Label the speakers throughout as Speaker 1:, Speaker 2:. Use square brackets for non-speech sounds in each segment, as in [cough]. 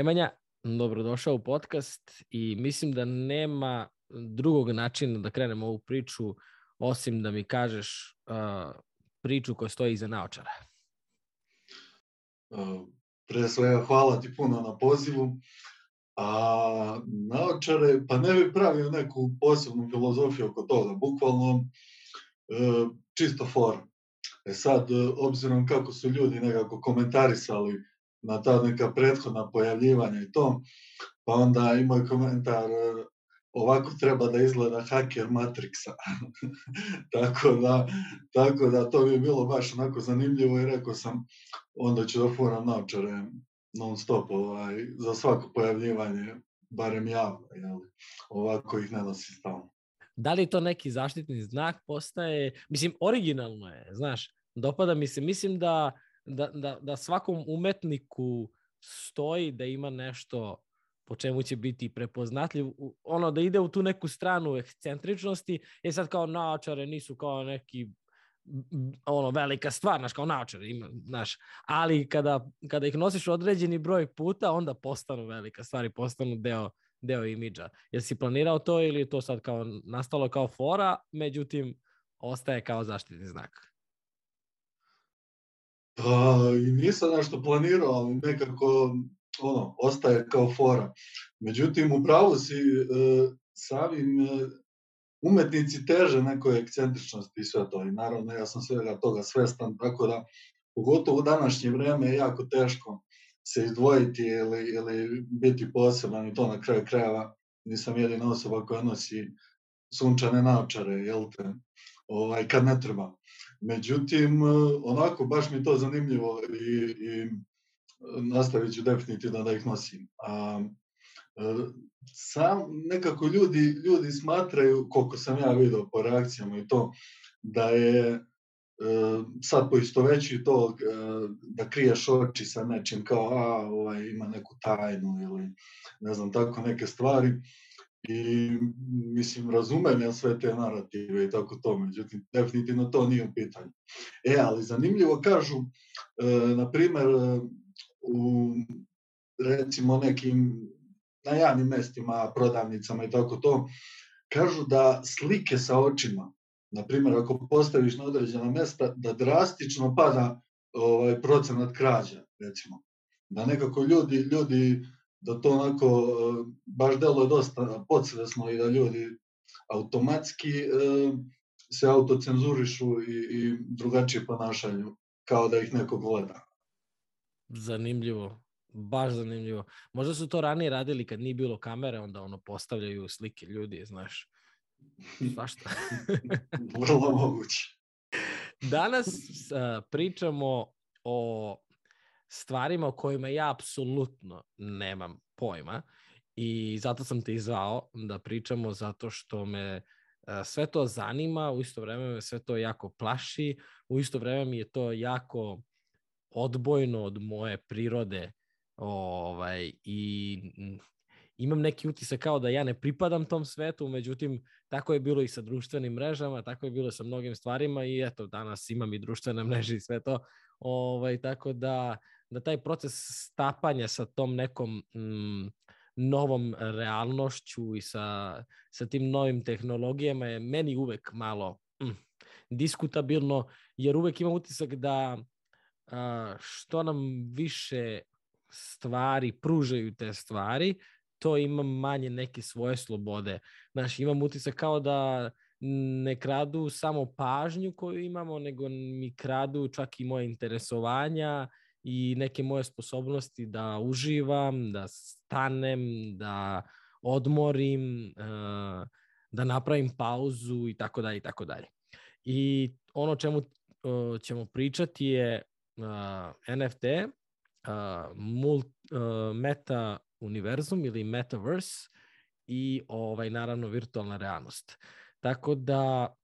Speaker 1: Nemanja, dobrodošao u podcast i mislim da nema drugog načina da krenemo ovu priču osim da mi kažeš uh, priču koja stoji iza naočara.
Speaker 2: Uh, pre svega hvala ti puno na pozivu. A naočare, pa ne bi pravio neku posebnu filozofiju oko toga, bukvalno e, čisto for. E sad, obzirom kako su ljudi nekako komentarisali na ta neka prethodna pojavljivanja i to, pa onda i moj komentar ovako treba da izgleda haker Matrixa. [laughs] tako, da, tako da to bi bilo baš onako zanimljivo i rekao sam onda ću da furam naočare non stop ovaj, za svako pojavljivanje, barem javno, jel? ovako ih ne nosi stalno.
Speaker 1: Da li to neki zaštitni znak postaje, mislim, originalno je, znaš, dopada mi se, mislim da, da, da, da svakom umetniku stoji da ima nešto po čemu će biti prepoznatljiv, ono da ide u tu neku stranu ekscentričnosti, je sad kao naočare nisu kao neki ono velika stvar, znaš, kao naočar, ima, znaš, ali kada, kada ih nosiš određeni broj puta, onda postanu velika stvar i postanu deo, deo imidža. Jesi si planirao to ili je to sad kao nastalo kao fora, međutim, ostaje kao zaštitni znak?
Speaker 2: Pa, nisam nešto planirao, ali nekako ono, ostaje kao fora. Međutim, upravo si e, samim e, umetnici teže nekoj ekscentričnosti i sve to. I naravno, ja sam svega toga svestan, tako da, pogotovo u današnje vreme je jako teško se izdvojiti ili, ili biti poseban i to na kraju krajeva nisam jedina osoba koja nosi sunčane naočare, jel te, ovaj, kad ne treba. Međutim, onako, baš mi to zanimljivo i, i nastavit ću definitivno da ih nosim. A, sam nekako ljudi, ljudi smatraju, koliko sam ja vidio po reakcijama i to, da je e, sad poisto veći to e, da kriješ oči sa nečim kao a ovaj, ima neku tajnu ili ne znam tako neke stvari i mislim razumem ja sve te narative i tako to, međutim definitivno to nije u pitanju. E, ali zanimljivo kažu, e, na primer, u recimo nekim na javnim mestima, prodavnicama i tako to, kažu da slike sa očima, na primjer, ako postaviš na određena mesta, da drastično pada ovaj, procenat krađa, recimo. Da nekako ljudi, ljudi da to onako baš delo je dosta podsvesno i da ljudi automatski e, se autocenzurišu i, i drugačije ponašaju, kao da ih neko gleda.
Speaker 1: Zanimljivo. Baš zanimljivo. Možda su to ranije radili kad nije bilo kamere, onda ono postavljaju slike ljudi, znaš. Svašta. [laughs]
Speaker 2: Vrlo moguće.
Speaker 1: Danas uh, pričamo o stvarima o kojima ja apsolutno nemam pojma i zato sam te izvao da pričamo zato što me uh, sve to zanima, u isto vreme me sve to jako plaši, u isto vreme mi je to jako odbojno od moje prirode Ovaj, I imam neki utisak kao da ja ne pripadam tom svetu, međutim, tako je bilo i sa društvenim mrežama, tako je bilo sa mnogim stvarima i eto, danas imam i društvene mreže i sve to. Ovaj, tako da, da taj proces stapanja sa tom nekom mm, novom realnošću i sa, sa tim novim tehnologijama je meni uvek malo mm, diskutabilno, jer uvek imam utisak da a, što nam više stvari pružaju te stvari, to ima manje neke svoje slobode. Znaš, imam utisak kao da ne kradu samo pažnju koju imamo, nego mi kradu čak i moje interesovanja i neke moje sposobnosti da uživam, da stanem, da odmorim, eh, da napravim pauzu i tako dalje i tako dalje. I ono čemu eh, ćemo pričati je eh, NFT, meta univerzum ili metaverse i ovaj naravno virtualna realnost. Tako da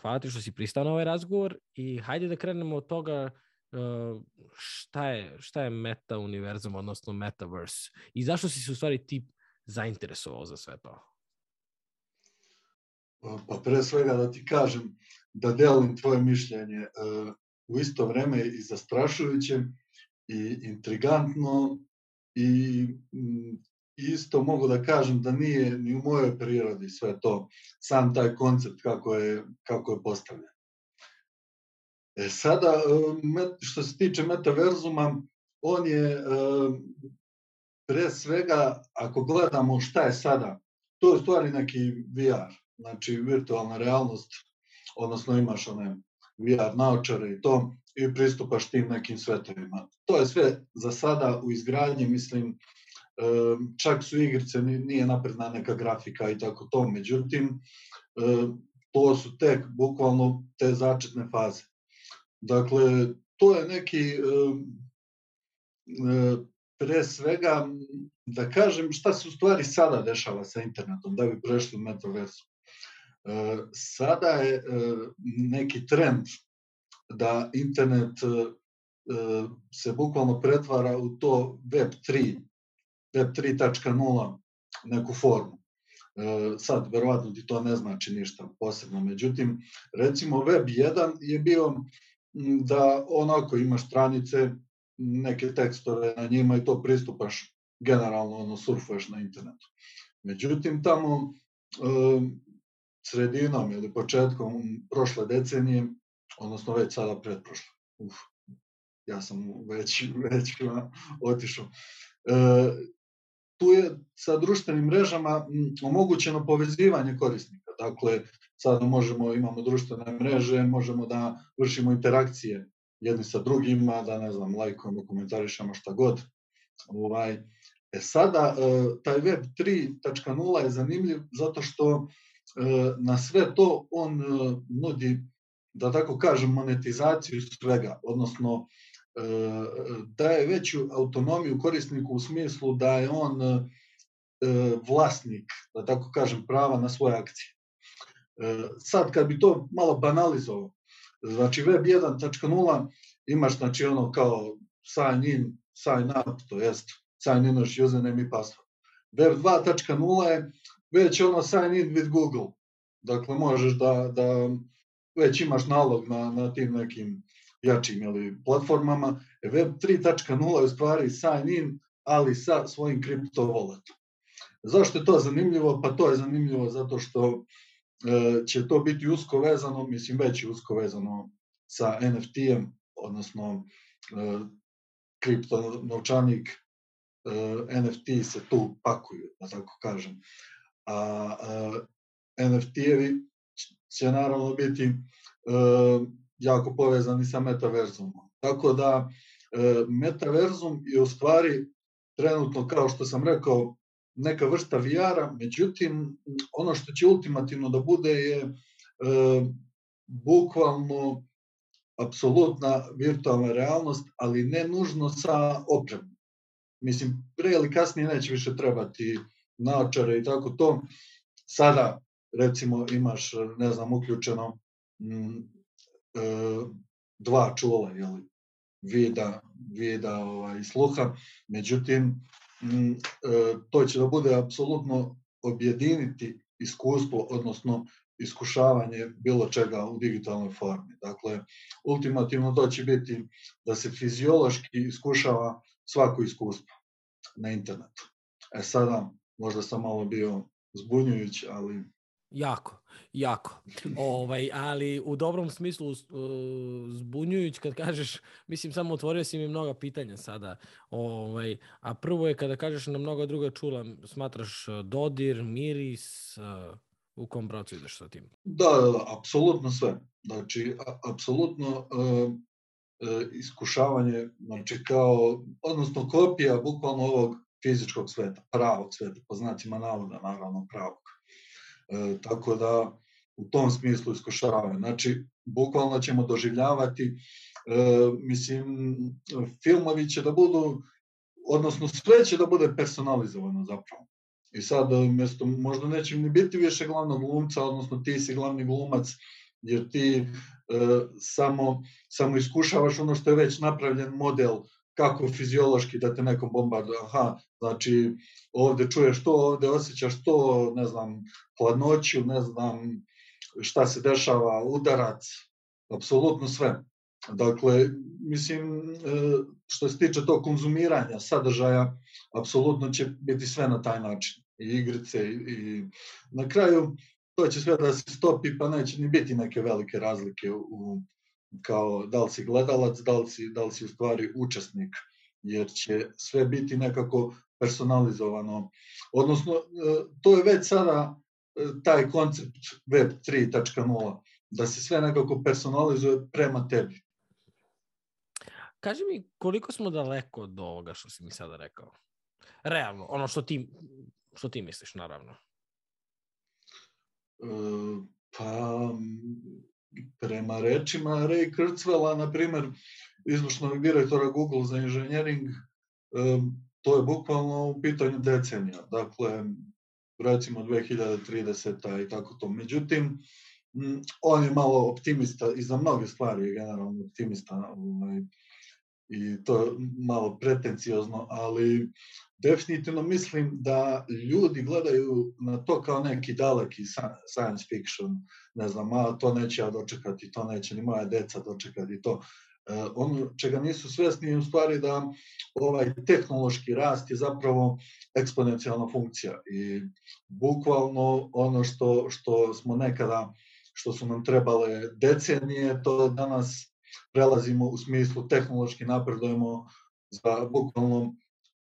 Speaker 1: hvala ti što si pristao na ovaj razgovor i hajde da krenemo od toga šta je, šta je meta univerzum, odnosno metaverse i zašto si se u stvari ti zainteresovao za sve to?
Speaker 2: Pa pre svega da ti kažem da delim tvoje mišljenje uh, u isto vreme i zastrašujuće i intrigantno i isto mogu da kažem da nije ni u mojoj prirodi sve to, sam taj koncept kako je, kako je postavljen. E sada, što se tiče metaverzuma, on je pre svega, ako gledamo šta je sada, to je stvari neki VR, znači virtualna realnost, odnosno imaš one VR naočare i to, i pristupaš tim nekim svetovima. To je sve za sada u izgradnji, mislim, čak su igrice, nije napredna neka grafika i tako to, međutim, to su tek bukvalno te začetne faze. Dakle, to je neki pre svega da kažem šta se u stvari sada dešava sa internetom, da bi prešli u metaversu. Sada je neki trend da internet se bukvalno pretvara u to Web 3, Web 3.0 neku formu. Sad, verovatno ti to ne znači ništa posebno. Međutim, recimo Web 1 je bio da onako imaš stranice, neke tekstove na njima i to pristupaš generalno, ono, surfuješ na internetu. Međutim, tamo sredinom ili početkom prošle decenije, odnosno već sada pretprošle, uf, ja sam već, [laughs] već otišao, e, tu je sa društvenim mrežama omogućeno povezivanje korisnika. Dakle, sada možemo, imamo društvene mreže, možemo da vršimo interakcije jedni sa drugima, da ne znam, lajkujemo, komentarišemo šta god. Ovaj, e sada, e, taj web 3.0 je zanimljiv zato što e, na sve to on e, nudi, da tako kažem, monetizaciju svega, odnosno daje veću autonomiju korisniku u smislu da je on vlasnik, da tako kažem, prava na svoje akcije. Sad, kad bi to malo banalizovao, Znači web 1.0 imaš znači ono kao sign in, sign up, to jest sign in naš username i password. Web 2.0 je već ono sign in with Google. Dakle, možeš da, da već imaš nalog na, na tim nekim jačim ili platformama. E, web 3.0 je u stvari sign in, ali sa svojim kripto walletom. Zašto je to zanimljivo? Pa to je zanimljivo zato što E, će to biti usko vezano, mislim već je usko vezano sa NFT-em, odnosno e, kripto novčanik, e, NFT se tu pakuju, da tako kažem. A NFT-evi će naravno biti jako povezani sa metaverzumom. Tako da metaverzum je u stvari trenutno, kao što sam rekao, neka vrsta VR-a, međutim, ono što će ultimativno da bude je e, bukvalno apsolutna virtualna realnost, ali ne nužno sa opremom. Mislim, pre ili kasnije neće više trebati naočare i tako to. Sada, recimo, imaš, ne znam, uključeno m, e, dva čula, jeli, vida, vida ovaj, sluha, međutim, to će da bude apsolutno objediniti iskustvo, odnosno iskušavanje bilo čega u digitalnoj formi. Dakle, ultimativno to će biti da se fiziološki iskušava svako iskustvo na internetu. E sada, možda sam malo bio zbunjujuć, ali
Speaker 1: Jako, jako. Ovaj, ali u dobrom smislu uh, zbunjujuć kad kažeš, mislim samo otvorio si mi mnoga pitanja sada. Ovaj, a prvo je kada kažeš na mnoga druga čula, smatraš uh, dodir, miris, uh, u kom pravcu ideš sa tim?
Speaker 2: Da, da, da, apsolutno sve. Znači, apsolutno uh, iskušavanje, znači kao, odnosno kopija bukvalno ovog fizičkog sveta, pravog sveta, po znacima navoda, naravno pravog. E, tako da u tom smislu iskušavaju. Znači, bukvalno ćemo doživljavati, e, mislim, filmovi će da budu, odnosno sve će da bude personalizovano zapravo. I sad, e, mesto, možda neće ni biti više glavnog glumca, odnosno ti si glavni glumac, jer ti e, samo, samo iskušavaš ono što je već napravljen model kako fiziološki da te nekom bombarduje. Aha, znači ovde čuješ to, ovde osjećaš to, ne znam, hladnoću, ne znam šta se dešava, udarac, apsolutno sve. Dakle, mislim, e, što se tiče tog konzumiranja sadržaja, apsolutno će biti sve na taj način. I igrice i, i na kraju to će sve da se stopi, pa neće ni biti neke velike razlike u, kao da li si gledalac, da li si, da li si u stvari učesnik, jer će sve biti nekako personalizovano. Odnosno, e, to je već sada e, taj koncept Web 3.0, da se sve nekako personalizuje prema tebi.
Speaker 1: Kaži mi koliko smo daleko od ovoga što si mi sada rekao? Realno, ono što ti, što ti misliš, naravno. E,
Speaker 2: pa, prema rečima Ray Kurzweila, na primer, izvršnog direktora Google za inženjering, to je bukvalno u pitanju decenija. Dakle, recimo 2030. i tako to. Međutim, on je malo optimista i za mnoge stvari je generalno optimista ovaj, i to je malo pretenciozno, ali definitivno mislim da ljudi gledaju na to kao neki daleki science fiction, ne znam, a to neće ja dočekati, to neće ni moja deca dočekati, to. E, ono čega nisu svesni je u stvari da ovaj tehnološki rast je zapravo eksponencijalna funkcija i bukvalno ono što, što smo nekada, što su nam trebale decenije, to danas prelazimo u smislu tehnološki napredujemo za bukvalno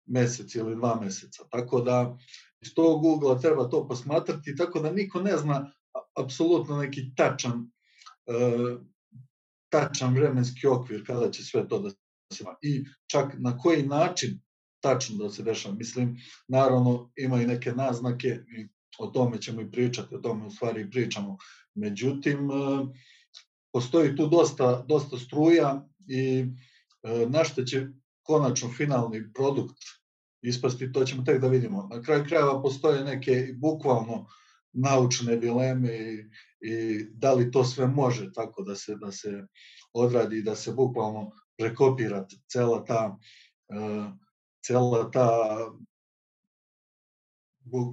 Speaker 2: mesec ili dva meseca. Tako da iz tog ugla treba to posmatrati, tako da niko ne zna apsolutno neki tačan uh, tačan vremenski okvir kada će sve to da se i čak na koji način tačno da se dešava. Mislim, naravno ima i neke naznake i o tome ćemo i pričati, o tome u stvari i pričamo. Međutim, uh, postoji tu dosta, dosta struja i e, na što će konačno finalni produkt ispasti, to ćemo tek da vidimo. Na kraju krajeva postoje neke bukvalno naučne dileme i, i da li to sve može tako da se da se odradi i da se bukvalno prekopira cela ta uh, cela ta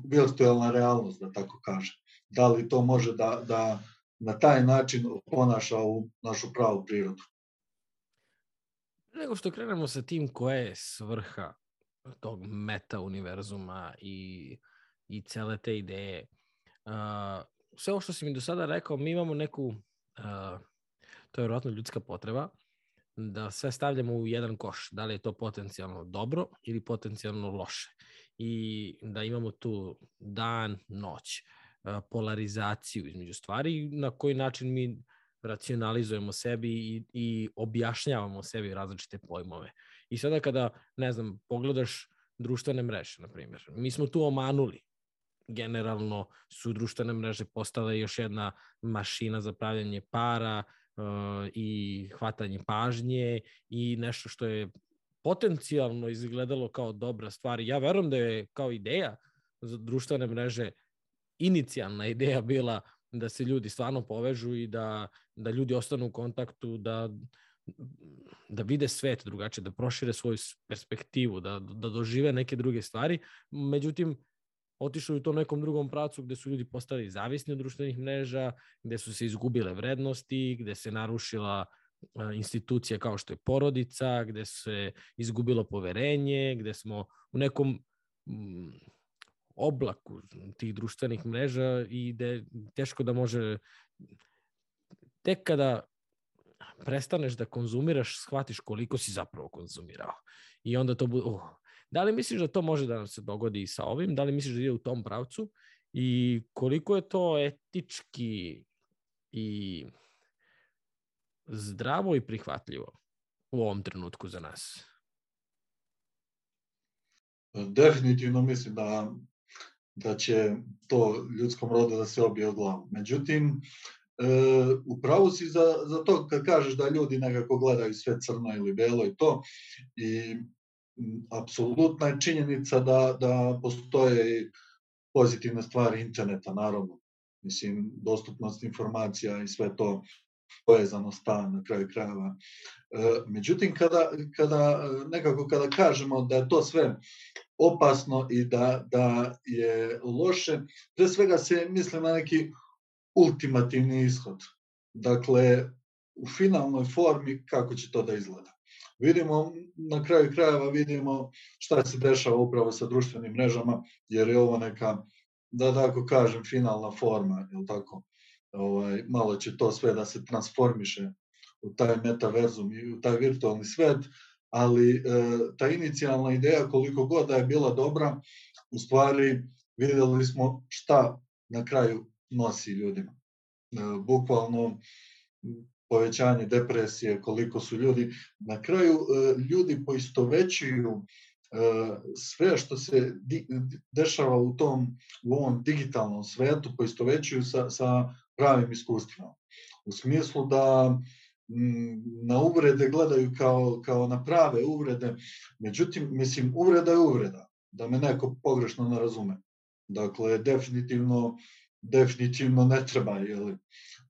Speaker 2: virtualna realnost, da tako kažem. Da li to može da, da na taj način ponaša u našu pravu prirodu.
Speaker 1: Nego što krenemo sa tim koja je svrha tog meta univerzuma i, i cele te ideje. Uh, sve ovo što si mi do sada rekao, mi imamo neku, uh, to je vjerojatno ljudska potreba, da sve stavljamo u jedan koš. Da li je to potencijalno dobro ili potencijalno loše. I da imamo tu dan, noć. Polarizaciju između stvari na koji način mi racionalizujemo sebi i, i objašnjavamo sebi različite pojmove. I sada kada, ne znam, pogledaš društvene mreže, na primjer, mi smo tu omanuli. Generalno su društvene mreže postale još jedna mašina za pravljanje para uh, i hvatanje pažnje i nešto što je potencijalno izgledalo kao dobra stvar. Ja verujem da je kao ideja za društvene mreže inicijalna ideja bila da se ljudi stvarno povežu i da, da ljudi ostanu u kontaktu, da, da vide svet drugačije, da prošire svoju perspektivu, da, da dožive neke druge stvari. Međutim, otišli u to nekom drugom pracu gde su ljudi postali zavisni od društvenih mreža, gde su se izgubile vrednosti, gde se narušila institucija kao što je porodica, gde se izgubilo poverenje, gde smo u nekom oblaku tih društvenih mreža i je teško da može tek kada prestaneš da konzumiraš, shvatiš koliko si zapravo konzumirao. I onda to bude, uh, da li misliš da to može da nam se dogodi sa ovim? Da li misliš da ide u tom pravcu? I koliko je to etički i zdravo i prihvatljivo u ovom trenutku za nas?
Speaker 2: Definitivno mislim da da će to ljudskom rodu da se obije od glavu. Međutim, e, upravo si za, za to kad kažeš da ljudi nekako gledaju sve crno ili belo i to i apsolutna je činjenica da, da postoje pozitivne stvari interneta, naravno. Mislim, dostupnost informacija i sve to povezano sta na kraju krajeva. E, međutim, kada, kada nekako kada kažemo da je to sve opasno i da, da je loše, pre svega se misle na neki ultimativni ishod. Dakle, u finalnoj formi kako će to da izgleda. Vidimo, na kraju krajeva vidimo šta se dešava upravo sa društvenim mrežama, jer je ovo neka, da tako kažem, finalna forma, je tako? Ovaj, malo će to sve da se transformiše u taj metaverzum i u taj virtualni svet, ali e, ta inicijalna ideja koliko god da je bila dobra, u stvari videli smo šta na kraju nosi ljudima. E, bukvalno povećanje depresije, koliko su ljudi, na kraju e, ljudi poistovećuju sve što se dešava u tom u ovom digitalnom svetu poistovećuju sa, sa pravim iskustvima. U smislu da na uvrede gledaju kao, kao na prave uvrede, međutim, mislim, uvreda je uvreda, da me neko pogrešno ne razume. Dakle, definitivno, definitivno ne treba jeli,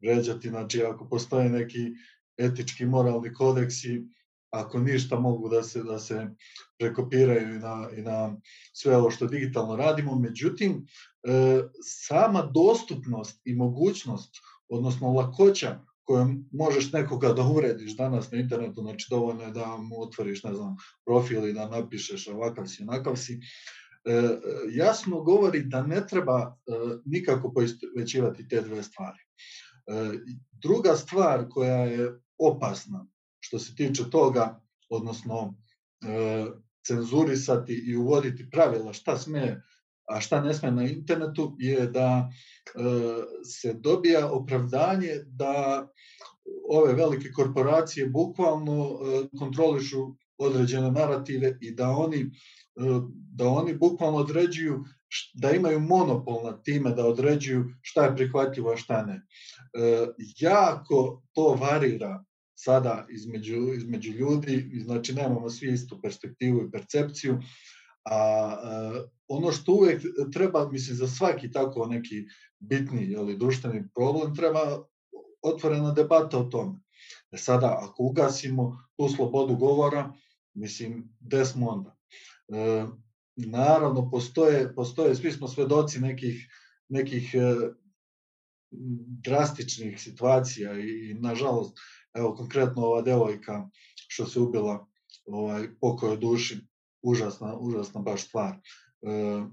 Speaker 2: vređati, znači ako postoje neki etički, moralni kodeksi, ako ništa mogu da se da se prekopiraju i na, i na sve ovo što digitalno radimo. Međutim, e, sama dostupnost i mogućnost, odnosno lakoća kojom možeš nekoga da uvrediš danas na internetu, znači dovoljno je da mu otvoriš, ne znam, profil i da napišeš ovakav si, onakav si, e, jasno govori da ne treba e, nikako poistovećivati te dve stvari. E, druga stvar koja je opasna što se tiče toga, odnosno e, cenzurisati i uvoditi pravila šta sme, a šta ne sme na internetu, je da e, se dobija opravdanje da ove velike korporacije bukvalno kontrolišu određene narative i da oni da oni bukvalno određuju da imaju monopol nad time da određuju šta je prihvatljivo, a šta ne. E, jako to varira sada između, između ljudi, znači nemamo svi istu perspektivu i percepciju, a, a ono što uvek treba, mislim, za svaki tako neki bitni ili društveni problem, treba otvorena debata o tome. E sada, ako ugasimo tu slobodu govora, mislim, gde smo onda? E, naravno, postoje, postoje, svi smo svedoci nekih, nekih e, drastičnih situacija i, i nažalost, evo konkretno ova devojka što se ubila ovaj, pokoje duši, užasna, užasna baš stvar. E,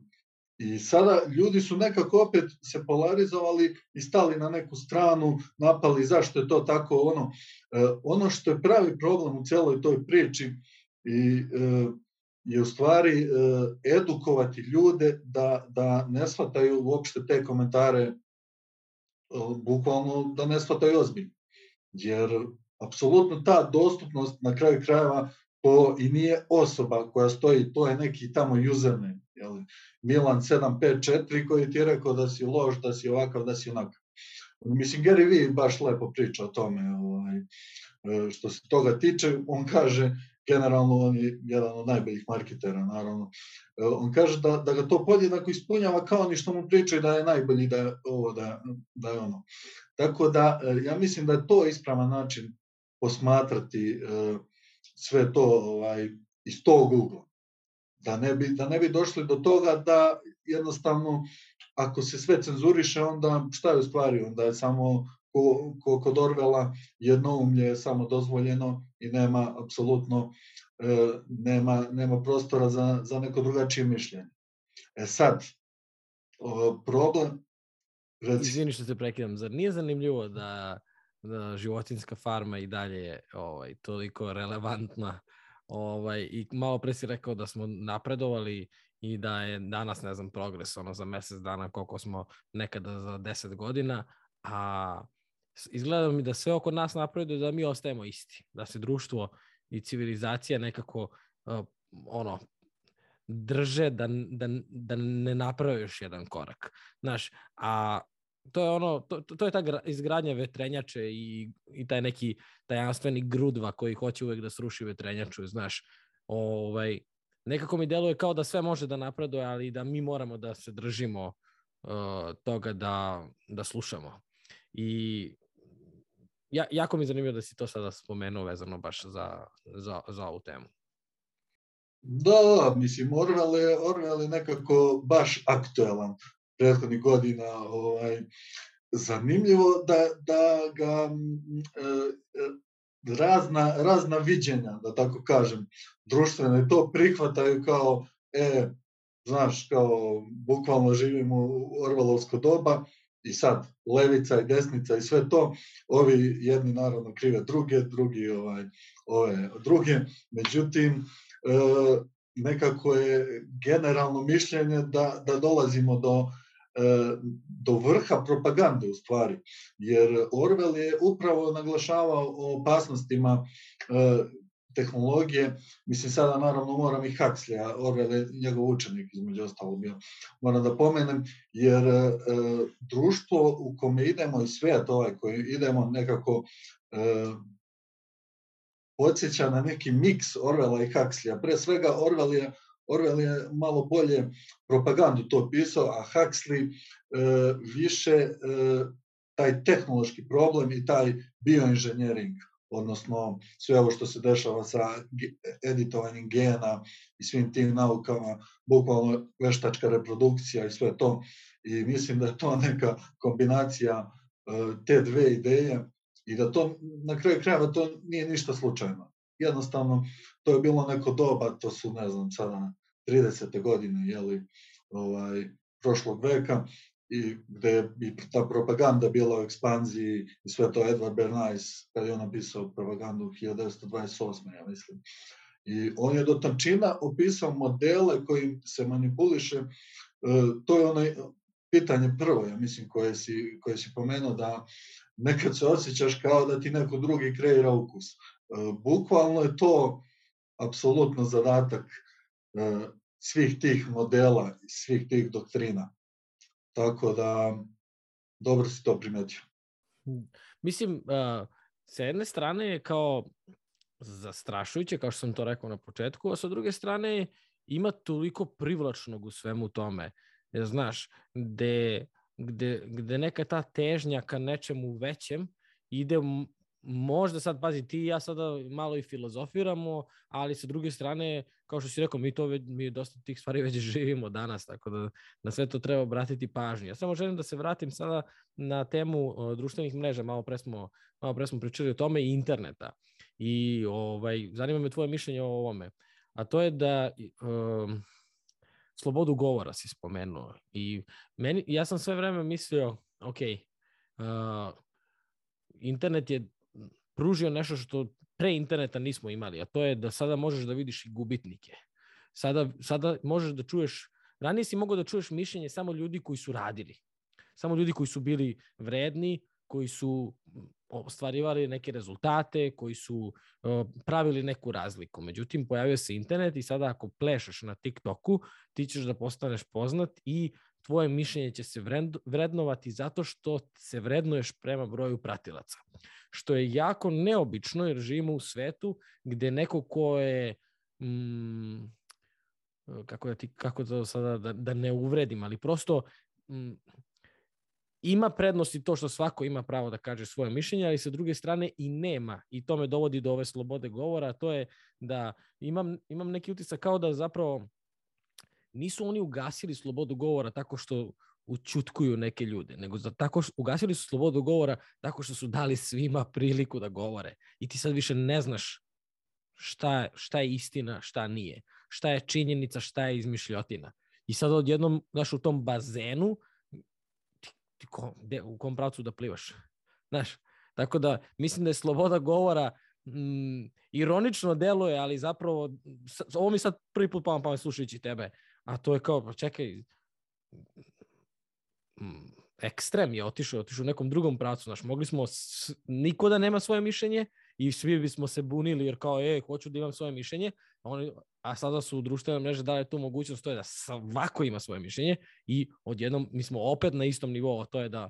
Speaker 2: I sada ljudi su nekako opet se polarizovali i stali na neku stranu, napali zašto je to tako ono. E, ono što je pravi problem u celoj toj priči i e, je u stvari edukovati ljude da, da ne shvataju uopšte te komentare bukvalno da ne shvataju ozbiljno. Jer apsolutno ta dostupnost na kraju krajeva to i nije osoba koja stoji, to je neki tamo username, jel? Milan 754 koji ti je rekao da si loš, da si ovakav, da si onakav. Mislim, Gary Vee baš lepo priča o tome, ovaj, e, što se toga tiče, on kaže, generalno on je jedan od najboljih marketera, naravno. E, on kaže da, da ga to podjednako ispunjava kao oni što mu pričaju da je najbolji, da je ovo, da, da je ono. Tako da, e, ja mislim da je to ispravan način posmatrati sve to ovaj, iz tog ugla. Da ne, bi, da ne bi došli do toga da jednostavno ako se sve cenzuriše, onda šta je u stvari? Onda je samo ko, ko kod Orvela jednoumlje je samo dozvoljeno i nema apsolutno e, nema, nema prostora za, za neko drugačije mišljenje. E sad, o, problem...
Speaker 1: Reci. Izvini što se prekidam, zar nije zanimljivo da, da životinska farma i dalje je ovaj, toliko relevantna ovaj, i malo pre si rekao da smo napredovali i da je danas, ne znam, progres ono za mesec dana koliko smo nekada za 10 godina, a izgleda mi da sve oko nas napreduje da mi ostajemo isti, da se društvo i civilizacija nekako uh, ono drže da, da, da ne naprave još jedan korak. Znaš, a to je ono, to, to je ta izgradnja vetrenjače i, i taj neki tajanstveni grudva koji hoće uvek da sruši vetrenjaču, znaš, ovaj, nekako mi deluje kao da sve može da napreduje, ali da mi moramo da se držimo uh, toga da, da slušamo. I ja, jako mi je zanimljivo da si to sada spomenuo vezano baš za, za, za ovu temu.
Speaker 2: Da, mislim, Orwell je, Orwell je nekako baš aktuelan prethodnih godina. Ovaj, zanimljivo da, da ga e, razna, razna viđenja, da tako kažem, društvene to prihvataju kao, e, znaš, kao bukvalno živimo u Orvalovsko doba i sad levica i desnica i sve to, ovi jedni naravno krive druge, drugi ovaj, ove druge, međutim, e, nekako je generalno mišljenje da, da dolazimo do e, do vrha propagande u stvari, jer Orwell je upravo naglašavao o opasnostima e, tehnologije, mislim sada naravno moram i Huxley, Orwell je njegov učenik između ostalo bio, moram da pomenem, jer e, društvo u kome idemo i svet ovaj koji idemo nekako e, podsjeća na neki miks Orwella i Huxleya. Pre svega Orwell je Orwell je malo bolje propagandu to pisao, a Huxley e, više e, taj tehnološki problem i taj bioinženjering, odnosno sve ovo što se dešava sa editovanjem gena i svim tim naukama, bukvalno veštačka reprodukcija i sve to. I mislim da je to neka kombinacija e, te dve ideje i da to na kraju krajeva to nije ništa slučajno. Jednostavno, to je bilo neko doba, to su, ne znam, sada 30. godine, jeli, ovaj, prošlog veka, i gde je i ta propaganda bila u ekspanziji i sve to Edward Bernays, kada je on napisao propagandu 1928. ja mislim. I on je do tančina opisao modele kojim se manipuliše, e, to je onaj pitanje prvo, ja mislim, koje si, koje si pomenuo, da nekad se osjećaš kao da ti neko drugi kreira ukus. E, bukvalno je to apsolutno zadatak e, svih tih modela i svih tih doktrina. Tako da, dobro si to primetio.
Speaker 1: Mislim, uh, sa jedne strane je kao zastrašujuće, kao što sam to rekao na početku, a sa druge strane ima toliko privlačnog u svemu tome. Jer, znaš, gde, gde, gde neka ta težnja ka nečemu većem ide možda sad, pazi, ti i ja sada malo i filozofiramo, ali sa druge strane, kao što si rekao, mi to mi dosta tih stvari već živimo danas, tako da na sve to treba obratiti pažnju. Ja samo želim da se vratim sada na temu o, društvenih mreža, malo pre smo, malo pre smo pričali o tome i interneta. I ovaj, zanima me tvoje mišljenje o ovome. A to je da um, slobodu govora si spomenuo. I meni, ja sam sve vreme mislio, ok, uh, internet je pružio nešto što pre interneta nismo imali, a to je da sada možeš da vidiš i gubitnike. Sada, sada možeš da čuješ, ranije si mogao da čuješ mišljenje samo ljudi koji su radili. Samo ljudi koji su bili vredni, koji su ostvarivali neke rezultate, koji su uh, pravili neku razliku. Međutim, pojavio se internet i sada ako plešaš na TikToku, ti ćeš da postaneš poznat i tvoje mišljenje će se vrednovati zato što se vrednuješ prema broju pratilaca. Što je jako neobično jer živimo u svetu gde neko ko je mm, kako da ti kako to sada da, da ne uvredim, ali prosto mm, ima prednosti to što svako ima pravo da kaže svoje mišljenje, ali sa druge strane i nema. I to me dovodi do ove slobode govora, to je da imam, imam neki utisak kao da zapravo nisu oni ugasili slobodu govora tako što učutkuju neke ljude, nego za tako što, ugasili su slobodu govora tako što su dali svima priliku da govore. I ti sad više ne znaš šta, šta je istina, šta nije, šta je činjenica, šta je izmišljotina. I sad odjednom, znaš, u tom bazenu, ti, ti ko, de, u kom pravcu da plivaš. [laughs] Znaš, tako da mislim da je sloboda govora mm, ironično deluje, ali zapravo, ovo mi sad prvi put pamet pamet slušajući tebe, a to je kao, pa čekaj, ekstrem je otišao, otišao u nekom drugom pravcu, znaš, mogli smo, s, niko da nema svoje mišljenje i svi bismo se bunili jer kao, e, hoću da imam svoje mišljenje, a, oni, a sada su društvene mreže dale tu mogućnost, to je da svako ima svoje mišljenje i odjednom mi smo opet na istom nivou, to je da,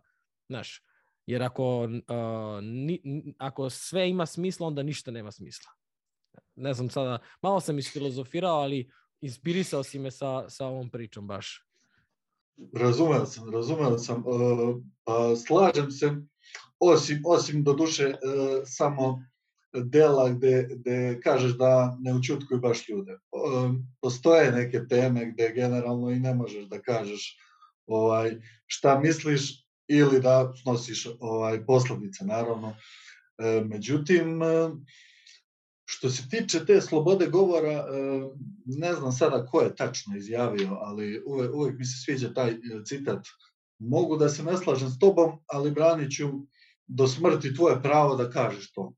Speaker 1: znaš, jer ako, uh, ni, ako sve ima smisla, onda ništa nema smisla. Ne znam sada, malo sam isfilozofirao, ali inspirisao si me sa, sa ovom pričom baš.
Speaker 2: Razumeo sam, razumeo sam. Uh, uh, slažem se, osim, osim do duše uh, samo dela gde, gde kažeš da ne učutkuju baš ljude. Uh, postoje neke teme gde generalno i ne možeš da kažeš ovaj, šta misliš, ili da snosiš ovaj, posledice, naravno. E, međutim, e, što se tiče te slobode govora, e, ne znam sada ko je tačno izjavio, ali uvek, uvek mi se sviđa taj e, citat. Mogu da se ne slažem s tobom, ali branit ću do smrti tvoje pravo da kažeš to.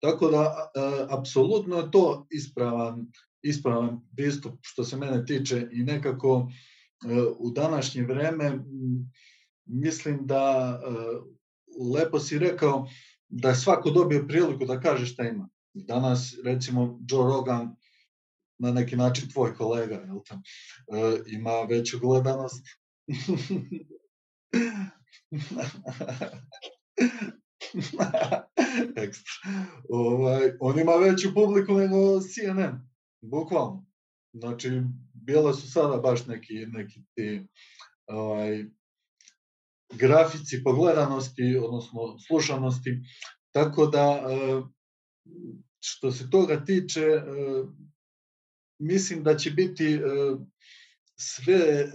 Speaker 2: Tako da, e, apsolutno je to ispravan, ispravan pristup što se mene tiče i nekako u današnje vreme mislim da lepo si rekao da je svako dobio priliku da kaže šta ima. Danas, recimo, Joe Rogan, na neki način tvoj kolega, jel tam, e, ima veću gledanost. [laughs] Ekstra. Ovaj, on ima veću publiku nego CNN, bukvalno. Znači, bile su sada baš neki, neki ti ovaj, grafici pogledanosti, odnosno slušanosti, tako da e, što se toga tiče, e, mislim da će biti e, sve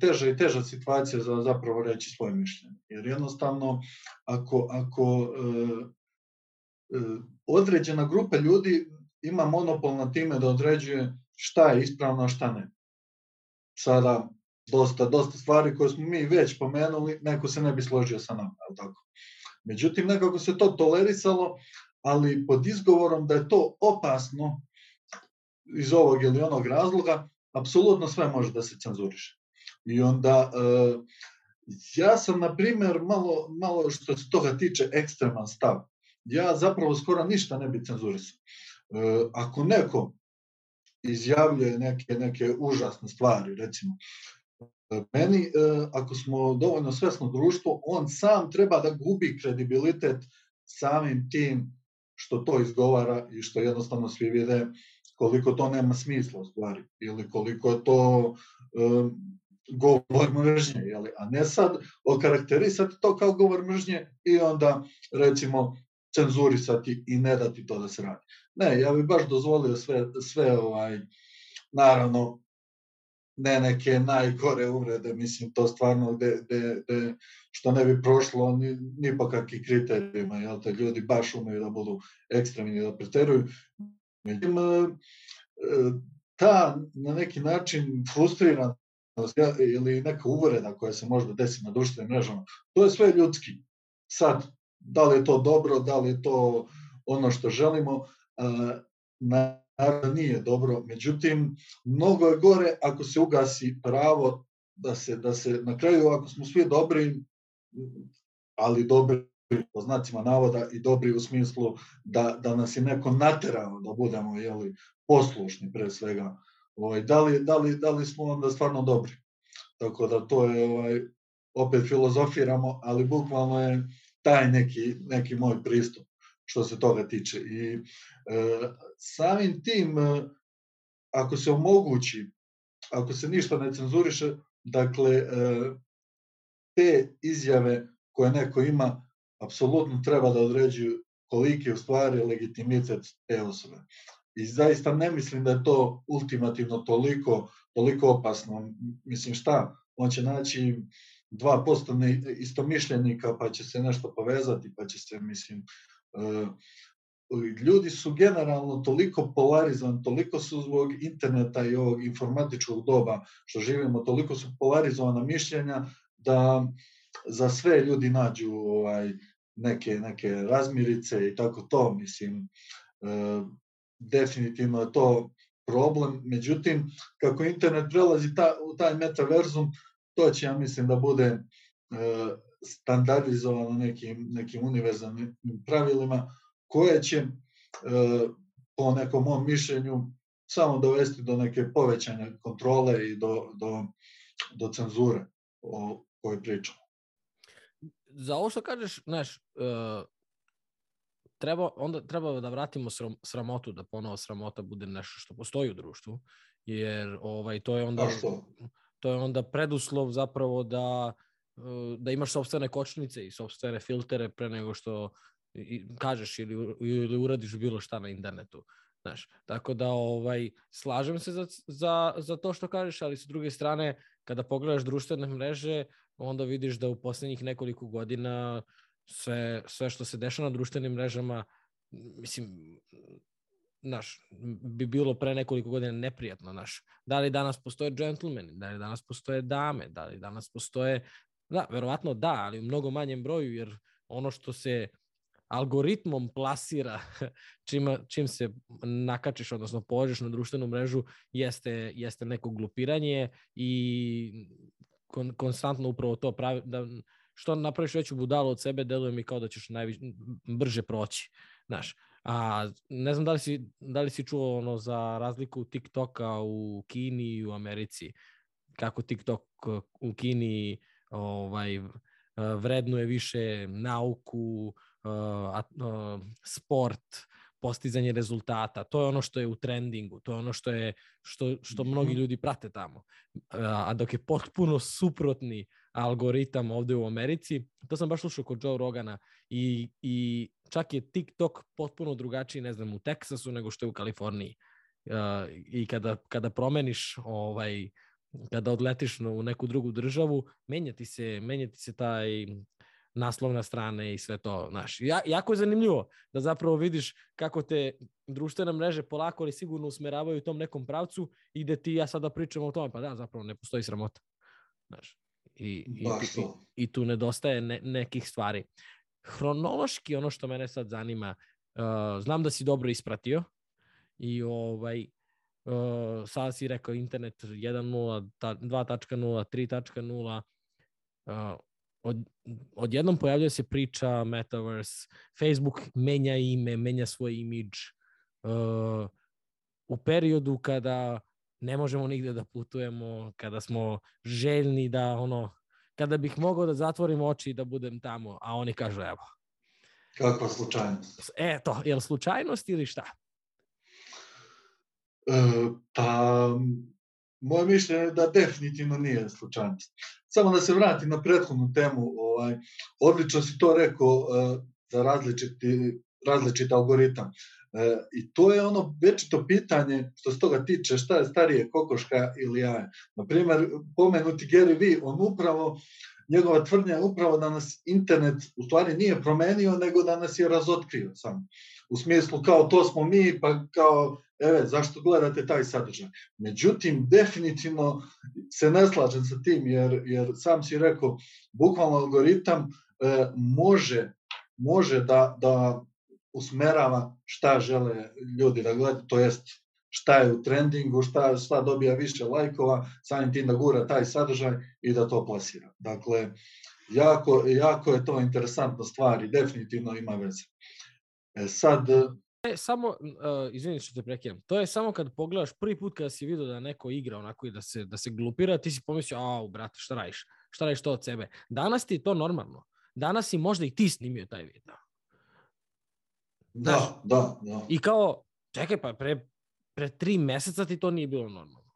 Speaker 2: teža i teža situacija za zapravo reći svoje mišljenje. Jer jednostavno, ako, ako određena grupa ljudi ima monopol na time da određuje šta je ispravno, a šta ne. Sada, dosta, dosta stvari koje smo mi već pomenuli, neko se ne bi složio sa nama, je tako? Međutim, nekako se to tolerisalo, ali pod izgovorom da je to opasno iz ovog ili onog razloga, apsolutno sve može da se cenzuriše. I onda, e, ja sam, na primer, malo, malo što se toga tiče ekstreman stav. Ja zapravo skoro ništa ne bi cenzurisao. E, ako neko izjavljuje neke, neke užasne stvari, recimo, Meni, e, ako smo dovoljno svesno društvo, on sam treba da gubi kredibilitet samim tim što to izgovara i što jednostavno svi vide koliko to nema smisla u stvari ili koliko je to um, govor mržnje, jeli? a ne sad okarakterisati to kao govor mržnje i onda recimo cenzurisati i ne dati to da se radi. Ne, ja bih baš dozvolio sve, sve ovaj, naravno ne neke najgore uvrede, mislim, to stvarno de, de, de, što ne bi prošlo ni, ni po kakvih kriterijima, jel te ljudi baš umeju da budu ekstremni, da preteruju. Međutim, e, ta na neki način frustriranost ili neka uvreda koja se možda desi na društvenim mrežama, to je sve ljudski. Sad, da li je to dobro, da li je to ono što želimo, na naravno nije dobro, međutim, mnogo je gore ako se ugasi pravo da se, da se na kraju, ako smo svi dobri, ali dobri po znacima navoda i dobri u smislu da, da nas je neko naterao da budemo jeli, poslušni pre svega. Ovaj, da, li, da, li, da li smo onda stvarno dobri? Tako da to je, ovaj, opet filozofiramo, ali bukvalno je taj neki, neki moj pristup što se toga tiče. I e, samim tim, e, ako se omogući, ako se ništa ne cenzuriše, dakle, e, te izjave koje neko ima, apsolutno treba da određuju koliki je u stvari legitimitet te osobe. I zaista ne mislim da je to ultimativno toliko, toliko opasno. Mislim šta, on će naći 2% istomišljenika pa će se nešto povezati, pa će se, mislim, E, ljudi su generalno toliko polarizovani, toliko su zbog interneta i ovog informatičkog doba što živimo, toliko su polarizovana mišljenja da za sve ljudi nađu ovaj neke neke razmirice i tako to, mislim e, definitivno je to problem. Međutim, kako internet prelazi ta, u taj metaverzum, to će, ja mislim, da bude e, standardizovano nekim, nekim univerzalnim pravilima koje će e, po nekom mom mišljenju samo dovesti do neke povećanja kontrole i do, do, do cenzure o kojoj pričamo.
Speaker 1: Za ovo što kažeš, znaš, uh, treba, onda treba da vratimo sram, sramotu, da ponovo sramota bude nešto što postoji u društvu, jer ovaj, to je onda... To je onda preduslov zapravo da da imaš sobstvene kočnice i sobstvene filtere pre nego što kažeš ili, ili uradiš bilo šta na internetu. Znaš, tako da ovaj, slažem se za, za, za to što kažeš, ali sa druge strane, kada pogledaš društvene mreže, onda vidiš da u poslednjih nekoliko godina sve, sve što se dešava na društvenim mrežama, mislim, naš, bi bilo pre nekoliko godina neprijatno, naš. Da li danas postoje džentlmeni, da li danas postoje dame, da li danas postoje, da, verovatno da, ali u mnogo manjem broju, jer ono što se algoritmom plasira [laughs] čim, čim se nakačiš, odnosno pođeš na društvenu mrežu, jeste, jeste neko glupiranje i kon, konstantno upravo to pravi, da što napraviš veću budalu od sebe, deluje mi kao da ćeš najviše, brže proći. Znaš, a ne znam da li si, da li si čuo ono za razliku TikToka u Kini i u Americi. Kako TikTok u Kini ovaj, vrednuje više nauku, sport, postizanje rezultata. To je ono što je u trendingu, to je ono što je što što mnogi mhm. ljudi prate tamo. A dok je potpuno suprotni algoritam ovde u Americi, to sam baš slušao kod Joe Rogana i, i čak je TikTok potpuno drugačiji, ne znam, u Teksasu nego što je u Kaliforniji. I kada, kada promeniš ovaj, kada odletiš u neku drugu državu, menjati se, menjati se taj naslovna strana i sve to, znaš. Ja, jako je zanimljivo da zapravo vidiš kako te društvene mreže polako ali sigurno usmeravaju u tom nekom pravcu i da ti ja sada pričam o tome, pa da, zapravo ne postoji sramota. Znaš. I, i, i, i tu nedostaje ne, nekih stvari. Hronološki ono što mene sad zanima, uh, znam da si dobro ispratio i ovaj, uh, sada si rekao internet 1.0, 2.0, 3.0, uh, od, odjednom pojavljuje se priča Metaverse, Facebook menja ime, menja svoj imidž. Uh, u periodu kada ne možemo nigde da putujemo, kada smo željni da ono, kada bih mogao da zatvorim oči i da budem tamo, a oni kažu evo.
Speaker 2: Kakva slučajnost?
Speaker 1: E, to, je li slučajnost ili šta?
Speaker 2: Pa, moje mišljenje je da definitivno nije slučajnost. Samo da se vratim na prethodnu temu, ovaj, odlično si to rekao za različiti, različit algoritam. E, I to je ono večito pitanje što se toga tiče šta je starije kokoška ili jaje. Naprimer, pomenuti Gary Vee, on upravo, njegova tvrdnja je upravo da nas internet u stvari nije promenio, nego da nas je razotkrio sam. U smislu kao to smo mi, pa kao eve, zašto gledate taj sadržaj? Međutim, definitivno se ne slažem sa tim, jer, jer sam si rekao, bukvalno algoritam e, može, može da, da usmerava šta žele ljudi da gledaju, to jest šta je u trendingu, šta, šta dobija više lajkova, samim tim da gura taj sadržaj i da to plasira. Dakle, jako, jako je to interesantna stvar i definitivno ima veze. E sad,
Speaker 1: E, samo, uh, izvini što te prekidam, to je samo kad pogledaš prvi put kada si vidio da neko igra onako i da se, da se glupira, ti si pomislio, au, brate, šta radiš? Šta radiš to od sebe? Danas ti je to normalno. Danas si možda i ti snimio taj video.
Speaker 2: Da, da, da.
Speaker 1: I kao, čekaj, pa pre, pre tri meseca ti to nije bilo normalno.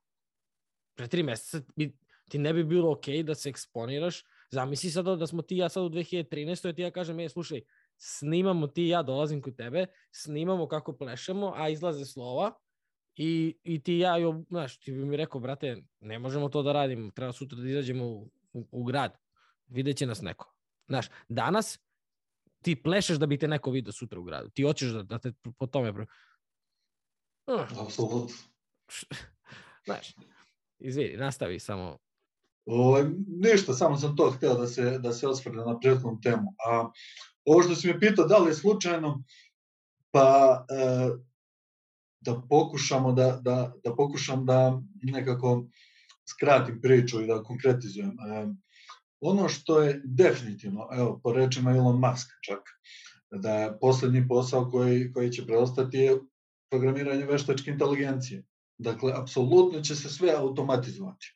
Speaker 1: Pre tri meseca bi, ti ne bi bilo okej okay da se eksponiraš. Zamisli sad da smo ti ja sad u 2013. i ti ja kažem, je, slušaj, snimamo ti i ja dolazim kod tebe, snimamo kako plešemo, a izlaze slova i, i ti ja, jo, znaš, ti bi mi rekao, brate, ne možemo to da radimo, treba sutra da izađemo u, u, u grad, videće nas neko. Znaš, danas ti plešeš da bi te neko video sutra u gradu. Ti hoćeš da, da te po tome...
Speaker 2: Uh. Apsolutno. [laughs]
Speaker 1: Znaš, izvini, nastavi samo.
Speaker 2: O, ništa, samo sam to hteo da se, da se osvrne na prethodnu temu. A ovo što si me pitao da li je slučajno, pa e, da pokušamo da, da, da pokušam da nekako skratim priču i da konkretizujem. E, Ono što je definitivno, evo, po rečima Elon Musk čak, da je poslednji posao koji, koji će preostati je programiranje veštačke inteligencije. Dakle, apsolutno će se sve automatizovati.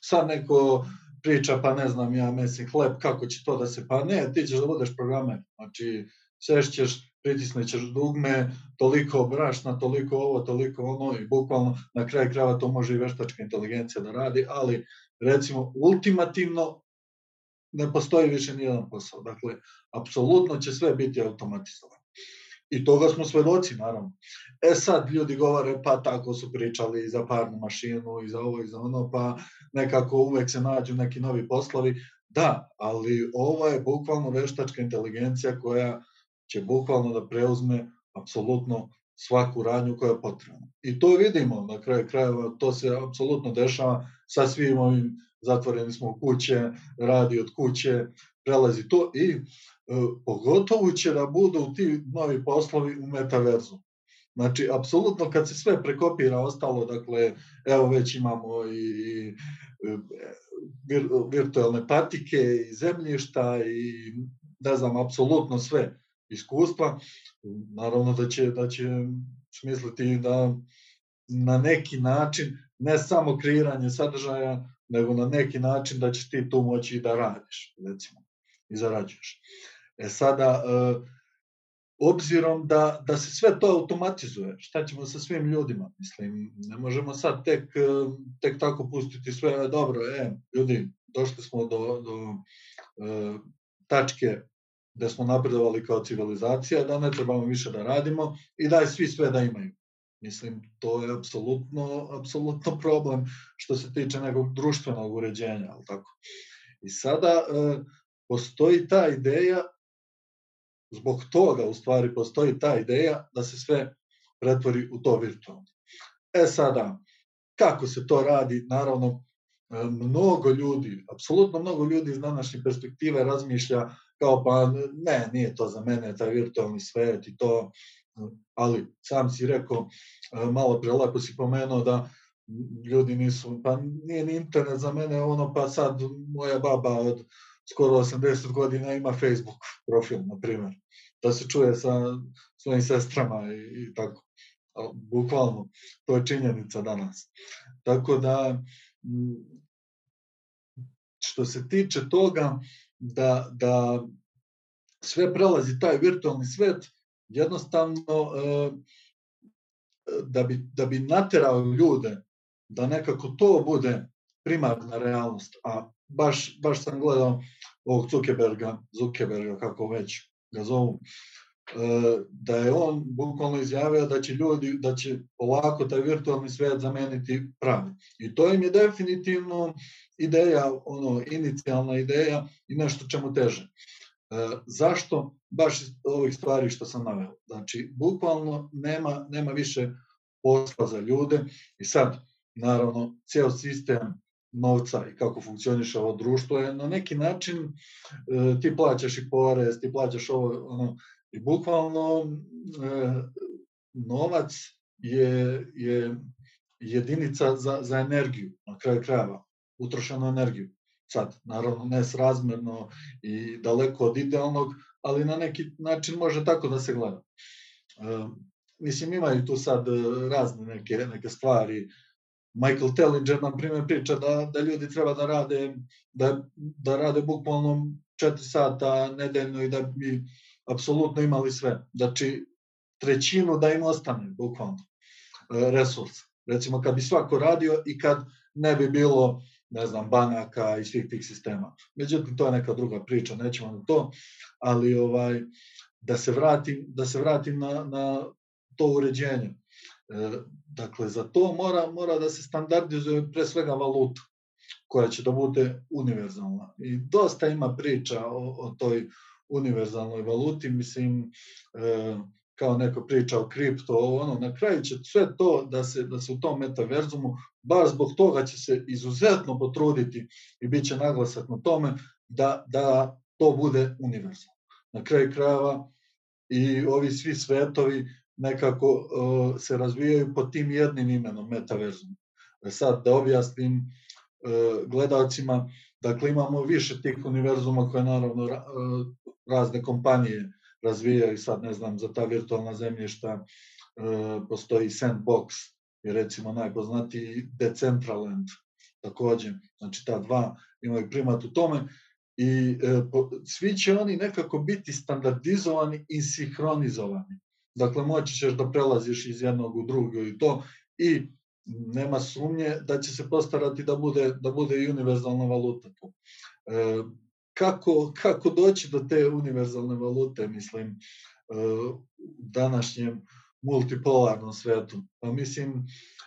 Speaker 2: Sad neko priča, pa ne znam ja, mesim hleb, kako će to da se, pa ne, ti ćeš da budeš programer. Znači, sešćeš, pritisnećeš dugme, toliko brašna, toliko ovo, toliko ono i bukvalno na kraj krava to može i veštačka inteligencija da radi, ali recimo ultimativno ne postoji više nijedan posao. Dakle, apsolutno će sve biti automatizovano. I toga smo svedoci, naravno. E sad ljudi govore, pa tako su pričali i za parnu mašinu, i za ovo, i za ono, pa nekako uvek se nađu neki novi poslovi. Da, ali ovo je bukvalno veštačka inteligencija koja će bukvalno da preuzme apsolutno svaku radnju koja je potrebna. I to vidimo na kraju krajeva, to se apsolutno dešava sa svim ovim zatvoreni smo u kuće, radi od kuće, prelazi to i e, pogotovo će da budu ti novi poslovi u metaverzu. Znači, apsolutno kad se sve prekopira ostalo, dakle, evo već imamo i, i vir, virtualne patike i zemljišta i ne znam, apsolutno sve iskustva, naravno da će, da će smisliti da na neki način, ne samo kreiranje sadržaja, nego na neki način da ćeš ti tu moći da radiš, recimo, i zarađuješ. E sada, e, obzirom da, da se sve to automatizuje, šta ćemo sa svim ljudima? Mislim, ne možemo sad tek, e, tek tako pustiti sve, dobro, e, ljudi, došli smo do, do e, tačke da smo napredovali kao civilizacija, da ne trebamo više da radimo i daj svi sve da imaju. Mislim, to je apsolutno, apsolutno problem što se tiče nekog društvenog uređenja, ali tako. I sada e, postoji ta ideja, zbog toga u stvari postoji ta ideja da se sve pretvori u to virtualno. E sada, kako se to radi, naravno, mnogo ljudi, apsolutno mnogo ljudi iz današnje perspektive razmišlja kao pa ne, nije to za mene, taj virtualni svet i to, ali sam si rekao, malo pre lepo si pomenuo da ljudi nisu, pa nije ni internet za mene ono, pa sad moja baba od skoro 80 godina ima Facebook profil, na primjer, da se čuje sa svojim sestrama i, i tako. Bukvalno, to je činjenica danas. Tako da, što se tiče toga, da, da sve prelazi taj virtualni svet, jednostavno e, da bi, da bi naterao ljude da nekako to bude primarna realnost, a baš, baš sam gledao ovog Zuckerberga, Zuckerberga, kako već ga zovu, e, da je on bukvalno izjavio da će ljudi, da će polako taj virtualni svet zameniti pravi. I to im je definitivno ideja, ono, inicijalna ideja i nešto čemu teže. E, zašto? Baš iz ovih stvari što sam naveo. Znači, bukvalno nema, nema više posla za ljude i sad, naravno, ceo sistem novca i kako funkcioniše ovo društvo je na neki način e, ti plaćaš i porez, ti plaćaš ovo, ono, i bukvalno e, novac je, je jedinica za, za energiju, na kraju krajeva utrošenu energiju. Sad, naravno, nesrazmerno i daleko od idealnog, ali na neki način može tako da se gleda. E, mislim, imaju tu sad e, razne neke, neke stvari. Michael Tellinger, na primjer, priča da, da ljudi treba da rade, da, da rade bukvalno 4 sata nedeljno i da bi apsolutno imali sve. Znači, trećinu da im ostane, bukvalno, e, resurs. Recimo, kad bi svako radio i kad ne bi bilo ne znam, banaka i svih tih sistema. Međutim, to je neka druga priča, nećemo na to, ali ovaj, da se vratim, da se vratim na, na to uređenje. E, dakle, za to mora, mora da se standardizuje pre svega valuta koja će da bude univerzalna. I dosta ima priča o, o toj univerzalnoj valuti, mislim, e, kao neko priča o kripto, ono, na kraju će sve to da se, da se u tom metaverzumu, baš zbog toga će se izuzetno potruditi i bit će naglasak na tome da, da to bude univerzalno. Na kraju krajeva i ovi svi svetovi nekako se razvijaju pod tim jednim imenom metaverzum. E sad da objasnim uh, gledalcima, dakle imamo više tih univerzuma koje naravno uh, razne kompanije razvijaju sad, ne znam, za ta virtualna zemljišta e, postoji Sandbox, je recimo najpoznatiji Decentraland, takođe, znači ta dva imaju primat u tome i e, po, svi će oni nekako biti standardizovani i sinhronizovani. Dakle, moći ćeš da prelaziš iz jednog u drugo i to i nema sumnje da će se postarati da bude, da bude i univerzalna valuta tu. E, kako, kako doći do te univerzalne valute, mislim, u današnjem multipolarnom svetu. Pa mislim,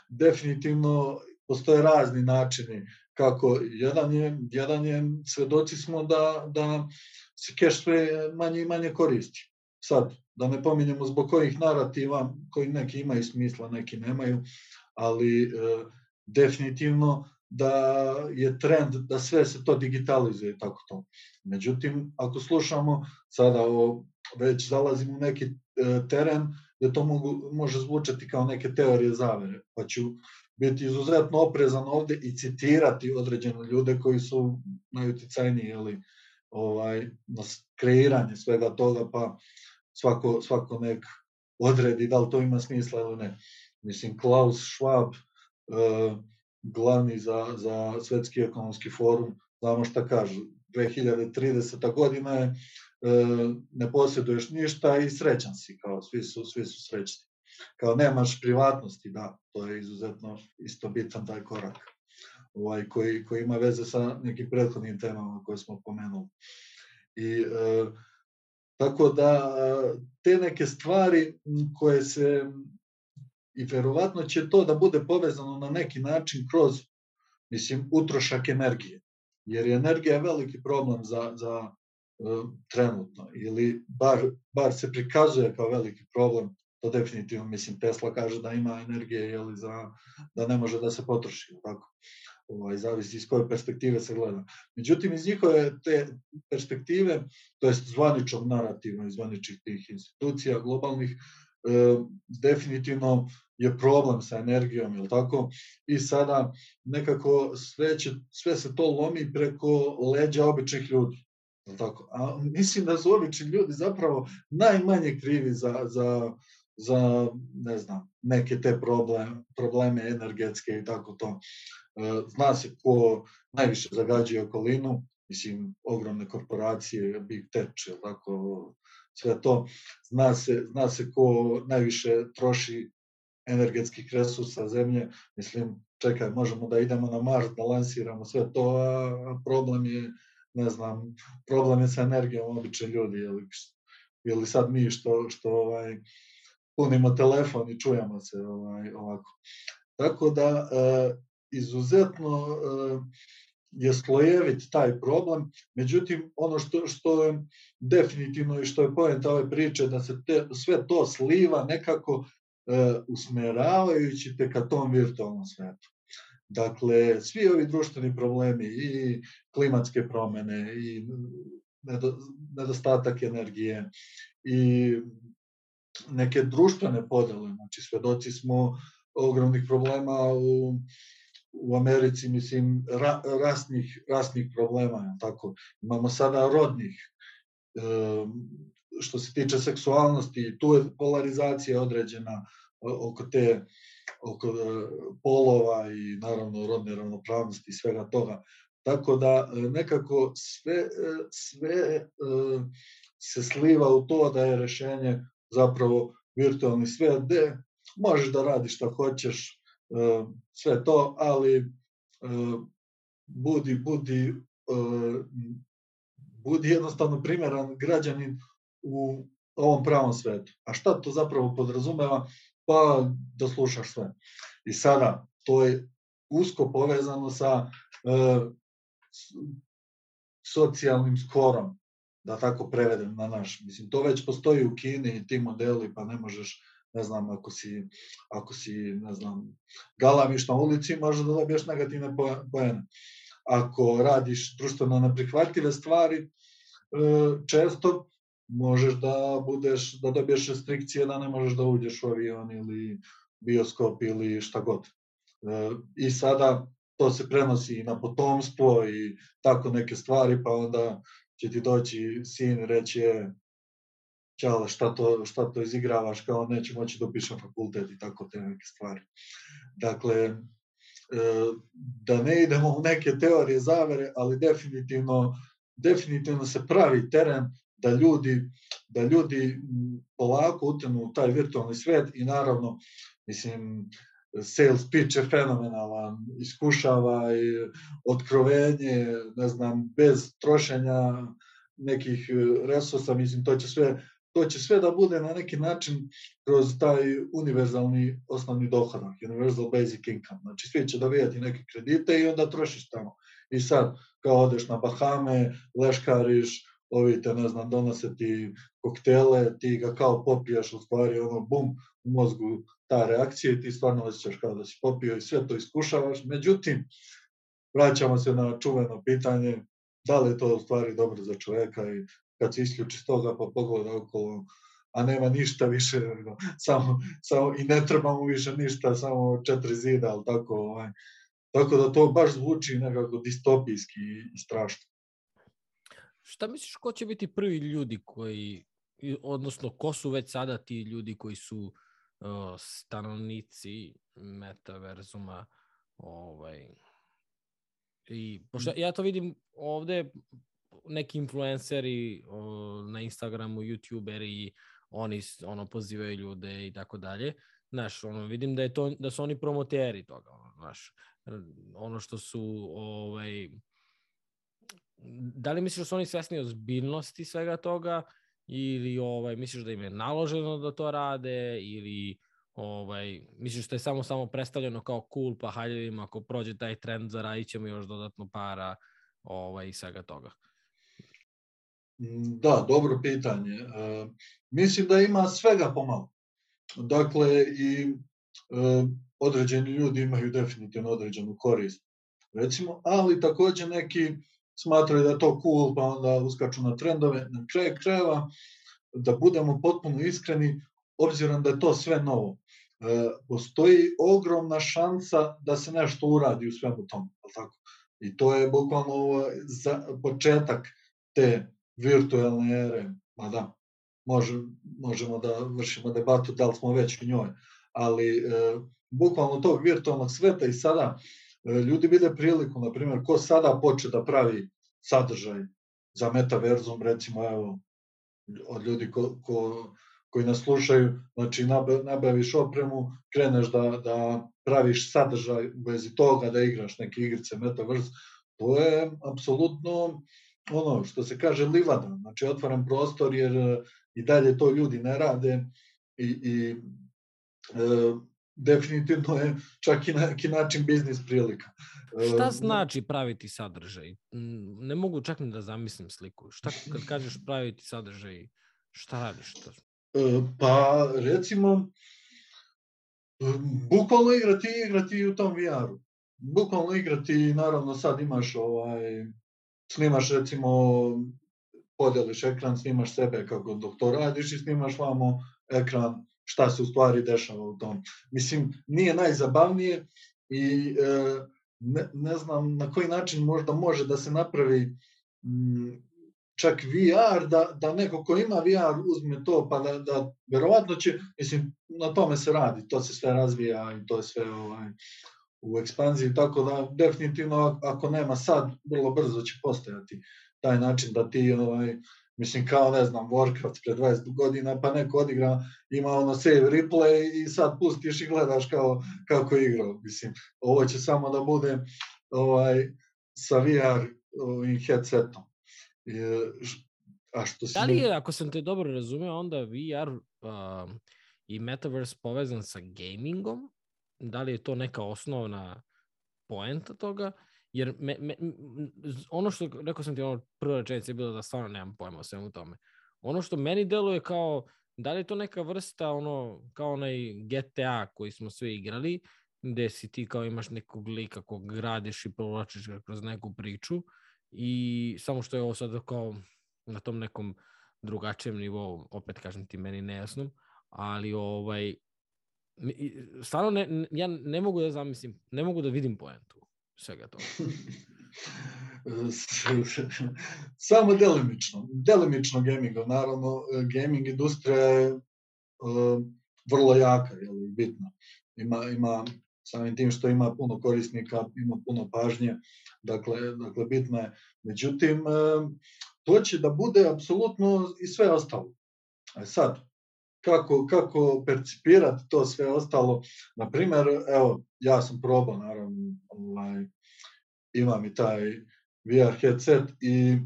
Speaker 2: definitivno postoje razni načini kako jedan je, jedan je svedoci smo da, da se keš sve manje i manje koristi. Sad, da ne pominjemo zbog kojih narativa, koji neki imaju smisla, neki nemaju, ali e, definitivno da je trend da sve se to digitalizuje tako to. Međutim, ako slušamo sada o, već zalazimo u neki e, teren gde to mogu, može zvučati kao neke teorije zavere, pa ću biti izuzetno oprezan ovde i citirati određene ljude koji su najuticajniji ili ovaj, na kreiranje svega toga, pa svako, svako nek odredi da li to ima smisla ili ne. Mislim, Klaus Schwab, uh, glavni za, za svetski ekonomski forum, znamo šta kažu, 2030. godina je, uh, ne posjeduješ ništa i srećan si, kao svi su, svi su srećni. Kao nemaš privatnosti, da, to je izuzetno isto bitan taj korak ovaj, koji, koji ima veze sa nekim prethodnim temama koje smo pomenuli. I e, tako da te neke stvari koje se i verovatno će to da bude povezano na neki način kroz mislim utrošak energije. Jer je energija veliki problem za, za uh, trenutno ili bar, bar se prikazuje kao veliki problem to definitivno, mislim, Tesla kaže da ima energije jeli, za, da ne može da se potroši, tako ovaj, zavisi iz koje perspektive se gleda. Međutim, iz njihove te perspektive, to jest zvaničnog narativa i zvaničnih tih institucija globalnih, e, definitivno je problem sa energijom, je tako? I sada nekako sve, će, sve se to lomi preko leđa običnih ljudi. Je tako? A mislim da su obični ljudi zapravo najmanje krivi za, za, za ne znam, neke te probleme, probleme energetske i tako to. E, zna se ko najviše zagađuje okolinu, mislim, ogromne korporacije, Big Tech, tako, sve to. Zna se, zna se ko najviše troši energetskih resursa zemlje, mislim, čekaj, možemo da idemo na Mars, da lansiramo sve to, a problem je, ne znam, problem je sa energijom obične ljudi, ili, ili sad mi što, što ovaj, punimo telefon i čujemo se ovaj, ovako. Tako da, e, izuzetno e, je slojevit taj problem, međutim, ono što, što je definitivno i što je poenta ove priče, da se te, sve to sliva nekako e, usmeravajući te ka tom virtualnom svetu. Dakle, svi ovi društveni problemi i klimatske promene i nedostatak energije i neke društvene podele, znači svedoci smo ogromnih problema u u Americi, mislim, ra, rasnih, rasnih problema, tako. Imamo sada rodnih, e, što se tiče seksualnosti, tu je polarizacija određena oko te oko e, polova i naravno rodne ravnopravnosti i svega toga. Tako da e, nekako sve, e, sve se sliva u to da je rešenje zapravo virtualni svet gde možeš da radiš šta hoćeš, sve to, ali e, budi, budi, e, budi jednostavno primjeran građanin u ovom pravom svetu. A šta to zapravo podrazumeva? Pa da slušaš sve. I sada, to je usko povezano sa e, socijalnim skorom, da tako prevedem na naš. Mislim, to već postoji u Kini i ti modeli, pa ne možeš ne znam, ako si, ako si ne znam, galamiš na ulici, možda da dobiješ negativne pojene. Ako radiš društveno neprihvatljive stvari, e, često možeš da budeš, da dobiješ restrikcije da ne možeš da uđeš u avion ili bioskop ili šta god. E, I sada to se prenosi i na potomstvo i tako neke stvari, pa onda će ti doći sin i reći je, ćao, šta to, šta to izigravaš, kao neće moći da upišem fakultet i tako te neke stvari. Dakle, e, da ne idemo u neke teorije zavere, ali definitivno, definitivno se pravi teren da ljudi, da ljudi polako utenu u taj virtualni svet i naravno, mislim, sales pitch je fenomenalan, iskušava i otkrovenje, ne znam, bez trošenja nekih resursa, mislim, to će sve to će sve da bude na neki način kroz taj univerzalni osnovni dohodak, universal basic income. Znači, svi će dobijati neke kredite i onda trošiš tamo. I sad, kao odeš na Bahame, leškariš, ovi te, ne znam, donose ti koktele, ti ga kao popiješ, u stvari, ono, bum, u mozgu ta reakcija i ti stvarno osjećaš kao da si popio i sve to iskušavaš. Međutim, vraćamo se na čuveno pitanje, da li je to u stvari dobro za čoveka i kad se isključi toga pa pogleda okolo, a nema ništa više, no, samo, samo, i ne treba mu više ništa, samo četiri zida, ali tako, ovaj, tako da to baš zvuči nekako distopijski i strašno.
Speaker 1: Šta misliš, ko će biti prvi ljudi koji, odnosno ko su već sada ti ljudi koji su uh, stanovnici metaverzuma, ovaj, I pošto ja to vidim ovde neki influenceri o, na Instagramu, youtuberi, oni ono pozivaju ljude i tako dalje. Znaš, ono, vidim da, je to, da su oni promoteri toga, ono, znaš, ono što su, ovaj, da li misliš da su oni svesni ozbiljnosti svega toga ili ovaj, misliš da im je naloženo da to rade ili ovaj, misliš da je samo samo predstavljeno kao cool, pa hajde im ako prođe taj trend zaradit ćemo još dodatno para ovaj, i svega toga.
Speaker 2: Mm, da, dobro pitanje. E, mislim da ima svega pomalo. Dakle, i e, određeni ljudi imaju definitivno određenu korist. Recimo, ali takođe neki smatraju da je to cool, pa onda uskaču na trendove. Na kraju krajeva, da budemo potpuno iskreni, obzirom da je to sve novo, e, postoji ogromna šansa da se nešto uradi u svemu tomu. Tako? I to je bukvalno za početak te virtualne ere, ma da, može, možemo da vršimo debatu da li smo već u njoj, ali e, bukvalno tog virtualnog sveta i sada e, ljudi vide priliku, na primjer, ko sada poče da pravi sadržaj za metaverzum, recimo, evo, od ljudi ko, ko, koji nas slušaju, znači nabaviš opremu, kreneš da, da praviš sadržaj u vezi toga, da igraš neke igrice metaverse, to je apsolutno ono što se kaže livada, znači otvaram prostor jer e, i dalje to ljudi ne rade i, i e, definitivno je čak i na neki način biznis prilika.
Speaker 1: E, Šta znači praviti sadržaj? Ne mogu čak ni da zamislim sliku. Šta kad kažeš praviti sadržaj, šta radiš? To?
Speaker 2: E, pa recimo, bukvalno igrati igrati u tom VR-u. Bukvalno igrati, naravno sad imaš ovaj snimaš recimo, podeliš ekran, snimaš sebe kako dok to radiš i snimaš vamo ekran šta se u stvari dešava u tom. Mislim, nije najzabavnije i e, ne, ne znam na koji način možda može da se napravi m, čak VR, da, da neko ko ima VR uzme to, pa da, da verovatno će, mislim, na tome se radi, to se sve razvija i to je sve ovaj, u ekspanziji, tako da definitivno ako nema sad, vrlo brzo će postojati taj način da ti, ovaj, mislim kao ne znam, Warcraft pre 20 godina, pa neko odigra, ima ono save replay i sad pustiš i gledaš kao, kako je igrao. Mislim, ovo će samo da bude ovaj, sa VR ovim headsetom.
Speaker 1: E, a što si... Da li je, ako sam te dobro razumeo, onda VR uh, i Metaverse povezan sa gamingom? Da li je to neka osnovna poenta toga, jer me, me, ono što, rekao sam ti, ono prva rečenica je bilo da stvarno nemam pojma o svemu tome. Ono što meni deluje kao, da li je to neka vrsta, ono, kao onaj GTA koji smo sve igrali, gde si ti kao imaš nekog lika kog gradiš i provlačiš ga kroz neku priču i samo što je ovo sad kao na tom nekom drugačijem nivou, opet kažem ti meni nejasnom, ali ovaj stvarno ne, ja ne mogu da zamislim, ne mogu da vidim poentu svega toga. [laughs]
Speaker 2: Samo delimično. Delimično gamingom. Naravno, gaming industrija je uh, vrlo jaka, li, bitna. Ima, ima samim tim što ima puno korisnika, ima puno pažnje, dakle, dakle bitna je. Međutim, uh, to će da bude apsolutno i sve ostalo. A sad, kako, kako percipirati to sve ostalo. Na primjer, evo, ja sam probao, naravno, ovaj, imam i taj VR headset i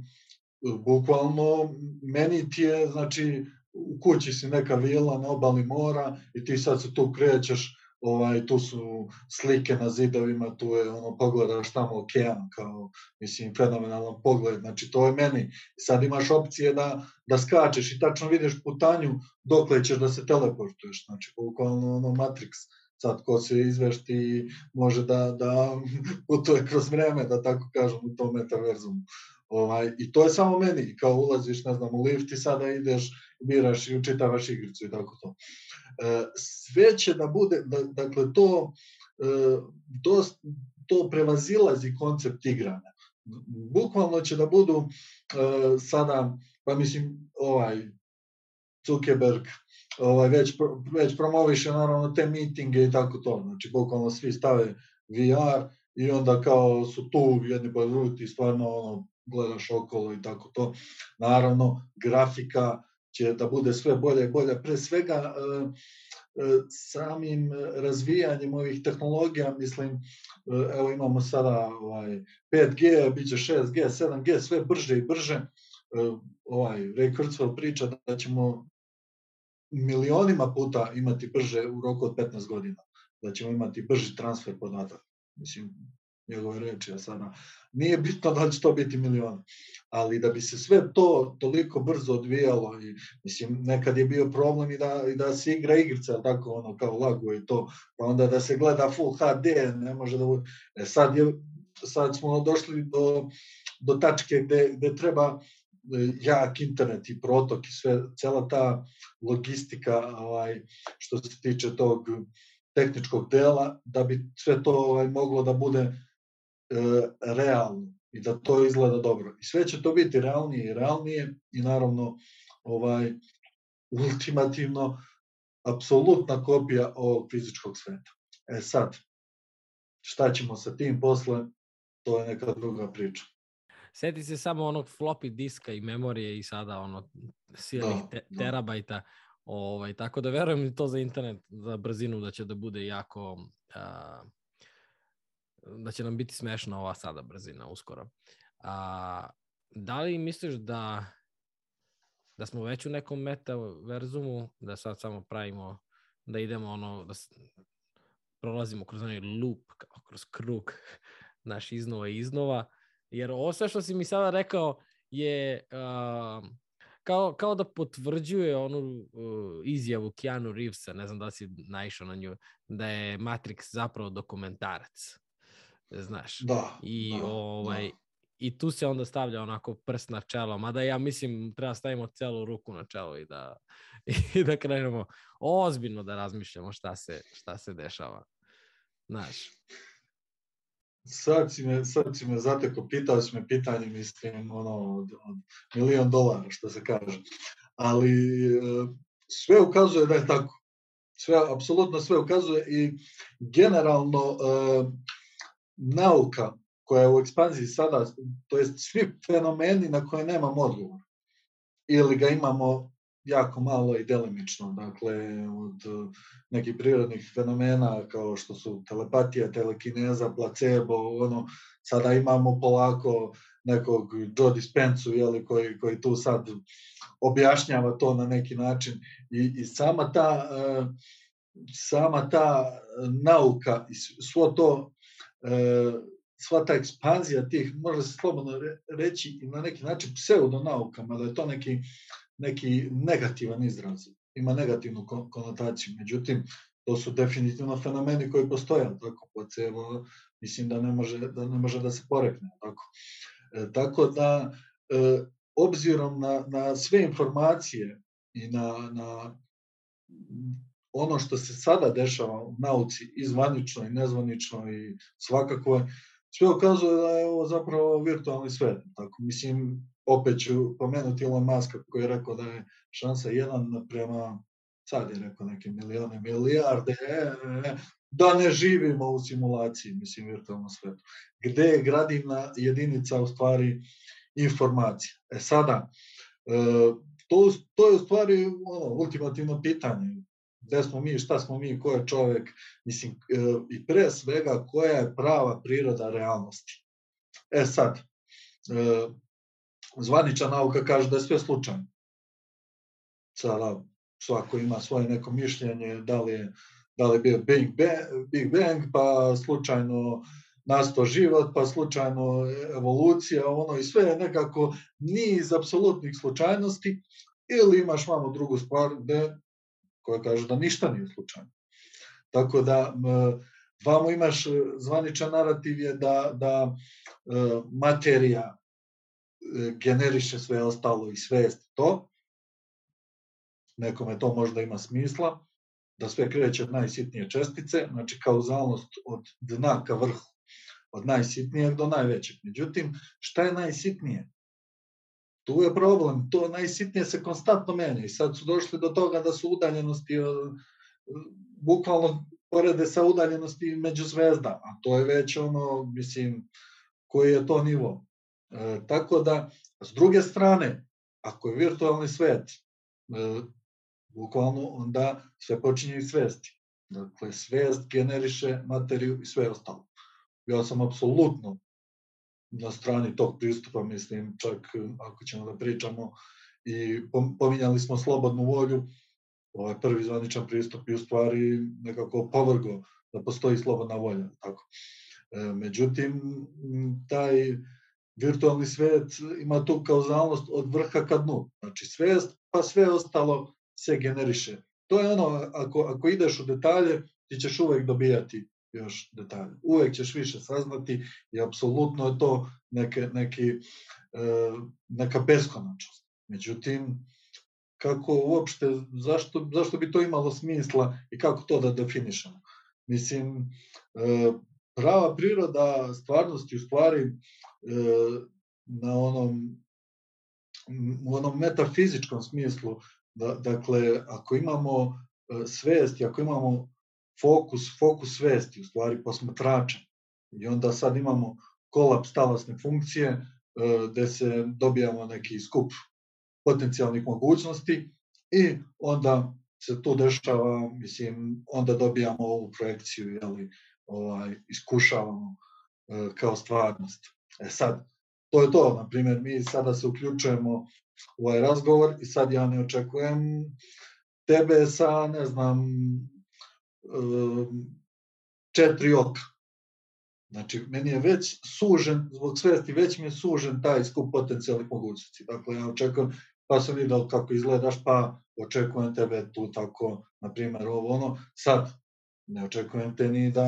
Speaker 2: bukvalno meni ti je, znači, u kući si neka vila na obali mora i ti sad se tu krećeš, ovaj, tu su slike na zidovima, tu je ono, pogledaš tamo okean, kao, mislim, fenomenalan pogled, znači to je meni. Sad imaš opcije da, da skačeš i tačno vidiš putanju dokle ćeš da se teleportuješ, znači, bukvalno ono Matrix, sad ko se izvešti može da, da [laughs] putuje kroz vreme, da tako kažem, u tom metaverzumu. Ovaj, I to je samo meni, kao ulaziš, ne znam, u lift i sada ideš, biraš i učitavaš igricu i tako to. E, sve će da bude, da, dakle, to, e, to, prevazilazi koncept igranja. Bukvalno će da budu e, sada, pa mislim, ovaj, Zuckerberg, ovaj, već, već promoviše naravno te mitinge i tako to. Znači, bukvalno svi stave VR i onda kao su tu jedni po drugi, stvarno ono, gledaš okolo i tako to. Naravno, grafika će da bude sve bolje i bolje. Pre svega, e, e, samim razvijanjem ovih tehnologija, mislim, e, evo imamo sada ovaj, 5G, bit će 6G, 7G, sve brže i brže. Ovaj, Ray Kurzweil priča da ćemo milionima puta imati brže u roku od 15 godina, da ćemo imati brži transfer podataka. Mislim, njegove reči, a sada nije bitno da će to biti miliona, ali da bi se sve to toliko brzo odvijalo i mislim nekad je bio problem i da, i da se igra igrica, tako ono kao lagu i to, pa onda da se gleda full HD, ne može da e, sad, je, sad smo došli do, do tačke gde, gde treba e, jak internet i protok i sve, cela ta logistika ovaj, što se tiče tog tehničkog dela, da bi sve to ovaj, moglo da bude realno i da to izgleda dobro. I sve će to biti realnije i realnije i naravno ovaj ultimativno apsolutna kopija ovog fizičkog sveta. E sad, šta ćemo sa tim posle, to je neka druga priča.
Speaker 1: Seti se samo onog floppy diska i memorije i sada ono silnih da, te, da. terabajta. Ovaj, tako da verujem to za internet, za brzinu da će da bude jako uh, da će nam biti smešna ova sada brzina uskoro. A, da li misliš da da smo već u nekom metaverzumu, da sad samo pravimo, da idemo ono, da prolazimo kroz onaj loop, kao kroz krug, [laughs] naš iznova i iznova, jer ovo sve što si mi sada rekao je uh, kao, kao da potvrđuje onu uh, izjavu Keanu Reevesa, ne znam da si naišao na nju, da je Matrix zapravo dokumentarac znaš.
Speaker 2: Da.
Speaker 1: I,
Speaker 2: da,
Speaker 1: ovaj,
Speaker 2: da.
Speaker 1: I tu se onda stavlja onako prst na čelo, mada ja mislim treba stavimo celu ruku na čelo i da, [laughs] i da krenemo ozbiljno da razmišljamo šta se, šta se dešava. Znaš.
Speaker 2: Sad si me, sad si me zateko, pitao si me pitanje, mislim, ono, od, od milion dolara, što se kaže. Ali e, sve ukazuje da je tako. Sve, apsolutno sve ukazuje i generalno e, nauka koja je u ekspanziji sada, to jest svi fenomeni na koje nemamo odgovor. Ili ga imamo jako malo i delimično, dakle od nekih prirodnih fenomena kao što su telepatija, telekineza, placebo, ono, sada imamo polako nekog Joe Dispensu, jeli, koji, koji tu sad objašnjava to na neki način i, i sama ta uh, sama ta nauka i svo to e, sva ta ekspanzija tih, može se slobodno reći i na neki način pseudonaukama, da je to neki, neki negativan izraz, ima negativnu konotaciju. Međutim, to su definitivno fenomeni koji postoje, tako placebo, mislim da ne može da, ne može da se porekne. Tako, e, tako da, e, obzirom na, na sve informacije i na, na ono što se sada dešava u nauci i zvanično i nezvanično i svakako sve ukazuje da je ovo zapravo virtualni svet. Tako, mislim, opet ću pomenuti Elon Muska koji je rekao da je šansa jedan prema, sad je rekao neke milione, milijarde, e, e, da ne živimo u simulaciji, mislim, virtualnom svetu. Gde je gradivna jedinica u stvari informacija. E sada, e, to, to je u stvari ono, ultimativno pitanje. Gde smo mi, šta smo mi, ko je čovek, mislim, e, i pre svega koja je prava priroda realnosti. E sad, e, zvanična nauka kaže da je sve slučajno. Sada svako ima svoje neko mišljenje, da li je, da li je bio Big Bang, Big Bang pa slučajno nasto život, pa slučajno evolucija, ono i sve je nekako niz apsolutnih slučajnosti, ili imaš malo drugu stvar gde, koja kaže da ništa nije slučajno. Tako da, vamo imaš zvaničan narativ je da, da e, materija e, generiše sve ostalo i svest to, nekome to možda ima smisla, da sve kreće od najsitnije čestice, znači kauzalnost od dna ka vrhu od najsitnijeg do najvećeg. Međutim, šta je najsitnije? Tu je problem, to najsitnije se konstantno menja i sad su došli do toga da su udaljenosti bukvalno porede sa udaljenosti među zvezdama, to je već ono, mislim, koji je to nivo. E, tako da, s druge strane, ako je virtualni svet, e, bukvalno onda sve počinje iz svesti. Dakle, svest generiše materiju i sve ostalo ja sam apsolutno na strani tog pristupa, mislim, čak ako ćemo da pričamo i pominjali smo slobodnu volju, ovaj prvi zvaničan pristup i u stvari nekako povrgo da postoji slobodna volja. Tako. E, međutim, taj virtualni svet ima tu kauzalnost od vrha ka dnu. Znači svest, pa sve ostalo se generiše. To je ono, ako, ako ideš u detalje, ti ćeš uvek dobijati još detalje. Uvek ćeš više saznati i apsolutno je to neke, neki, e, neka beskonačnost. Međutim, kako uopšte, zašto, zašto bi to imalo smisla i kako to da definišemo? Mislim, e, prava priroda stvarnosti u stvari e, na onom u onom metafizičkom smislu, da, dakle, ako imamo svest i ako imamo fokus, fokus svesti, u stvari posmatrača. I onda sad imamo kolaps talasne funkcije, e, gde se dobijamo neki skup potencijalnih mogućnosti i onda se to dešava, mislim, onda dobijamo ovu projekciju, jeli, ovaj, iskušavamo e, kao stvarnost. E sad, to je to, na primjer, mi sada se uključujemo u ovaj razgovor i sad ja ne očekujem tebe sa, ne znam, četiri oka. Znači, meni je već sužen, zbog svesti, već mi je sužen taj skup potencijalnih mogućnosti. Dakle, ja očekujem, pa sam vidio kako izgledaš, pa očekujem tebe tu tako, na primjer, ovo ono. Sad, ne očekujem te ni da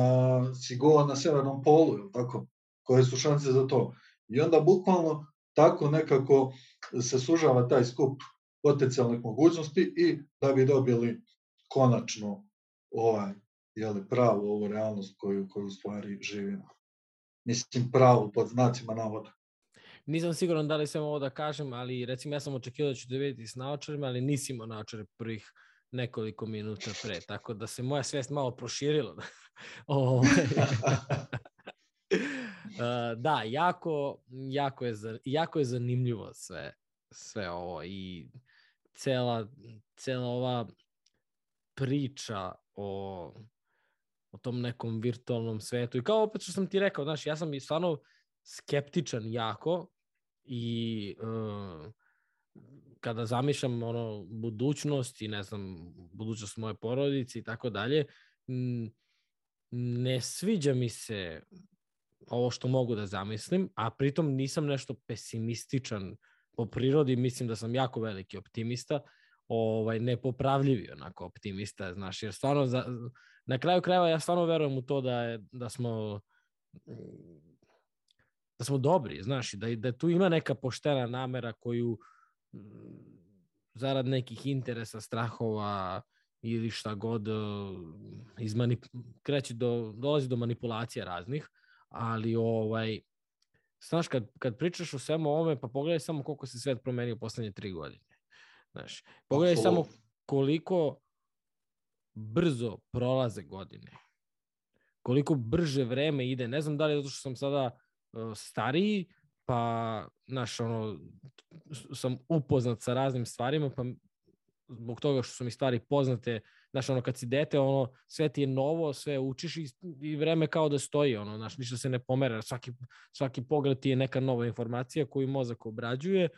Speaker 2: si gola na severnom polu, ili tako? Koje su šanse za to? I onda, bukvalno, tako nekako se sužava taj skup potencijalnih mogućnosti i da bi dobili konačno ovaj, jeli, pravu ovu realnost koju, koju u stvari živimo. Mislim, pravu pod znacima navoda.
Speaker 1: Nisam siguran da li sam ovo da kažem, ali recimo ja sam očekivao da ću da vidjeti s naočarima, ali nisi imao naočare prvih nekoliko minuta pre, tako da se moja svest malo proširila. [laughs] Ovaj. [laughs] [laughs] da, jako, jako, je, jako je zanimljivo sve, sve ovo i cela, cela ova priča o, o tom nekom virtualnom svetu. I kao opet što sam ti rekao, znaš, ja sam i stvarno skeptičan jako i uh, kada zamišljam ono budućnost i ne znam budućnost moje porodice i tako dalje ne sviđa mi se ovo što mogu da zamislim, a pritom nisam nešto pesimističan po prirodi, mislim da sam jako veliki optimista ovaj, nepopravljivi onako optimista, znaš, jer stvarno za, na kraju krajeva ja stvarno verujem u to da, je, da smo da smo dobri, znaš, da, da tu ima neka poštena namera koju zarad nekih interesa, strahova ili šta god iz manip, kreće do, dolazi do manipulacija raznih, ali ovaj, znaš, kad, kad pričaš o svemu ovome, pa pogledaj samo koliko se svet promenio u poslednje tri godine. Znaš, pogledaj samo koliko brzo prolaze godine. Koliko brže vreme ide. Ne znam da li je zato što sam sada uh, stariji, pa, znaš, ono, sam upoznat sa raznim stvarima, pa zbog toga što su mi stvari poznate, znaš, ono, kad si dete, ono, sve ti je novo, sve učiš i, i vreme kao da stoji, ono, znaš, ništa se ne pomera, svaki, svaki pogled ti je neka nova informacija koju mozak obrađuje,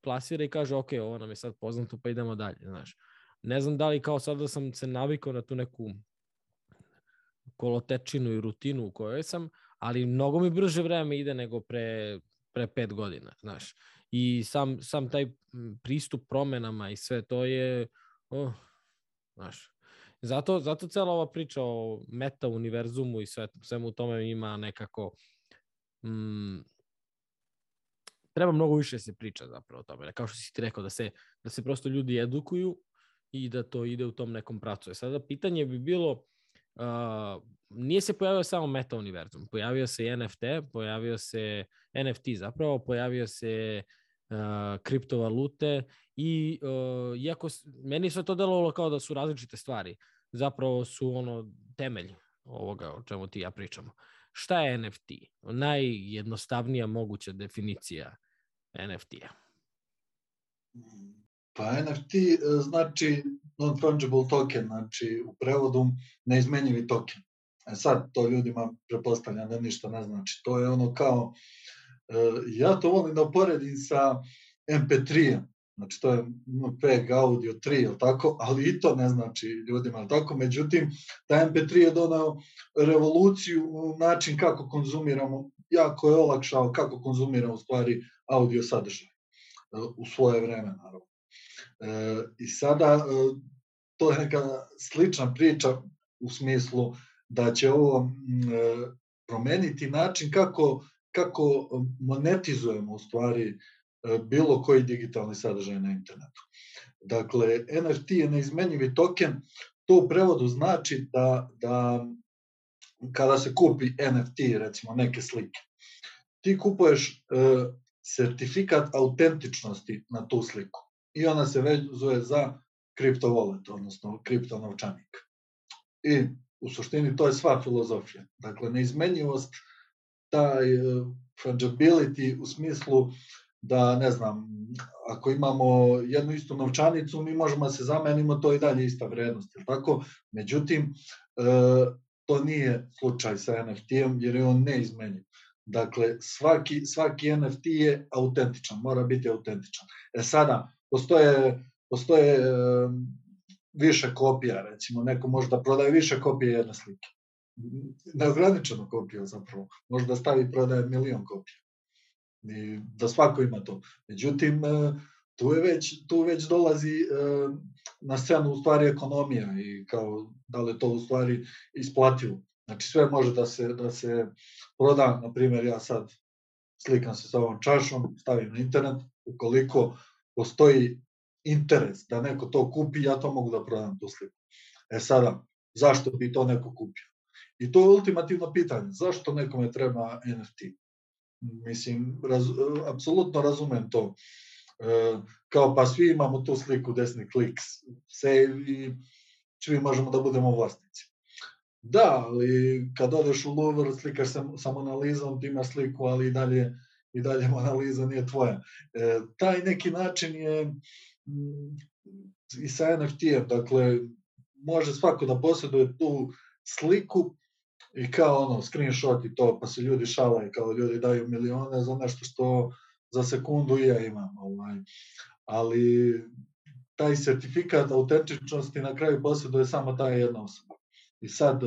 Speaker 1: plasira i kaže, ok, ovo nam je sad poznato, pa idemo dalje, znaš. Ne znam da li kao sad da sam se navikao na tu neku kolotečinu i rutinu u kojoj sam, ali mnogo mi brže vreme ide nego pre, pre pet godina, znaš. I sam, sam taj pristup promenama i sve to je, oh, znaš, zato, zato cela ova priča o meta univerzumu i sve, svemu tome ima nekako mm, treba mnogo više se priča zapravo o tome. Kao što si ti rekao, da se, da se prosto ljudi edukuju i da to ide u tom nekom pracu. E sada pitanje bi bilo, uh, nije se pojavio samo meta univerzum, pojavio se NFT, pojavio se NFT zapravo, pojavio se uh, kriptovalute i uh, iako meni sve to delovalo kao da su različite stvari, zapravo su ono temelj ovoga o čemu ti ja pričamo. Šta je NFT? Najjednostavnija moguća definicija NFT-a.
Speaker 2: Pa NFT e, znači non-fungible token, znači u prevodu neizmenjivi token. E sad, to ljudima prepostavljam da ništa ne znači. To je ono kao, e, ja to volim da uporedim sa MP3-em. Znači, to je PEG Audio 3, je tako? Ali i to ne znači ljudima, je tako? Međutim, ta MP3 je donao revoluciju u način kako konzumiramo, jako je olakšao kako konzumiramo stvari audio sadržaj e, u svoje vreme, naravno. E, I sada, e, to je neka slična priča u smislu da će ovo e, promeniti način kako, kako monetizujemo u stvari bilo koji digitalni sadržaj na internetu. Dakle, NFT je neizmenjivi token, to u prevodu znači da, da kada se kupi NFT, recimo neke slike, ti kupuješ e, sertifikat autentičnosti na tu sliku i ona se vezuje za kriptovolet, odnosno kriptonovčanik. I u suštini to je sva filozofija. Dakle, neizmenjivost, taj uh, fungibility u smislu da, ne znam, ako imamo jednu istu novčanicu, mi možemo da se zamenimo, to i dalje ista vrednost, tako? Međutim, e, to nije slučaj sa NFT-om, jer je on neizmenjiv. Dakle, svaki, svaki NFT je autentičan, mora biti autentičan. E sada, postoje, postoje e, više kopija, recimo, neko može da prodaje više kopije jedne slike. Neograničeno kopija zapravo. Može da stavi prodaje milion kopija i da svako ima to. Međutim, e, tu, je već, tu već dolazi e, na scenu u stvari ekonomija i kao da li to u stvari isplativo. Znači sve može da se, da se proda, na primjer ja sad slikam se sa ovom čašom, stavim na internet, ukoliko postoji interes da neko to kupi, ja to mogu da prodam tu sliku. E sada, zašto bi to neko kupio? I to je ultimativno pitanje, zašto nekome treba NFT? Mislim, raz, apsolutno razumem to. E, kao pa svi imamo tu sliku desni klik, save i svi možemo da budemo vlasnici. Da, ali kad odeš u Louvre, slikaš se sa Monalizom, ti imaš sliku, ali i dalje, i dalje Monaliza nije tvoja. E, taj neki način je mm, i sa NFT-em, dakle, može svako da posjeduje tu sliku, i kao ono, screenshot i to, pa se ljudi šalaju, kao ljudi daju milione za nešto što za sekundu i ja imam. Ovaj. Ali taj sertifikat autentičnosti na kraju posjeduje samo ta jedna osoba. I sad,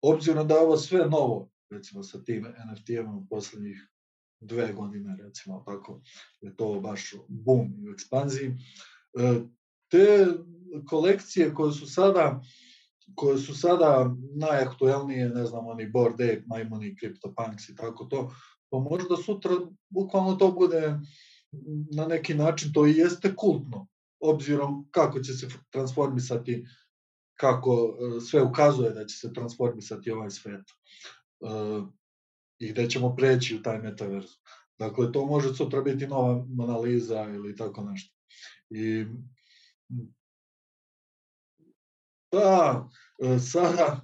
Speaker 2: obzirom da je ovo sve novo, recimo sa tim NFT-em u poslednjih dve godine, recimo tako, je to baš boom i u ekspanziji, e, te kolekcije koje su sada koje su sada najaktuelnije, ne znam, oni Bored Ape, Majmuni, CryptoPunks i tako to, pa možda sutra bukvalno to bude na neki način, to i jeste kultno, obzirom kako će se transformisati, kako e, sve ukazuje da će se transformisati ovaj svet e, i gde ćemo preći u taj metaverzu. Dakle, to može sutra biti nova analiza ili tako nešto. I Da, e, sada,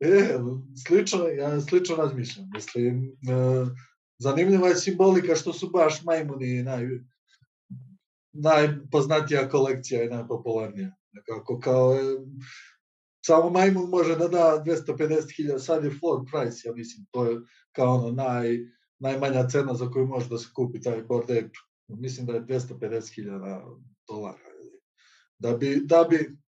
Speaker 2: e, slično, ja slično razmišljam. Mislim, e, zanimljiva je simbolika što su baš majmuni naj, najpoznatija kolekcija i najpopularnija. Nekako kao samo majmun može da da 250.000, sad je floor price, ja mislim, to je kao ono naj, najmanja cena za koju može da se kupi taj Bored Ape. Mislim da je 250.000 dolara. Da bi, da bi e,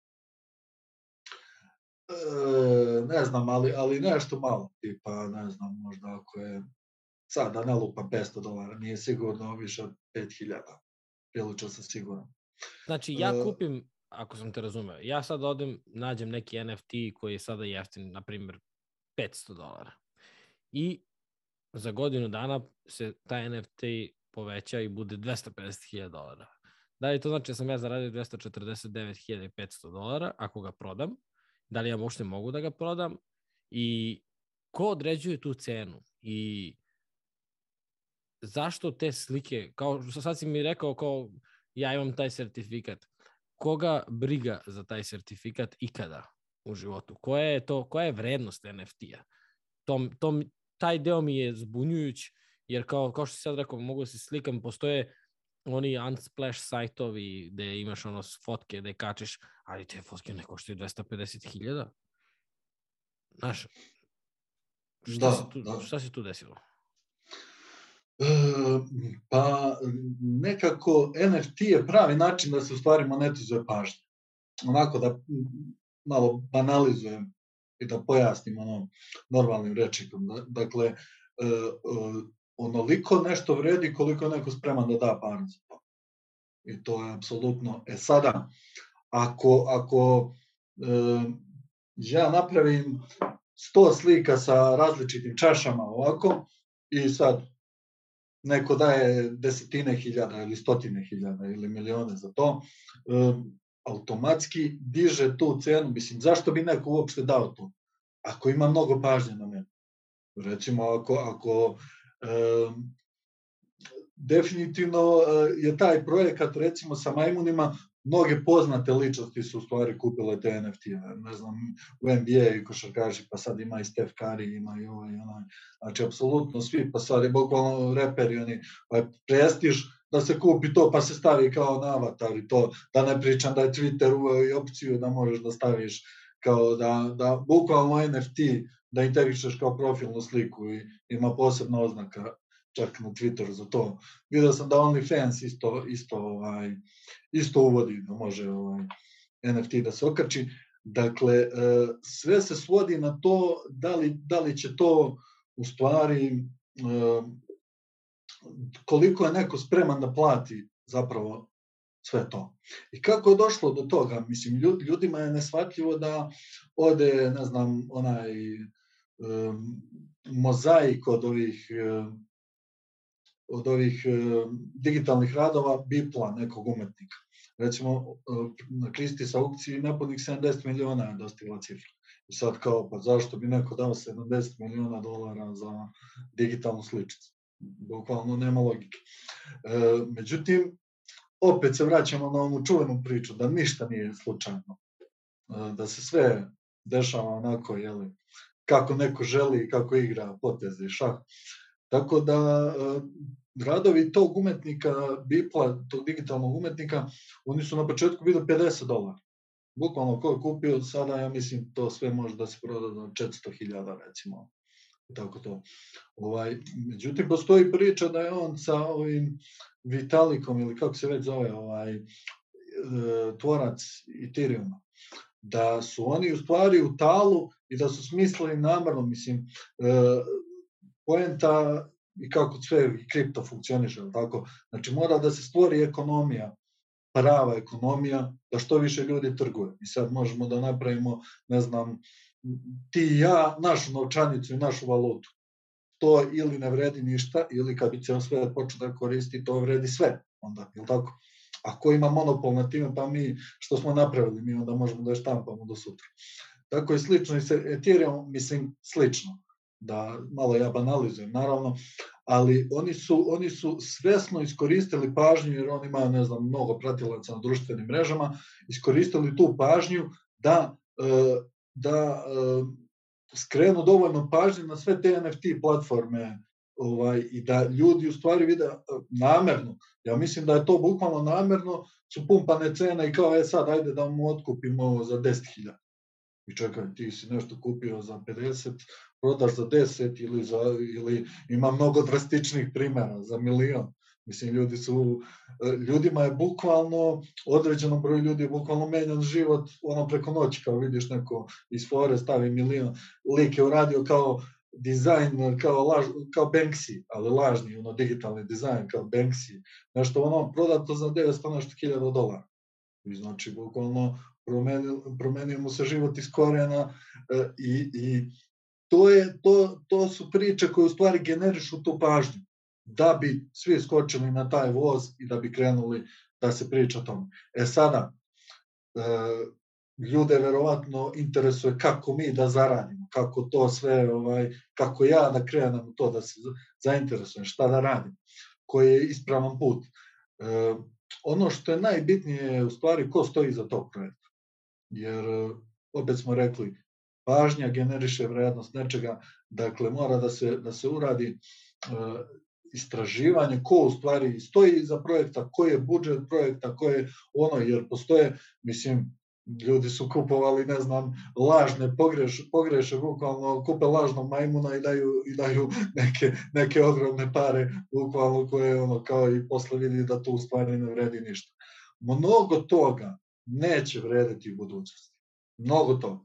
Speaker 2: ne znam, ali, ali nešto malo, tipa, ne znam, možda ako je, sad da ne lupa 500 dolara, nije sigurno više od 5000, prilično sam siguran.
Speaker 1: Znači, ja e, kupim ako sam te razumeo. Ja sad odem, nađem neki NFT koji je sada jeftin, na primjer, 500 dolara. I za godinu dana se taj NFT poveća i bude 250.000 dolara. Da li to znači da sam ja zaradio 249.500 dolara ako ga prodam? Da li ja uopšte mogu da ga prodam? I ko određuje tu cenu? I zašto te slike, kao što sad si mi rekao, kao ja imam taj sertifikat, koga briga za taj sertifikat ikada u životu? Koja je, to, koja je vrednost NFT-a? Tom, tom, taj deo mi je zbunjujuć, jer kao, kao što si sad rekao, mogu da se slikam, postoje oni unsplash sajtovi gde imaš ono fotke gde kačeš, ali te fotke ne koštaju 250.000. Znaš, šta, da, se tu, da. šta se tu desilo?
Speaker 2: E, pa nekako NFT je pravi način da se u stvari monetizuje pažnja. Onako da malo banalizujem i da pojasnim ono normalnim rečikom. Dakle, e, e, onoliko nešto vredi koliko neko spreman da da par za to. I to je apsolutno. E sada, ako, ako ja napravim 100 slika sa različitim čašama ovako i sad neko daje desetine hiljada ili stotine hiljada ili milione za to, automatski diže tu cenu. Mislim, zašto bi neko uopšte dao to? Ako ima mnogo pažnje na mene. Recimo, ako, ako e, definitivno je taj projekat, recimo sa majmunima, mnoge poznate ličnosti su u stvari kupile te NFT, ne znam, u NBA i košarkaši, pa sad ima i Steph Curry, ima i ovaj, onaj, znači, apsolutno svi, pa sad je bukvalno reperi, oni, pa prestiž da se kupi to, pa se stavi kao na avatar i to, da ne pričam da je Twitter uveo i opciju da možeš da staviš kao da, da bukvalno NFT da integrišeš kao profilnu sliku i ima posebna oznaka čak na Twitteru za to. Vidio sam da OnlyFans isto, isto, ovaj, isto uvodi da može ovaj, NFT da se okači. Dakle, e, sve se svodi na to da li, da li će to u stvari e, koliko je neko spreman da plati zapravo sve to. I kako je došlo do toga? Mislim, ljudima je nesvatljivo da ode, ne znam, onaj mozaik od ovih od ovih digitalnih radova bipla nekog umetnika. Recimo, na Kristis aukciji nepunih 70 miliona je dostigla cifra. I sad kao, pa zašto bi neko dao 70 miliona dolara za digitalnu sličicu? Bukvalno nema logike. Međutim, opet se vraćamo na onu čuvenu priču, da ništa nije slučajno. Da se sve dešava onako, jeli, kako neko želi, kako igra poteze i šah. Tako da e, radovi tog umetnika, Bipla, tog digitalnog umetnika, oni su na početku bili 50 dolara. Bukvalno ko je kupio, sada ja mislim to sve može da se proda za 400.000 recimo. Tako to. Ovaj, međutim, postoji priča da je on sa ovim Vitalikom ili kako se već zove, ovaj, e, tvorac Ethereuma, da su oni u stvari u talu i da su smislili namerno, mislim, e, poenta i kako sve i kripto funkcioniše, tako? Znači mora da se stvori ekonomija, prava ekonomija, da što više ljudi trguje. I sad možemo da napravimo, ne znam, ti i ja, našu novčanicu i našu valutu. To ili ne vredi ništa, ili kad bi ceo sve počeo da koristi, to vredi sve. Onda, je tako? Ako ima monopol na time, pa mi što smo napravili, mi onda možemo da je štampamo do sutra. Tako je slično i sa Ethereum, mislim, slično da malo ja banalizujem naravno, ali oni su, oni su svesno iskoristili pažnju, jer on ima, ne znam, mnogo pratilaca na društvenim mrežama, iskoristili tu pažnju da, e, da e, skrenu dovoljno pažnje na sve te NFT platforme ovaj, i da ljudi u stvari vide namerno, ja mislim da je to bukvalno namerno, su pumpane cene i kao, e sad, ajde da mu otkupimo za 10.000. I čekaj, ti si nešto kupio za 50, prodaš za 10 ili, za, ili ima mnogo drastičnih primjera za milion. Mislim, ljudi su, ljudima je bukvalno, određenom broju ljudi je bukvalno menjan život ono preko noći, kao vidiš neko iz fore stavi milion, lik je uradio kao dizajn kao, laž, kao Banksy, ali lažni, ono, digitalni dizajn kao Banksy, nešto ono, prodato za 900 nešto hiljada dolara. I znači, bukvalno, promenio, promenio mu se život iz korena e, i, i to, je, to, to su priče koje u stvari generišu tu pažnju da bi svi skočili na taj voz i da bi krenuli da se priča o tome. E sada, e, ljude verovatno interesuje kako mi da zaradimo, kako to sve, ovaj, kako ja da krenem to, da se zainteresujem, šta da radim, koji je ispravan put. E, ono što je najbitnije je u stvari ko stoji za tog projekta. Jer, opet smo rekli, pažnja generiše vrednost nečega, dakle mora da se, da se uradi e, istraživanje ko u stvari stoji za projekta, koji je budžet projekta, ko je ono, jer postoje, mislim, ljudi su kupovali, ne znam, lažne pogreš, pogreše, bukvalno kupe lažnog majmuna i daju, i daju neke, neke ogromne pare, bukvalno koje ono, kao i posle vidi da to u stvari ne vredi ništa. Mnogo toga neće vrediti u budućnosti. Mnogo toga.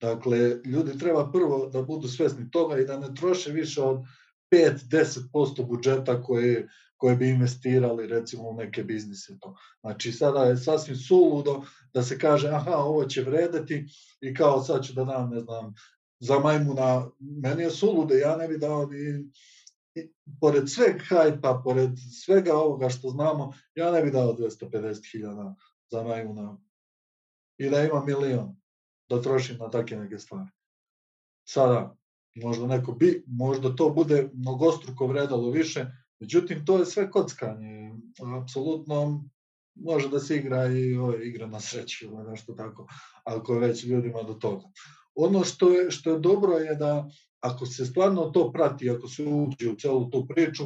Speaker 2: Dakle, ljudi treba prvo da budu svesni toga i da ne troše više od 5-10% budžeta koje, koje bi investirali recimo u neke biznise. To. Znači sada je sasvim suludo da se kaže aha ovo će vredeti i kao sad ću da dam ne znam za majmuna, meni je sulude, ja ne bi dao ni, pored sveg hajpa, pored svega ovoga što znamo, ja ne bi dao 250.000 za majmuna i da ima milion da trošim na takve neke stvari. Sada, možda neko bi, možda to bude mnogostruko vredalo više, međutim to je sve kockanje, apsolutno može da se igra i ove, igra na sreću ili nešto tako, ako je već ljudima do toga. Ono što je, što je dobro je da ako se stvarno to prati, ako se uđe u celu tu priču,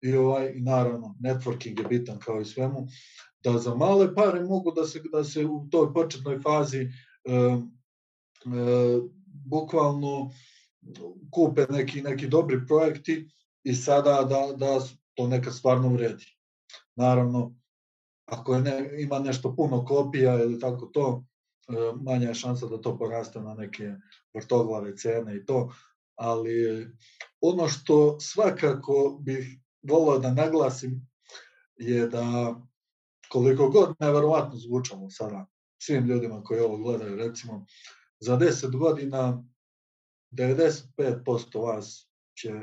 Speaker 2: i, ovaj, i naravno networking je bitan kao i svemu, da za male pare mogu da se, da se u toj početnoj fazi e, e, bukvalno kupe neki, neki dobri projekti i sada da, da to neka stvarno vredi. Naravno, ako je ne, ima nešto puno kopija ili tako to, manja je šansa da to poraste na neke vrtoglave cene i to, ali ono što svakako bih volao da naglasim je da koliko god neverovatno zvučamo sada svim ljudima koji ovo gledaju, recimo, za 10 godina 95% vas će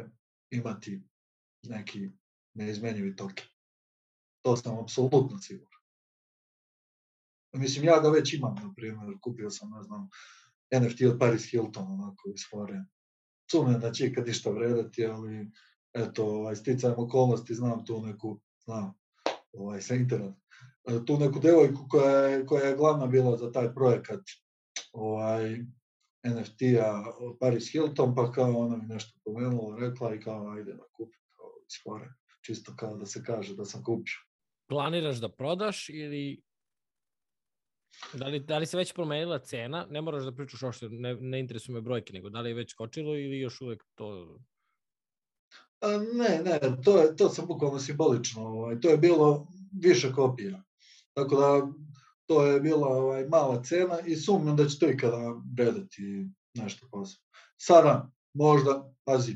Speaker 2: imati neki neizmenjivi token. To sam apsolutno siguran. Mislim, ja ga već imam, na primjer, kupio sam, ne znam, NFT od Paris Hilton, onako, iz fore. Sumnjam da će ikad išta vredati, ali eto, ovaj, sticajem okolnosti, znam tu neku, znam, ovaj, sa internet, tu neku devojku koja je, koja je glavna bila za taj projekat, ovaj, NFT-a Paris Hilton, pa kao ona mi nešto pomenula, rekla i kao ajde da kupim kao iz fore, čisto kao da se kaže da sam kupio.
Speaker 1: Planiraš da prodaš ili Da li, da li se već promenila cena? Ne moraš da pričaš ošto, ne, ne interesuju me brojke, nego da li je već skočilo ili još uvek to...
Speaker 2: Ne, ne, to, je, to sam bukvalno simbolično. Ovaj, to je bilo više kopija. Tako da to je bila ovaj, mala cena i sumnjam da će to ikada vredeti nešto posebno. Sada, možda, pazi,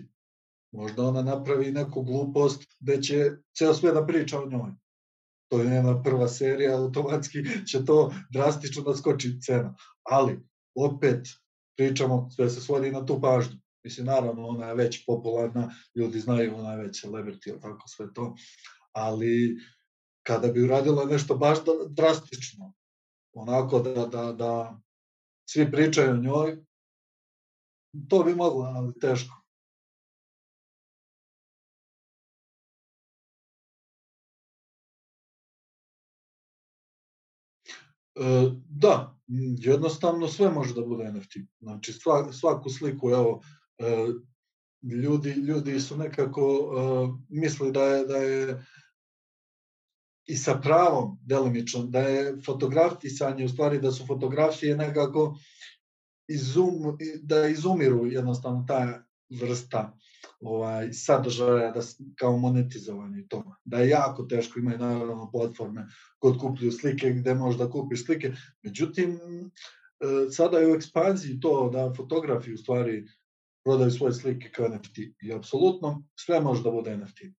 Speaker 2: možda ona napravi neku glupost gde će ceo sve da priča o njoj. To je njena prva serija, automatski će to drastično da skoči cena. Ali, opet, pričamo, sve se svodi na tu pažnju. Mislim, naravno, ona je već popularna, ljudi znaju, ona je već celebrity, tako sve to. Ali, kada bi uradila nešto baš drastično, onako da, da, da svi pričaju o njoj, to bi moglo, ali teško. E, da, jednostavno sve može da bude NFT. Znači svaku sliku, evo, ljudi, ljudi su nekako uh, mislili da je, da je i sa pravom delimično, da je fotografisanje u stvari da su fotografije nekako izum, da izumiru jednostavno ta vrsta ovaj, sadržaja da, kao monetizovanje to. Da je jako teško, imaju naravno platforme kod kupljuju slike gde možeš da kupiš slike. Međutim, e, sada je u ekspanziji to da fotografi u stvari prodaju svoje slike kao NFT. I apsolutno sve može da bude NFT. E,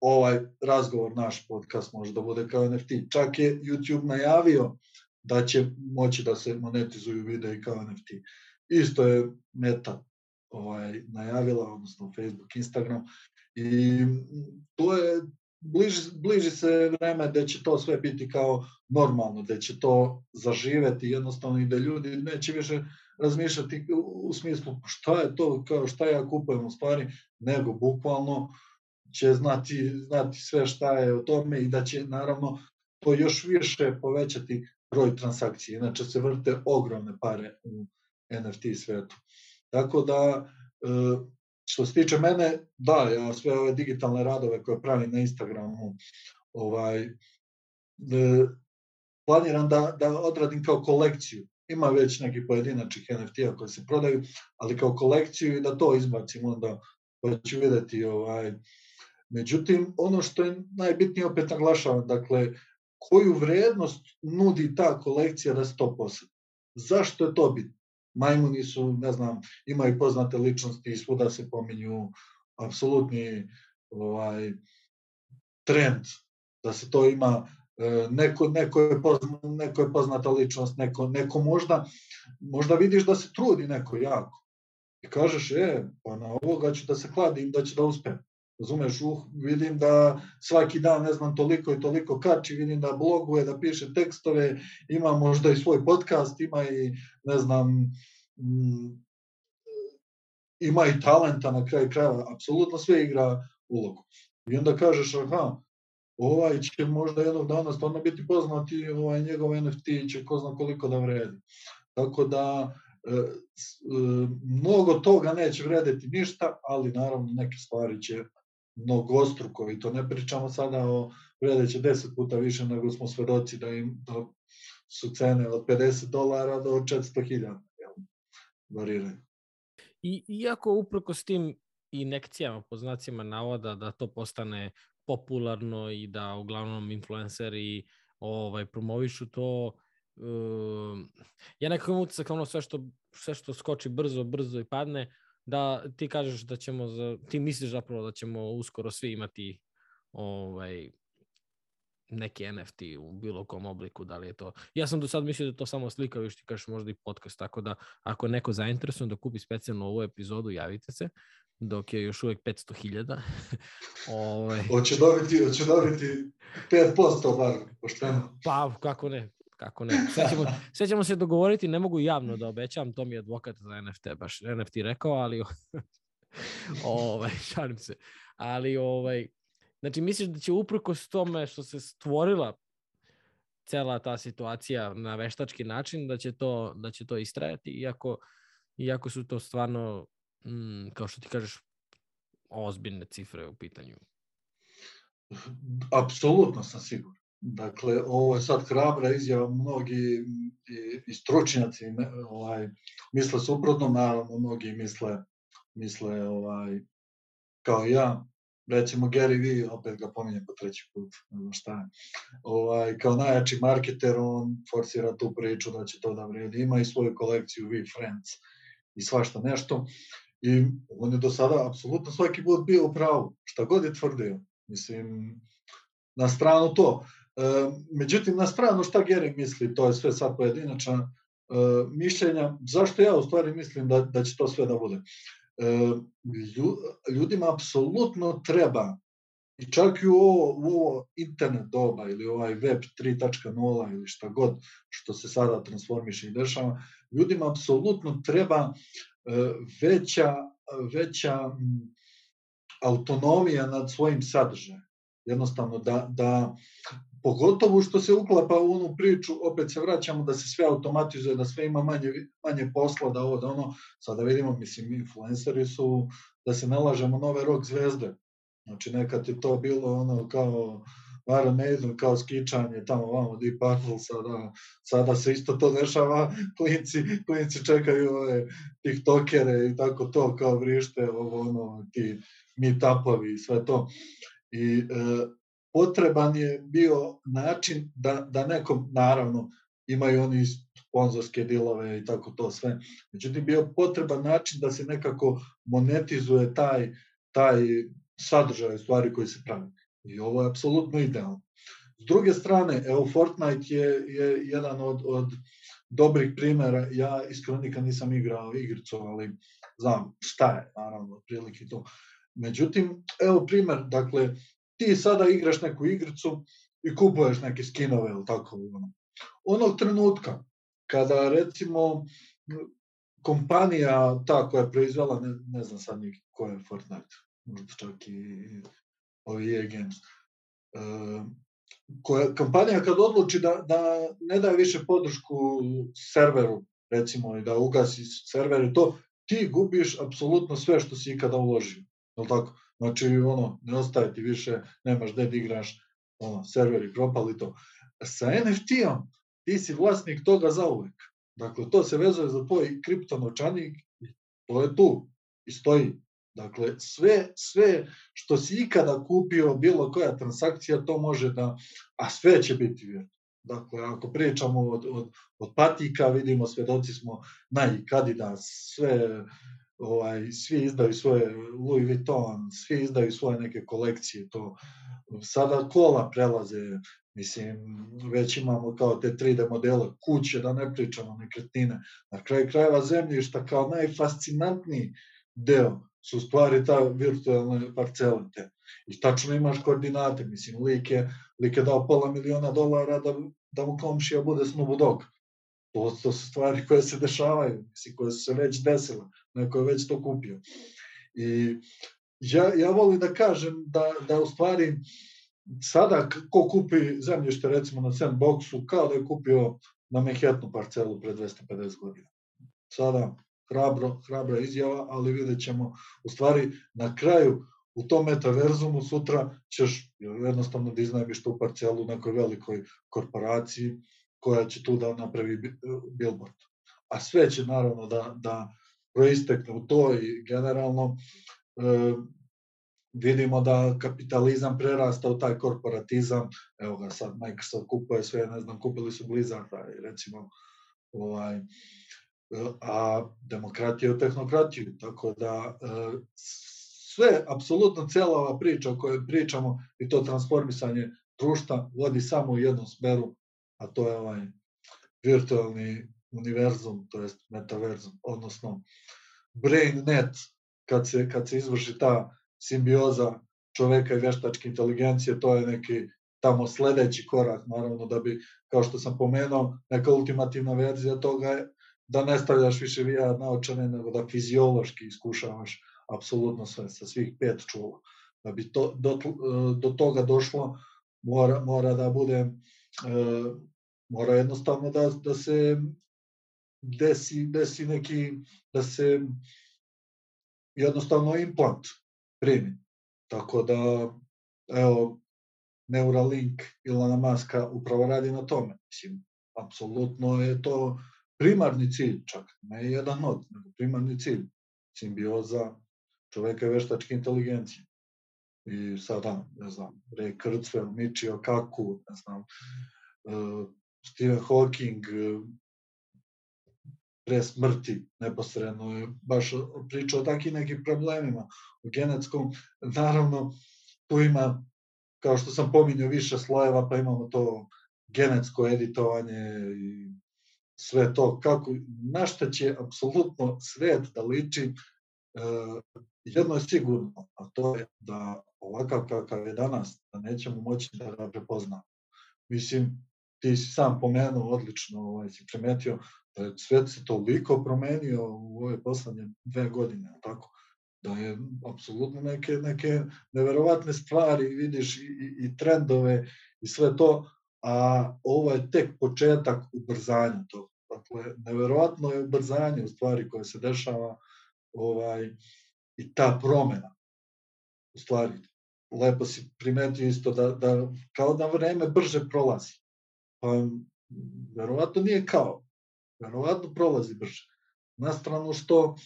Speaker 2: ovaj razgovor, naš podcast može da bude kao NFT. Čak je YouTube najavio da će moći da se monetizuju videi kao NFT. Isto je Meta ovaj, najavila, odnosno Facebook, Instagram, i to je, bliži, bliži se vreme da će to sve biti kao normalno, da će to zaživeti jednostavno i da ljudi neće više razmišljati u, smislu šta je to, kao šta ja kupujem u stvari, nego bukvalno će znati, znati sve šta je o tome i da će naravno to još više povećati broj transakcija. Inače se vrte ogromne pare u NFT svetu. Tako da, e, što se tiče mene, da, ja sve ove digitalne radove koje pravim na Instagramu, ovaj, e, planiram da, da odradim kao kolekciju. Ima već neki pojedinačnih NFT-a koji se prodaju, ali kao kolekciju i da to izbacim onda, pa ću videti ovaj, Međutim, ono što je najbitnije, opet naglašavam, dakle, koju vrednost nudi ta kolekcija da se to posadi. Zašto je to bitno? majmuni su, ne znam, imaju poznate ličnosti i svuda se pominju apsolutni ovaj, trend da se to ima neko, neko, je pozna, neko je poznata ličnost, neko, neko možda, možda vidiš da se trudi neko jako i kažeš, e, pa na ovoga ću da se kladim, da će da uspe. Razumeš, uh, vidim da svaki dan, ne znam, toliko i toliko kači, vidim da bloguje, da piše tekstove, ima možda i svoj podcast, ima i, ne znam, mm, ima i talenta na kraju krajeva, apsolutno sve igra ulogu. I onda kažeš, aha, ovaj će možda jednog dana stvarno biti poznat i ovaj njegov NFT će ko zna koliko da vredi. Tako da, e, e, mnogo toga neće vredeti ništa, ali naravno neke stvari će mnogostruko i to ne pričamo sada o vredeće 10 puta više nego smo svedoci da im da su cene od 50 dolara do 400.000 variraju.
Speaker 1: I, iako uprko s tim inekcijama po znacima navoda da to postane popularno i da uglavnom influenceri ovaj, promovišu to, uh, ja nekako imam utisak ono sve što, sve što skoči brzo, brzo i padne, da ti kažeš da ćemo, za, ti misliš zapravo da ćemo uskoro svi imati ovaj, neki NFT u bilo kom obliku, da li je to... Ja sam do sad mislio da to samo slika, još ti kažeš možda i podcast, tako da ako neko zainteresujem da kupi specijalno ovu epizodu, javite se, dok je još uvek 500.000. [laughs]
Speaker 2: ovaj... Hoće dobiti, hoće dobiti 5% bar, pošteno.
Speaker 1: Pa, kako ne, kako ne. Sve ćemo, sve ćemo se dogovoriti, ne mogu javno da obećam, to mi je advokat za NFT, baš NFT rekao, ali [laughs] ovaj, šalim se. Ali, ovaj, znači, misliš da će uprkos tome što se stvorila cela ta situacija na veštački način, da će to, da će to istrajati, iako, iako su to stvarno, mm, kao što ti kažeš, ozbiljne cifre u pitanju.
Speaker 2: Apsolutno sam siguran. Dakle, ovo je sad hrabra izjava, mnogi i, i stručnjaci ovaj, misle suprotno, naravno mnogi misle, misle ovaj, kao ja, recimo Gary Vee, opet ga pominjem po treći put, šta je, ovaj, kao najjači marketer, on forsira tu priču da će to da vredi, ima i svoju kolekciju We Friends i svašta nešto, i on je do sada apsolutno svaki put bio u pravu, šta god je tvrdio, mislim, na stranu to. E, međutim, na stranu šta Gering misli, to je sve sad pojedinačna e, mišljenja. Zašto ja u stvari mislim da, da će to sve da bude? E, ljudima apsolutno treba i čak i u ovo, u ovo internet doba ili ovaj web 3.0 ili šta god što se sada transformiše i dešava, ljudima apsolutno treba veća, veća autonomija nad svojim sadržajem. jednostavno da, da pogotovo što se uklapa u onu priču, opet se vraćamo da se sve automatizuje, da sve ima manje, manje posla, da ovo, da ono, sada vidimo, mislim, influenceri su, da se nalažemo nove rock zvezde. Znači, nekad je to bilo ono kao Maiden, kao skičanje tamo vamo Deep Purple, sada, sada se isto to dešava, [laughs] klinci, klinci čekaju ove tiktokere i tako to, kao vrište, ovo ono, ti meetupovi i sve to. I e, potreban je bio način da, da nekom, naravno, imaju oni sponzorske dilove i tako to sve. Međutim, bio potreban način da se nekako monetizuje taj, taj sadržaj stvari koji se pravi. I ovo je apsolutno idealno. S druge strane, evo Fortnite je, je jedan od, od dobrih primera. Ja iskreno nikad nisam igrao igricu, ali znam šta je, naravno, prilike to. Međutim, evo primer, dakle, ti sada igraš neku igricu i kupuješ neke skinove ili tako. Ono. Onog trenutka, kada recimo kompanija ta koja je proizvela, ne, ne znam sad ni ko je Fortnite, možda čak i ovi EA Games, uh, koja, kompanija kad odluči da, da ne daje više podršku serveru, recimo, i da ugasi server i to, ti gubiš apsolutno sve što si ikada uložio. Je tako? Znači, ono, ne ostaje ti više, nemaš gde da igraš, ono, serveri propali to. Sa NFT-om ti si vlasnik toga zauvek. Dakle, to se vezuje za tvoj kriptonočanik, to je tu i stoji. Dakle, sve, sve što si ikada kupio, bilo koja transakcija, to može da, a sve će biti vjerno. Dakle, ako pričamo od, od, od patika, vidimo, svedoci smo Nike, Adidas, sve, ovaj, svi izdaju svoje Louis Vuitton, svi izdaju svoje neke kolekcije, to sada kola prelaze, mislim, već imamo kao te 3D modele, kuće, da ne pričamo, nekretnine, na kraju krajeva zemljišta kao najfascinantniji deo su stvari ta virtualne parcele te. I tačno imaš koordinate, mislim, lik je, lik je dao pola miliona dolara da, da mu komšija bude Snoop Dogg. To, to su stvari koje se dešavaju, mislim, koje su se već desile, neko je već to kupio. I ja, ja volim da kažem da, da u stvari sada ko kupi zemljište recimo na sandboxu kao da je kupio na Manhattanu parcelu pre 250 godina. Sada hrabro, hrabra izjava, ali vidjet ćemo u stvari na kraju u tom metaverzumu sutra ćeš jednostavno da iznajmiš tu parcelu u nekoj velikoj korporaciji koja će tu da napravi billboard. A sve će naravno da, da proistekne u to i generalno e, vidimo da kapitalizam prerasta u taj korporatizam, evo ga sad Microsoft kupuje sve, ne znam, kupili su Blizzarda i recimo ovaj, a demokratija tehnokratiju, tako da e, sve, apsolutno cela ova priča o kojoj pričamo i to transformisanje društva vodi samo u jednom smeru, a to je ovaj virtualni univerzum, to jest metaverzum, odnosno BrainNet, kad se, kad se izvrši ta simbioza čoveka i veštačke inteligencije, to je neki tamo sledeći korak, naravno da bi, kao što sam pomenuo, neka ultimativna verzija toga je da ne stavljaš više VR naočane, nego da fiziološki iskušavaš apsolutno sve, sa svih pet čula. Da bi to, do, do toga došlo, mora, mora da bude, e, mora jednostavno da, da se desi, desi neki, da se jednostavno implant primi. Tako da, evo, Neuralink Ilona Maska upravo radi na tome. Mislim, apsolutno je to primarni cilj čak, ne jedan od, nego primarni cilj, simbioza čoveka i veštačke inteligencije. I sada, ne znam, Ray Kurzweil, Michio Kaku, ne znam, uh, Stephen Hawking, uh, pre smrti neposredno je baš pričao o takvim nekim problemima u genetskom. Naravno, tu ima, kao što sam pominjao, više slojeva, pa imamo to genetsko editovanje i sve to, kako, na šta će apsolutno svet da liči, e, jedno je sigurno, a to je da ovakav kakav je danas, da nećemo moći da ga prepoznamo. Mislim, ti si sam pomenuo, odlično ovaj, si primetio, da je svet se toliko promenio u ove poslednje dve godine, tako? da je apsolutno neke, neke neverovatne stvari, vidiš i, i, i trendove i sve to, a ovo je tek početak ubrzanja toga. Dakle, neverovatno je ubrzanje u stvari koje se dešava ovaj, i ta promena. U stvari, lepo si primetio isto da, da kao da vreme brže prolazi. Pa, verovatno nije kao. Verovatno prolazi brže. Na stranu što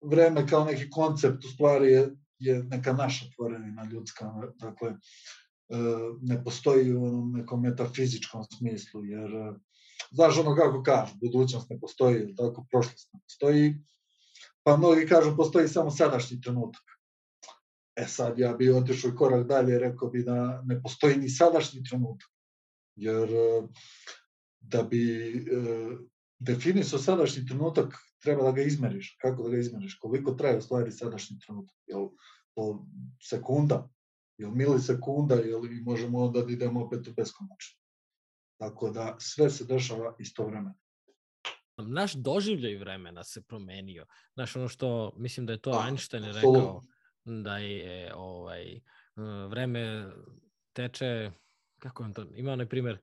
Speaker 2: vreme kao neki koncept u stvari je, je neka naša tvorenina ljudska. Dakle, e, ne postoji u nekom metafizičkom smislu, jer znaš ono kako kažu, budućnost ne postoji, tako, prošlost ne postoji, pa mnogi kažu postoji samo sadašnji trenutak. E sad, ja bi otišao korak dalje, rekao bi da ne postoji ni sadašnji trenutak, jer da bi e, definisao sadašnji trenutak, treba da ga izmeriš. Kako da ga izmeriš? Koliko traje u stvari sadašnji trenutak? Jel po sekunda? Jel milisekunda? Jel možemo onda da idemo opet u beskonačno? Tako da sve se dešava istovremeno.
Speaker 1: Naš doživljaj vremena se promenio. Znaš, ono što, mislim da je to da, Einstein rekao, da je ovaj, vreme teče, kako on to, ima onaj primer,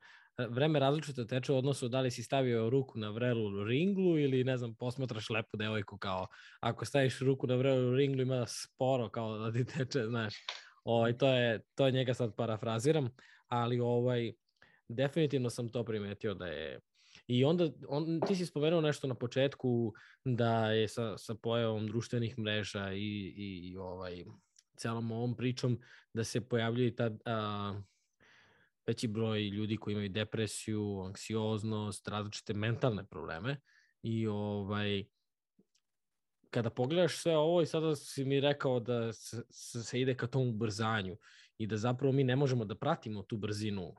Speaker 1: vreme različito teče u odnosu da li si stavio ruku na vrelu ringlu ili, ne znam, posmatraš lepu devojku kao, ako staviš ruku na vrelu ringlu ima sporo kao da ti teče, znaš. Ovaj, to, je, to je njega sad parafraziram, ali ovaj, definitivno sam to primetio da je I onda, on, ti si spomenuo nešto na početku da je sa, sa pojavom društvenih mreža i, i, i ovaj, celom ovom pričom da se pojavljuje ta a, veći broj ljudi koji imaju depresiju, anksioznost, različite mentalne probleme i ovaj kada pogledaš sve ovo i sada si mi rekao da se, se ide ka tom ubrzanju i da zapravo mi ne možemo da pratimo tu brzinu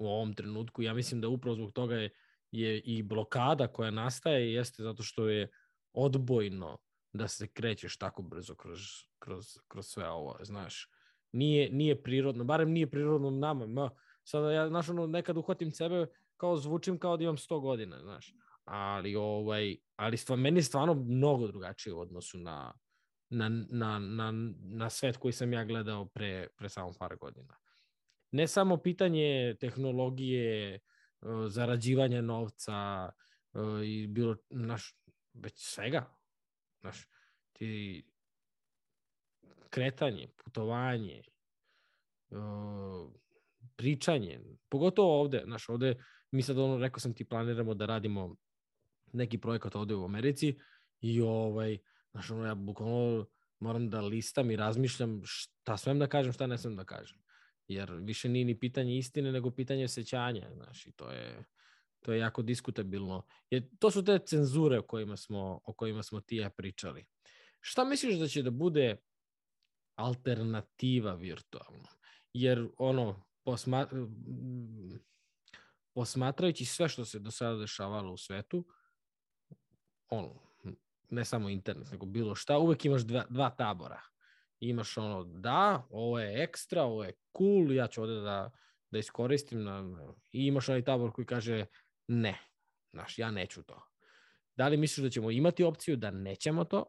Speaker 1: u ovom trenutku. Ja mislim da upravo zbog toga je, je i blokada koja nastaje jeste zato što je odbojno da se krećeš tako brzo kroz, kroz, kroz sve ovo, znaš. Nije, nije prirodno, barem nije prirodno nama. Ma, sada ja, znaš, ono, nekad uhvatim sebe kao zvučim kao da imam 100 godina, znaš. Ali, ovaj, ali stva, meni je stvarno mnogo drugačije u odnosu na, na, na, na, na svet koji sam ja gledao pre, pre samo par godina ne samo pitanje tehnologije, e, zarađivanja novca e, i bilo naš već svega. Naš ti kretanje, putovanje, e, pričanje, pogotovo ovde, naš ovde mi sad ono rekao sam ti planiramo da radimo neki projekat ovde u Americi i ovaj znaš ono ja bukvalno moram da listam i razmišljam šta smem da kažem, šta ne smem da kažem jer više nije ni pitanje istine, nego pitanje sećanja, znaš, i to je, to je jako diskutabilno. Jer to su te cenzure o kojima smo, o kojima smo ti ja pričali. Šta misliš da će da bude alternativa virtualno? Jer ono, posma, posmatrajući sve što se do sada dešavalo u svetu, ono, ne samo internet, nego bilo šta, uvek imaš dva, dva tabora imaš ono, da, ovo je ekstra, ovo je cool, ja ću ovde da, da iskoristim. Na, I imaš onaj tabor koji kaže ne, znaš, ja neću to. Da li misliš da ćemo imati opciju da nećemo to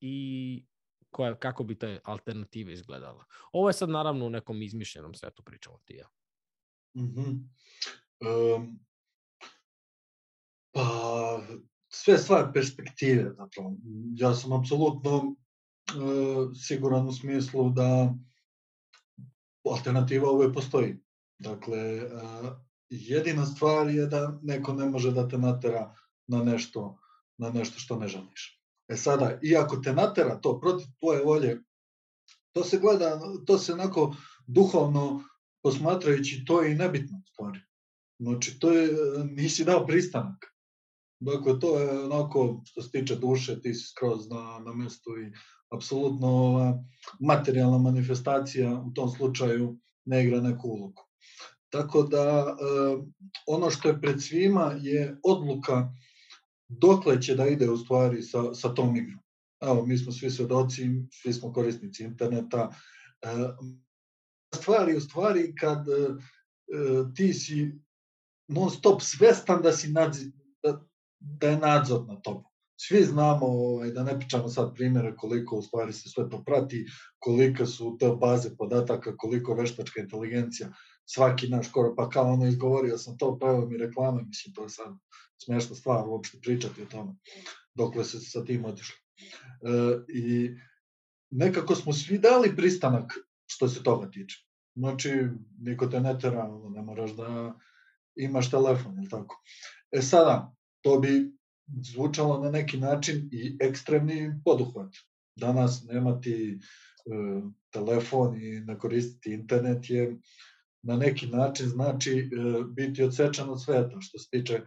Speaker 1: i koja, kako bi ta alternativa izgledala? Ovo je sad naravno u nekom izmišljenom svetu pričamo ti ja.
Speaker 2: Mm -hmm. um, pa, sve stvar perspektive, zapravo. Ja sam apsolutno siguran u smislu da alternativa uvek postoji. Dakle, e, jedina stvar je da neko ne može da te natera na nešto, na nešto što ne želiš. E sada, iako te natera to protiv tvoje volje, to se gleda, to se onako duhovno posmatrajući, to je i nebitno stvari. Znači, to je, nisi dao pristanak. Dakle, to je onako, što se tiče duše, ti si skroz na, na mestu i apsolutno ova materijalna manifestacija u tom slučaju ne igra neku ulogu. Tako da e, ono što je pred svima je odluka dokle će da ide u stvari sa, sa tom igrom. Evo, mi smo svi svedoci, svi smo korisnici interneta. E, stvari u stvari kad e, ti si non stop svestan da si nadzi, da, da je nadzor na tobom svi znamo, ovaj, da ne pričamo sad primjere koliko u stvari se sve to prati, kolike su te baze podataka, koliko veštačka inteligencija, svaki naš skoro, pa kao ono izgovorio sam to, pa evo mi reklame, mislim, to je sad smešna stvar uopšte pričati o tome, dokle se sa tim otišli. E, I nekako smo svi dali pristanak što se toga tiče. Znači, niko te ne tera, ne moraš da imaš telefon, ili tako. E sada, to bi zvučalo na neki način i ekstremni poduhvat. Danas nemati e, telefon i ne koristiti internet je na neki način znači e, biti odsečan od sveta što se tiče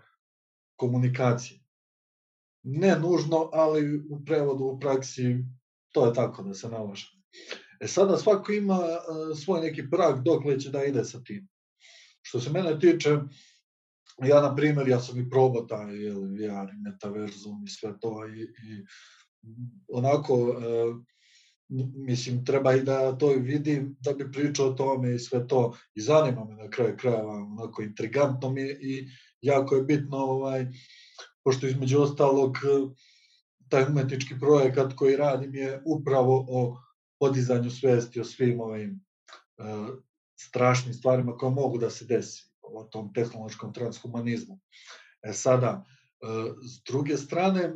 Speaker 2: komunikacije. Ne nužno, ali u prevodu u praksi to je tako da se nalaže. E sada svako ima e, svoj neki prag dokle će da ide sa tim. Što se mene tiče, ja na primjer, ja sam i probao taj jel, VR i metaverzum i sve to i, i onako e, mislim treba i da to vidim da bi pričao o tome i sve to i zanima me na kraju krajeva onako intrigantno mi je i jako je bitno ovaj pošto između ostalog taj umetnički projekat koji radim je upravo o podizanju svesti o svim ovim uh, strašnim stvarima koje mogu da se desi o tom tehnološkom transhumanizmu. E sada, uh, s druge strane,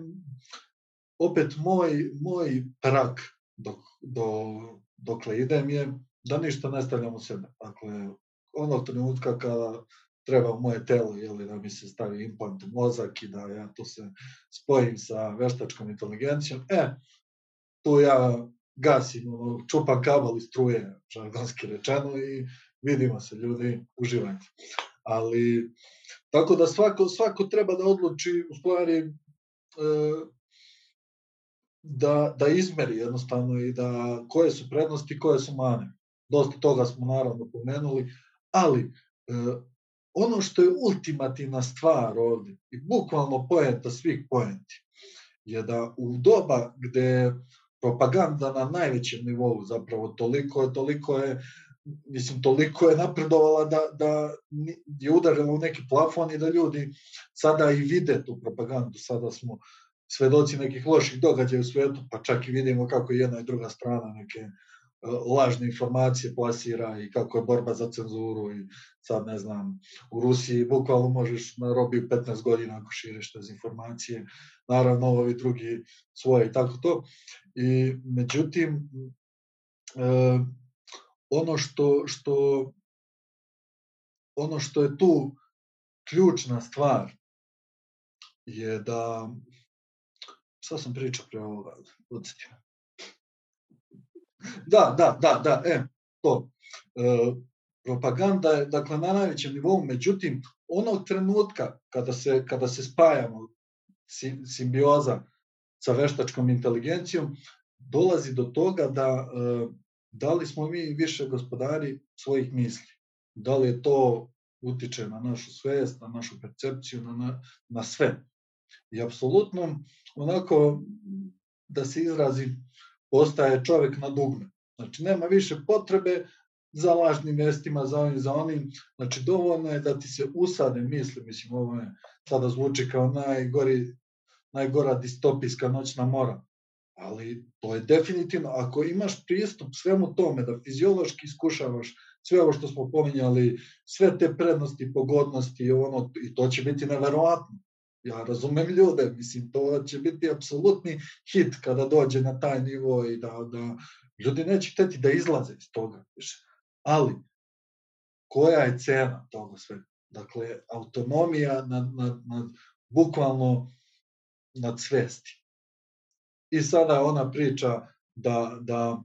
Speaker 2: opet moj, moj prak dok, do, dokle idem je da ništa ne stavljam u sebe. Dakle, onog trenutka kada treba moje telo, jeli, da mi se stavi implant u mozak i da ja to se spojim sa veštačkom inteligencijom, e, tu ja gasim, ono, čupam kabel i struje, žargonski rečeno, i vidimo se ljudi, uživajte. Ali, tako da svako, svako treba da odluči, u stvari, e, da, da izmeri jednostavno i da koje su prednosti, koje su mane. Dosta toga smo naravno pomenuli, ali e, ono što je ultimativna stvar ovde i bukvalno poenta svih poenti je da u doba gde propaganda na najvećem nivou zapravo toliko je, toliko je mislim, toliko je napredovala da, da je udarila u neki plafon i da ljudi sada i vide tu propagandu, sada smo svedoci nekih loših događaja u svetu, pa čak i vidimo kako jedna i druga strana neke e, lažne informacije plasira i kako je borba za cenzuru i sad ne znam, u Rusiji bukvalno možeš na robiju 15 godina ako širiš te informacije, naravno ovi drugi svoje i tako to. I međutim, e, ono što, što ono što je tu ključna stvar je da šta sam pričao pre ovoga, odsjetio. Da, da, da, da, e, to. E, propaganda je, dakle, na najvećem nivou, međutim, onog trenutka kada se, kada se spajamo, simbioza sa veštačkom inteligencijom, dolazi do toga da e, da li smo mi više gospodari svojih misli, da li je to utiče na našu svest, na našu percepciju, na, na, na sve. I apsolutno, onako, da se izrazi, postaje čovek na dugme. Znači, nema više potrebe za lažnim vestima, za ovim, za onim. Znači, dovoljno je da ti se usade misli, mislim, ovo je sada zvuči kao najgori, najgora distopijska noćna mora. Ali to je definitivno, ako imaš pristup svemu tome, da fiziološki iskušavaš sve ovo što smo pominjali, sve te prednosti, pogodnosti, ono, i to će biti neverovatno. Ja razumem ljude, mislim, to će biti apsolutni hit kada dođe na taj nivo i da, da ljudi neće hteti da izlaze iz toga. Ali, koja je cena toga sve? Dakle, autonomija nad, nad, nad bukvalno nad svesti. I sada ona priča da, da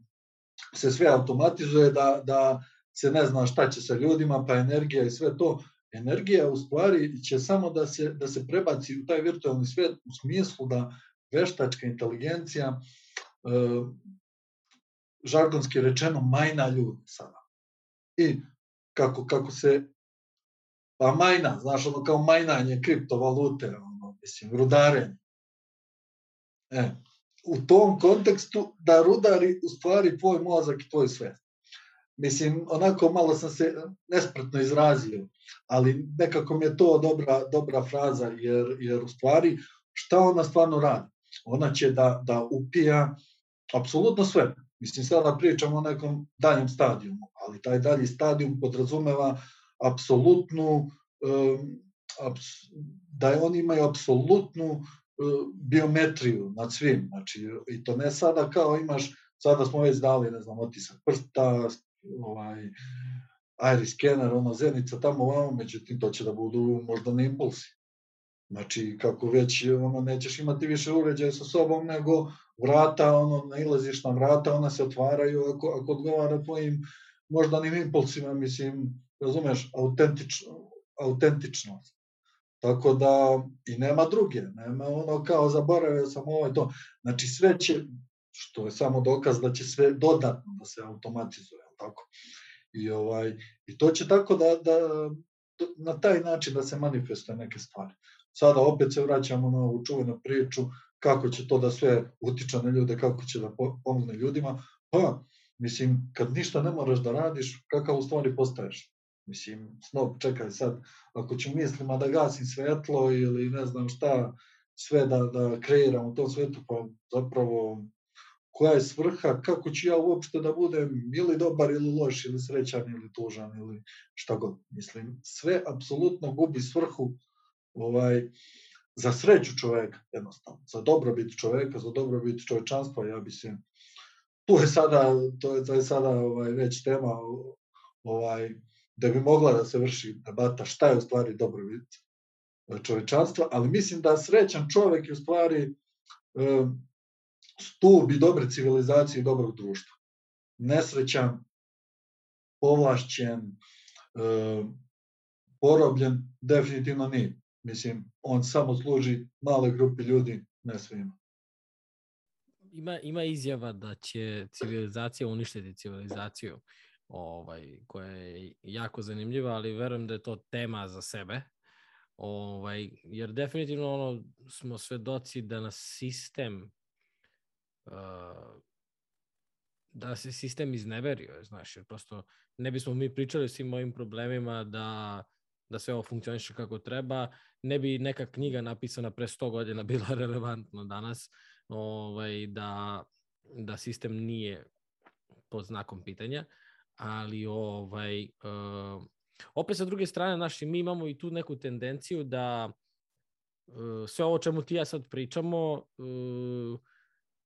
Speaker 2: se sve automatizuje, da, da se ne zna šta će sa ljudima, pa energija i sve to energija u stvari će samo da se, da se prebaci u taj virtualni svet u smislu da veštačka inteligencija e, žargonski rečeno majna ljude sada. I kako, kako se pa majna, znaš, ono kao majnanje kriptovalute, ono, mislim, rudarenje. E, u tom kontekstu da rudari u stvari tvoj mozak i tvoj svet. Mislim, onako malo sam se nespretno izrazio, ali nekako mi je to dobra, dobra fraza, jer, jer u stvari šta ona stvarno radi? ona će da, da upija apsolutno sve. Mislim, sada pričamo o nekom daljem stadijumu, ali taj dalji stadijum podrazumeva apsolutnu, um, da oni imaju apsolutnu biometriju nad svim. Znači, i to ne sada kao imaš, sada smo već dali, ne znam, otisak prsta, ovaj, iris skener, ono, zenica tamo ovamo, međutim, to će da budu možda na impulsi. Znači, kako već, ono, nećeš imati više uređaja sa sobom, nego vrata, ono, nailaziš na vrata, ona se otvaraju ako, ako odgovara tvojim moždanim impulsima, mislim, razumeš, autentično, autentičnost. Tako da, i nema druge, nema ono kao zaboravio sam ovo i to. Znači sve će, što je samo dokaz da će sve dodatno da se automatizuje, tako? I, ovaj, I to će tako da, da, na taj način da se manifestuje neke stvari. Sada opet se vraćamo na ovu čuvenu priču kako će to da sve utiče na ljude, kako će da pomogne ljudima. Pa, mislim, kad ništa ne moraš da radiš, kakav u stvari postaješ? Mislim, snob, čekaj sad, ako ću mislima da gasim svetlo ili ne znam šta, sve da, da kreiram u tom svetu, pa zapravo koja je svrha, kako ću ja uopšte da budem ili dobar ili loš ili srećan ili tužan ili šta god. Mislim, sve apsolutno gubi svrhu ovaj, za sreću čoveka, jednostavno, za dobrobit čoveka, za dobrobit čovečanstva, ja bi se, tu je sada, to je, to je sada ovaj, već tema ovaj, da bi mogla da se vrši debata šta je u stvari dobrobit čovečanstva, ali mislim da srećan čovek je u stvari stub i dobre civilizacije i dobrog društva. Nesrećan, povlašćen, porobljen, definitivno nije. Mislim, on samo služi male grupi ljudi, ne svima.
Speaker 1: Ima, ima izjava da će civilizacija uništiti civilizaciju ovaj, koja je jako zanimljiva, ali verujem da je to tema za sebe. Ovaj, jer definitivno ono, smo svedoci da nas sistem uh, da se sistem izneverio, znaš, jer prosto ne bismo mi pričali o svim mojim problemima da, da sve ovo funkcioniše kako treba, ne bi neka knjiga napisana pre 100 godina [laughs] bila relevantna danas, ovaj, da, da sistem nije pod znakom pitanja. Uh, ali ovaj, uh, opet sa druge strane, naši, mi imamo i tu neku tendenciju da uh, sve ovo čemu ti ja sad pričamo, uh,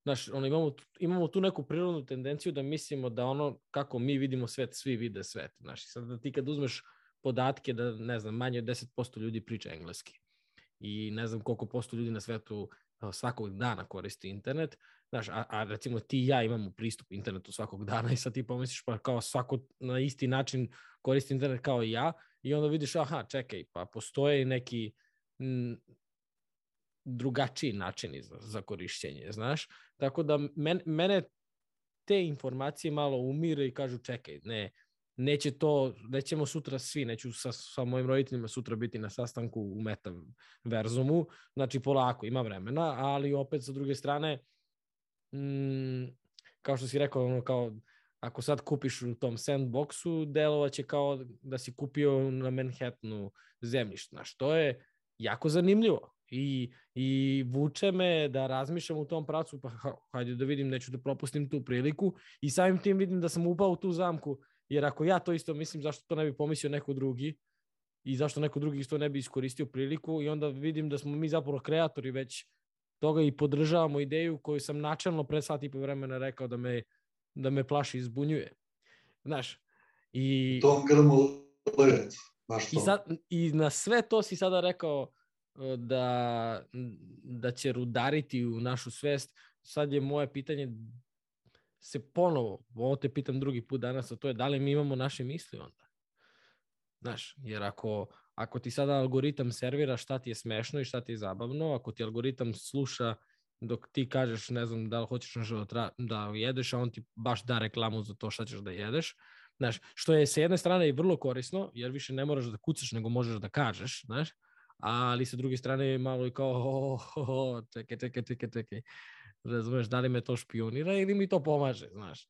Speaker 1: znaš, ono, imamo, imamo tu neku prirodnu tendenciju da mislimo da ono kako mi vidimo svet, svi vide svet. Znaš, sad da ti kad uzmeš podatke da, ne znam, manje od 10% ljudi priča engleski i ne znam koliko posto ljudi na svetu svakog dana koristi internet, znaš, a, a recimo ti i ja imamo pristup internetu svakog dana i sad ti pomisliš pa kao svako na isti način koristi internet kao i ja i onda vidiš aha, čekaj, pa postoje neki m, drugačiji načini za, za korišćenje, znaš, tako da men, mene te informacije malo umire i kažu čekaj, ne, neće to, nećemo sutra svi, neću sa, sa mojim roditeljima sutra biti na sastanku u metaverzumu, znači polako, ima vremena, ali opet sa druge strane, mm, kao što si rekao, ono kao, ako sad kupiš u tom sandboxu, delovaće kao da si kupio na Manhattanu zemljište, znaš, to je jako zanimljivo. I, i vuče me da razmišljam u tom pracu, pa hajde da vidim, neću da propustim tu priliku. I samim tim vidim da sam upao u tu zamku Jer ako ja to isto mislim, zašto to ne bi pomislio neko drugi? I zašto neko drugi isto ne bi iskoristio priliku? I onda vidim da smo mi zapravo kreatori već toga i podržavamo ideju koju sam načelno pre sat i po vremena rekao da me, da me plaši i zbunjuje. Znaš, i...
Speaker 2: Tom grmu lec, baš
Speaker 1: to. I, sad, I na sve to si sada rekao e, da, da će rudariti u našu svest. Sad je moje pitanje se ponovo, ovo te pitam drugi put danas, a to je da li mi imamo naše misli onda? Znaš, jer ako, ako ti sada algoritam servira šta ti je smešno i šta ti je zabavno, ako ti algoritam sluša dok ti kažeš, ne znam, da li hoćeš nešto da, da jedeš, a on ti baš da reklamu za to šta ćeš da jedeš, znaš, što je sa jedne strane i vrlo korisno, jer više ne moraš da kucaš, nego možeš da kažeš, znaš, ali sa druge strane je malo i kao, oh, oh, oh, čekaj, čekaj, čekaj, čekaj razumeš, da li me to špionira ili mi to pomaže, znaš.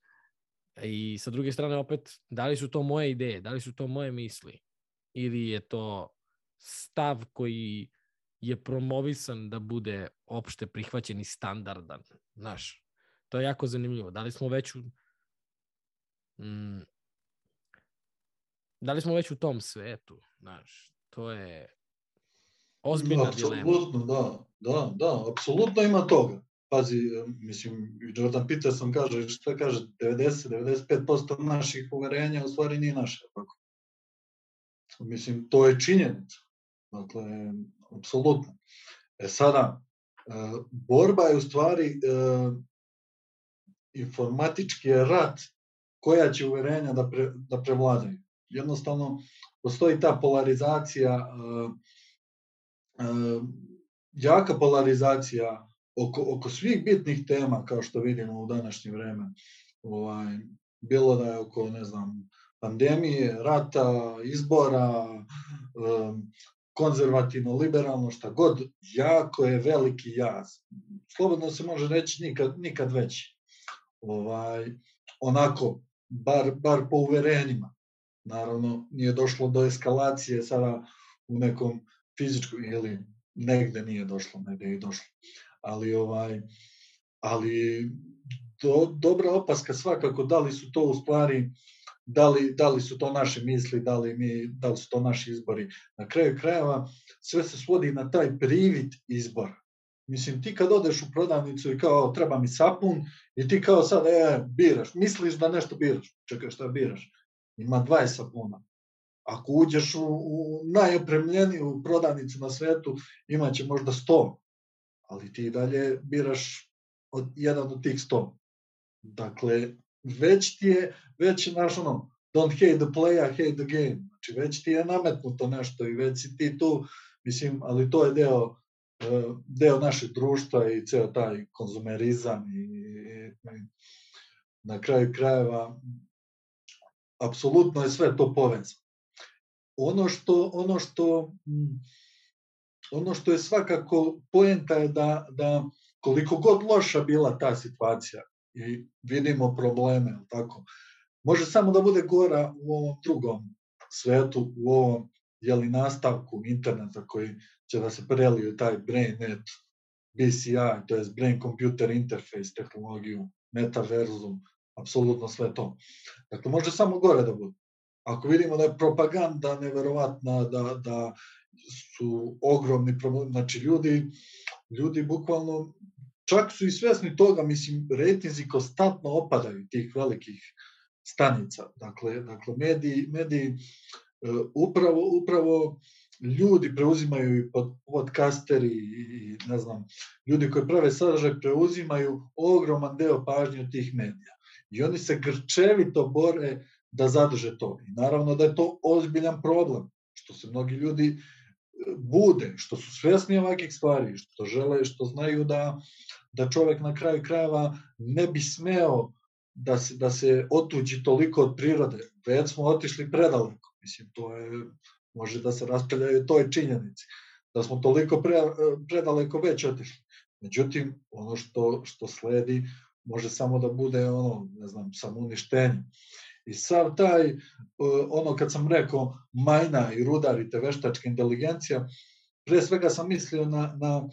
Speaker 1: I sa druge strane opet, da li su to moje ideje, da li su to moje misli ili je to stav koji je promovisan da bude opšte prihvaćen i standardan. Znaš, to je jako zanimljivo. Da li smo već u... Mm, da li smo već u tom svetu? Znaš, to je ozbiljna
Speaker 2: da,
Speaker 1: dilema.
Speaker 2: Apsolutno, da. Da, da, apsolutno ima toga. Pazi, mislim, Jordan Peterson kaže, šta kaže, 90-95% naših uverenja u stvari nije naše. Tako. Mislim, to je činjenica. Dakle, apsolutno. E sada, e, borba je u stvari e, informatički je rat koja će uverenja da, pre, da prevladaju. Jednostavno, postoji ta polarizacija, e, jaka polarizacija oko, oko svih bitnih tema, kao što vidimo u današnje vreme. Ovaj, bilo da je oko, ne znam, pandemije, rata, izbora, konzervativno, liberalno, šta god, jako je veliki jaz. Slobodno se može reći nikad, nikad veći. Ovaj, onako, bar, bar po uverenjima. Naravno, nije došlo do eskalacije sada u nekom fizičkom, ili negde nije došlo, negde je došlo. Ali, ovaj, ali do, dobra opaska svakako, da li su to u stvari da li, da li su to naše misli, da li, mi, da li su to naši izbori. Na kraju krajeva sve se svodi na taj privid izbora. Mislim, ti kad odeš u prodavnicu i kao treba mi sapun i ti kao sad e, biraš, misliš da nešto biraš, čekaj šta biraš, ima 20 sapuna. Ako uđeš u, u najopremljeniju prodavnicu na svetu, imaće možda 100, ali ti dalje biraš od, jedan od tih 100. Dakle, već ti je, već je naš ono, don't hate the player, hate the game. Znači, već ti je nametnuto nešto i već si ti tu, mislim, ali to je deo, e, deo našeg društva i ceo taj konzumerizam i, i, i na kraju krajeva apsolutno je sve to povezano. Ono što, ono što, ono što je svakako poenta je da, da koliko god loša bila ta situacija, i vidimo probleme, tako. Može samo da bude gora u ovom drugom svetu, u ovom jeli, nastavku interneta koji će da se preliju taj BrainNet, BCI, to je Brain Computer Interface tehnologiju, metaverzum, apsolutno sve to. Dakle, može samo gore da bude. Ako vidimo da je propaganda neverovatna, da, da su ogromni problemi, znači ljudi, ljudi bukvalno čak su i svesni toga, mislim, rejtinzi konstantno opadaju tih velikih stanica. Dakle, dakle mediji, mediji e, upravo, upravo ljudi preuzimaju i pod, podcasteri i, ne znam, ljudi koji prave sadržaj preuzimaju ogroman deo pažnje od tih medija. I oni se grčevito bore da zadrže to. I naravno da je to ozbiljan problem, što se mnogi ljudi e, bude, što su svesni ovakvih stvari, što žele, što znaju da da čovek na kraju krajeva ne bi smeo da se, da se otuđi toliko od prirode. Već smo otišli predaleko. Mislim, to je, može da se raspravljaju toj činjenici. Da smo toliko pre, predaleko već otišli. Međutim, ono što, što sledi može samo da bude ono, ne znam, samouništenje. I sav taj, ono kad sam rekao, majna i rudar i te veštačka inteligencija, pre svega sam mislio na, na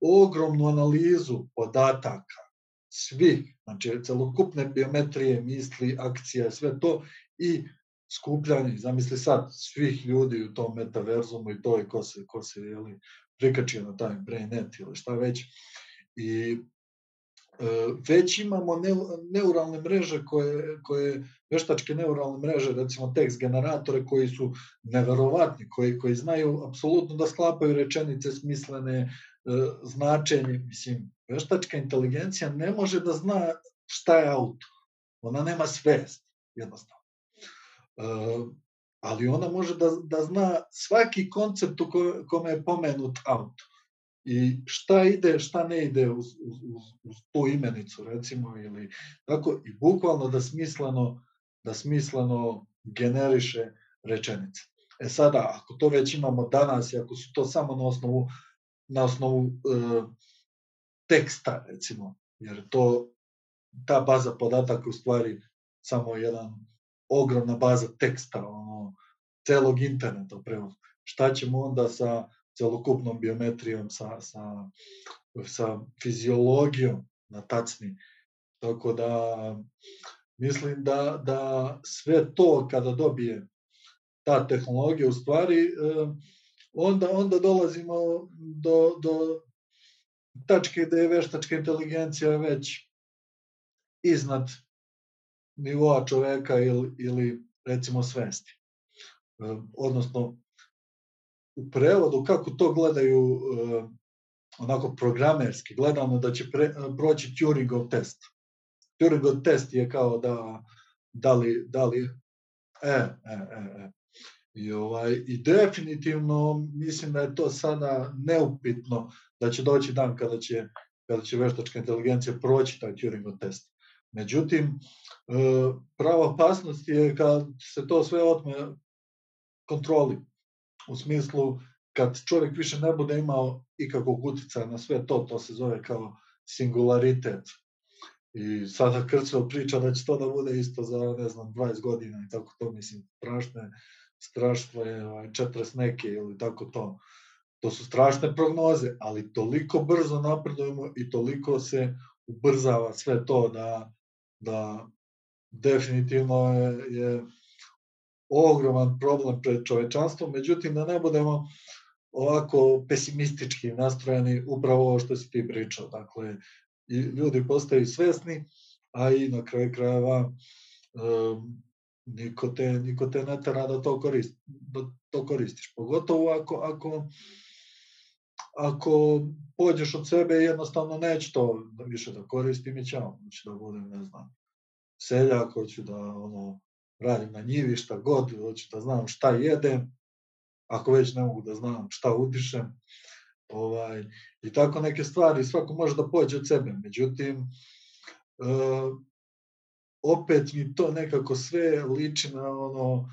Speaker 2: ogromnu analizu podataka svih, znači celokupne biometrije, misli, akcija, sve to i skupljanje, zamisli sad, svih ljudi u tom metaverzumu i to je ko se, ko se jeli, prikačio na taj brainet ili šta već. I e, već imamo neuralne mreže koje, koje veštačke neuralne mreže, recimo tekst generatore koji su neverovatni, koji, koji znaju apsolutno da sklapaju rečenice smislene, značenje, mislim, veštačka inteligencija ne može da zna šta je auto. Ona nema svest, jednostavno. E, ali ona može da, da zna svaki koncept u kome je pomenut auto. I šta ide, šta ne ide uz, uz, uz, uz tu imenicu, recimo, ili tako, i bukvalno da smisleno, da smisleno generiše rečenice. E sada, ako to već imamo danas i ako su to samo na osnovu na osnovu e, teksta, recimo, jer to, ta baza podataka u stvari samo jedan ogromna baza teksta, ono, celog interneta prema. Šta ćemo onda sa, celokupnom biometrijom, sa, sa, sa fiziologijom na tacni. Tako da mislim da, da sve to kada dobije ta tehnologija u stvari, e, onda, onda dolazimo do, do tačke gde je veštačka inteligencija već iznad nivoa čoveka ili, ili recimo svesti. E, odnosno, u prevodu, kako to gledaju e, onako programerski, gledano da će pre, proći Turingov test. Turingov test je kao da, da li, da li, e, e, e, e. I, ovaj, I definitivno mislim da je to sada neupitno da će doći dan kada će, kada će veštačka inteligencija proći taj Turingov test. Međutim, e, prava opasnost je kad se to sve otme kontroli. U smislu, kad čovjek više ne bude imao ikakvog utjecaja na sve to, to se zove kao singularitet. I sada Krcel priča da će to da bude isto za, ne znam, 20 godina i tako to, mislim, strašno je, je 40 ovaj, neke ili tako to. To su strašne prognoze, ali toliko brzo napredujemo i toliko se ubrzava sve to da, da definitivno je, je ogroman problem pred čovečanstvom, međutim da ne budemo ovako pesimistički nastrojeni upravo ovo što si ti pričao. Dakle, i ljudi postaju svesni, a i na kraju krajeva um, niko te, niko te ne tera da to, korist, da to koristiš. Pogotovo ako, ako, ako pođeš od sebe jednostavno neće to više da koristim i ćao. Znači da budem, ne znam, seljak, hoću da ono, radim na njivi, šta god, hoću da znam šta jedem, ako već ne mogu da znam šta udišem, ovaj, i tako neke stvari, svako može da pođe od sebe, međutim, e, opet mi to nekako sve liči na ono,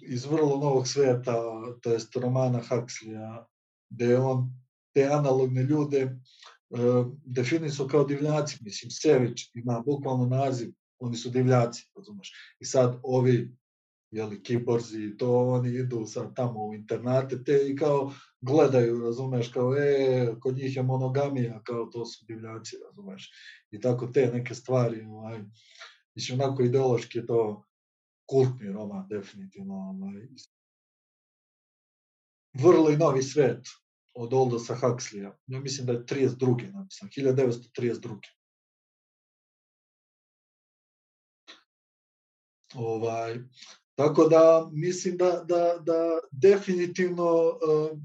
Speaker 2: iz vrlo novog sveta, to jest romana Huxleya, gde on te analogne ljude uh, definisao kao divljaci, mislim, Sević ima bukvalno naziv, oni su divljaci, razumeš. I sad ovi jeli, kiborzi, to oni idu sad tamo u internate te i kao gledaju, razumeš, kao e, kod njih je monogamija, kao to su divljaci, razumeš. I tako te neke stvari, ovaj, mislim, onako ideološki je to kultni roman, definitivno, ovaj, vrlo i novi svet od Oldosa Huxleya. Ja mislim da je 32. napisan, 1932. Ovaj, Tako da mislim da, da, da definitivno uh,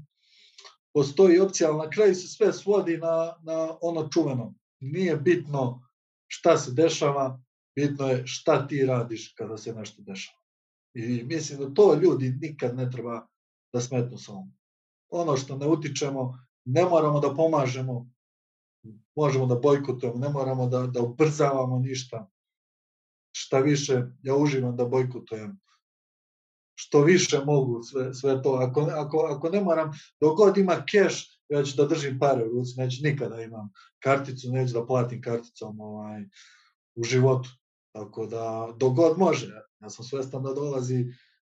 Speaker 2: postoji opcija, ali na kraju se sve svodi na, na ono čuveno. Nije bitno šta se dešava, bitno je šta ti radiš kada se nešto dešava. I mislim da to ljudi nikad ne treba da smetnu sa ovom. Ono što ne utičemo, ne moramo da pomažemo, možemo da bojkotujemo, ne moramo da, da ubrzavamo ništa. Šta više, ja uživam da bojkotujem što više mogu sve, sve to. Ako, ako, ako ne moram, dok god ima keš, ja ću da držim pare u ruci, neću nikada imam karticu, neću da platim karticom ovaj, u životu. Tako da, dok god može, ja sam svestan da dolazi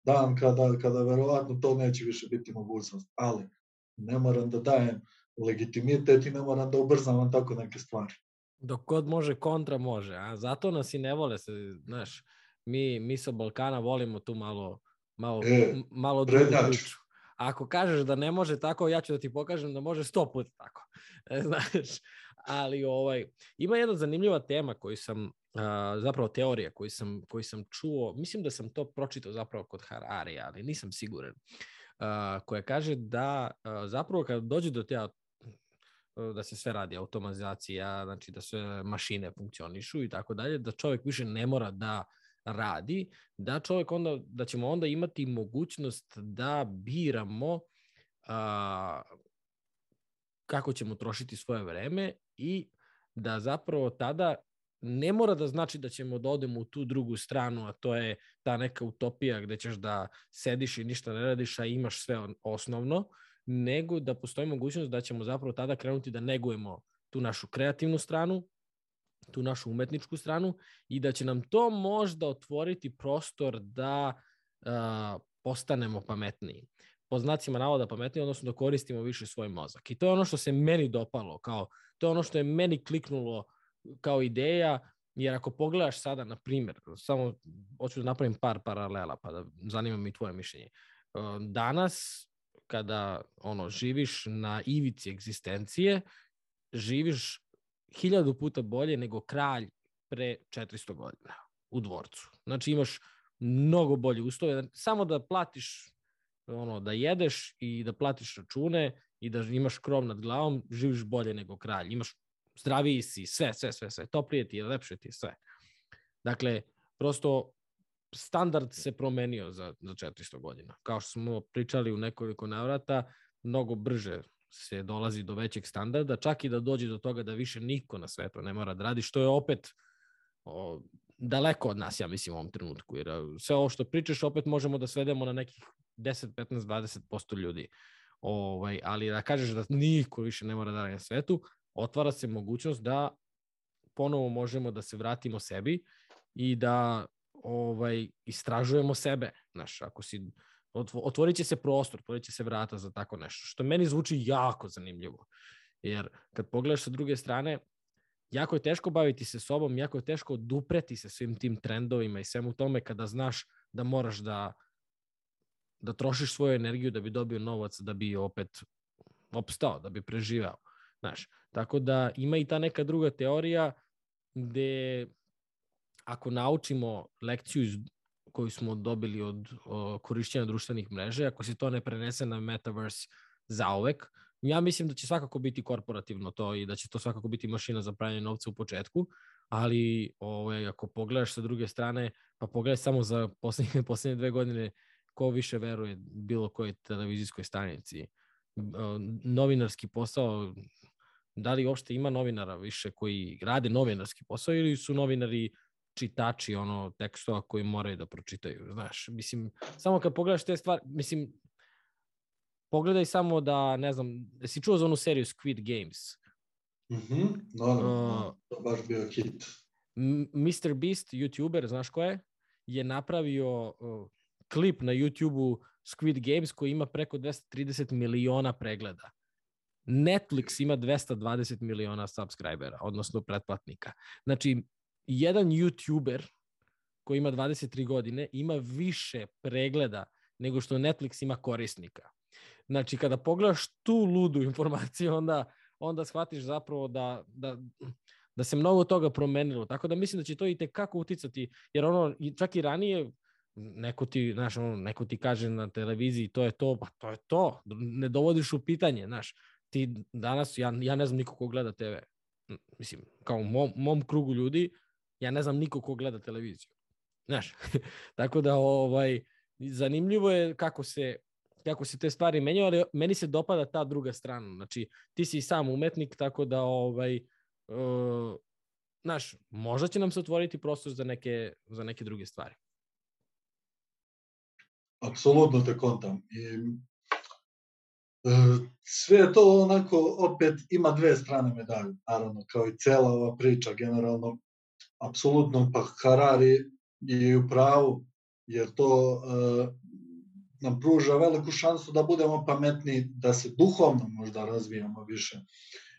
Speaker 2: dan kada, kada verovatno to neće više biti mogućnost, ali ne moram da dajem legitimitet i ne moram da ubrzavam tako neke stvari.
Speaker 1: Dok god može, kontra može, a zato nas i ne vole se, znaš, mi, mi sa Balkana volimo tu malo malo, e, malo drugu priču. Ako kažeš da ne može tako, ja ću da ti pokažem da može sto puta tako. [laughs] E, znaš, ali ovaj, ima jedna zanimljiva tema koju sam, a, zapravo teorija koju sam, koju sam čuo, mislim da sam to pročitao zapravo kod Harari, ali nisam siguran, a, koja kaže da a, zapravo kad dođe do te da se sve radi automatizacija, znači da sve mašine funkcionišu i tako dalje, da čovjek više ne mora da uh, radi, da čovjek onda, da ćemo onda imati mogućnost da biramo a, kako ćemo trošiti svoje vreme i da zapravo tada ne mora da znači da ćemo da odemo u tu drugu stranu, a to je ta neka utopija gde ćeš da sediš i ništa ne radiš, a imaš sve osnovno, nego da postoji mogućnost da ćemo zapravo tada krenuti da negujemo tu našu kreativnu stranu, tu našu umetničku stranu i da će nam to možda otvoriti prostor da uh, postanemo pametniji. po znacima navoda pametniji, odnosno da koristimo više svoj mozak. I to je ono što se meni dopalo, kao, to je ono što je meni kliknulo kao ideja, jer ako pogledaš sada, na primjer, samo hoću da napravim par paralela, pa da zanima mi tvoje mišljenje. Danas, kada ono živiš na ivici egzistencije, živiš hiljadu puta bolje nego kralj pre 400 godina u dvorcu. Znači imaš mnogo bolje uslove, samo da platiš ono, da jedeš i da platiš račune i da imaš krov nad glavom, živiš bolje nego kralj. Imaš zdraviji si, sve, sve, sve, sve. Toplije ti je, lepše ti je sve. Dakle, prosto standard se promenio za, za 400 godina. Kao što smo pričali u nekoliko navrata, mnogo brže se dolazi do većeg standarda, čak i da dođe do toga da više niko na svetu ne mora da radi, što je opet o, daleko od nas, ja mislim, u ovom trenutku. Jer sve ovo što pričaš opet možemo da svedemo na nekih 10, 15, 20% ljudi. Ovaj, ali da kažeš da niko više ne mora da radi na svetu, otvara se mogućnost da ponovo možemo da se vratimo sebi i da ovaj istražujemo sebe. Znaš, ako si otvorit će se prostor, otvorit će se vrata za tako nešto, što meni zvuči jako zanimljivo. Jer kad pogledaš sa druge strane, jako je teško baviti se sobom, jako je teško odupreti se svim tim trendovima i svemu tome kada znaš da moraš da da trošiš svoju energiju da bi dobio novac, da bi opet opstao, da bi preživao. Znaš, tako da ima i ta neka druga teorija gde ako naučimo lekciju iz, koju smo dobili od o, korišćenja društvenih mreže, ako se to ne prenese na metaverse zaovek, ja mislim da će svakako biti korporativno to i da će to svakako biti mašina za pravljanje novca u početku, ali ovaj, ako pogledaš sa druge strane, pa pogledaj samo za poslednje, [laughs] poslednje dve godine ko više veruje bilo kojoj televizijskoj stanici. Novinarski posao, da li uopšte ima novinara više koji rade novinarski posao ili su novinari čitači ono tekstova koji moraju da pročitaju, znaš, mislim, samo kad pogledaš te stvari, mislim, pogledaj samo da, ne znam, da si čuo za onu seriju Squid Games?
Speaker 2: Mhm, mm no, no, uh, to baš bio hit.
Speaker 1: Mr. Beast, youtuber, znaš ko je? Je napravio uh, klip na YouTube-u Squid Games koji ima preko 230 miliona pregleda. Netflix ima 220 miliona subscribera, odnosno pretplatnika. Znači, jedan YouTuber koji ima 23 godine ima više pregleda nego što Netflix ima korisnika. Znači, kada pogledaš tu ludu informaciju, onda, onda shvatiš zapravo da, da, da se mnogo toga promenilo. Tako da mislim da će to i tekako uticati, jer ono, čak i ranije, neko ti, znaš, ono, neko ti kaže na televiziji to je to, pa to je to, ne dovodiš u pitanje, znaš, ti danas, ja, ja ne znam niko ko gleda TV, mislim, kao u mom, mom krugu ljudi, ja ne znam niko ko gleda televiziju, [laughs] znaš, tako da, ovaj, zanimljivo je kako se, kako se te stvari menjaju, ali meni se dopada ta druga strana, znači, ti si sam umetnik, tako da, ovaj, uh, znaš, možda će nam se otvoriti prostor za neke, za neke druge stvari.
Speaker 2: Apsolutno te kontam. I, e, sve to onako opet ima dve strane medalje, naravno, kao i cela ova priča generalno. Apsolutno, pa Harari je u pravu, jer to e, nam pruža veliku šansu da budemo pametni, da se duhovno možda razvijamo više.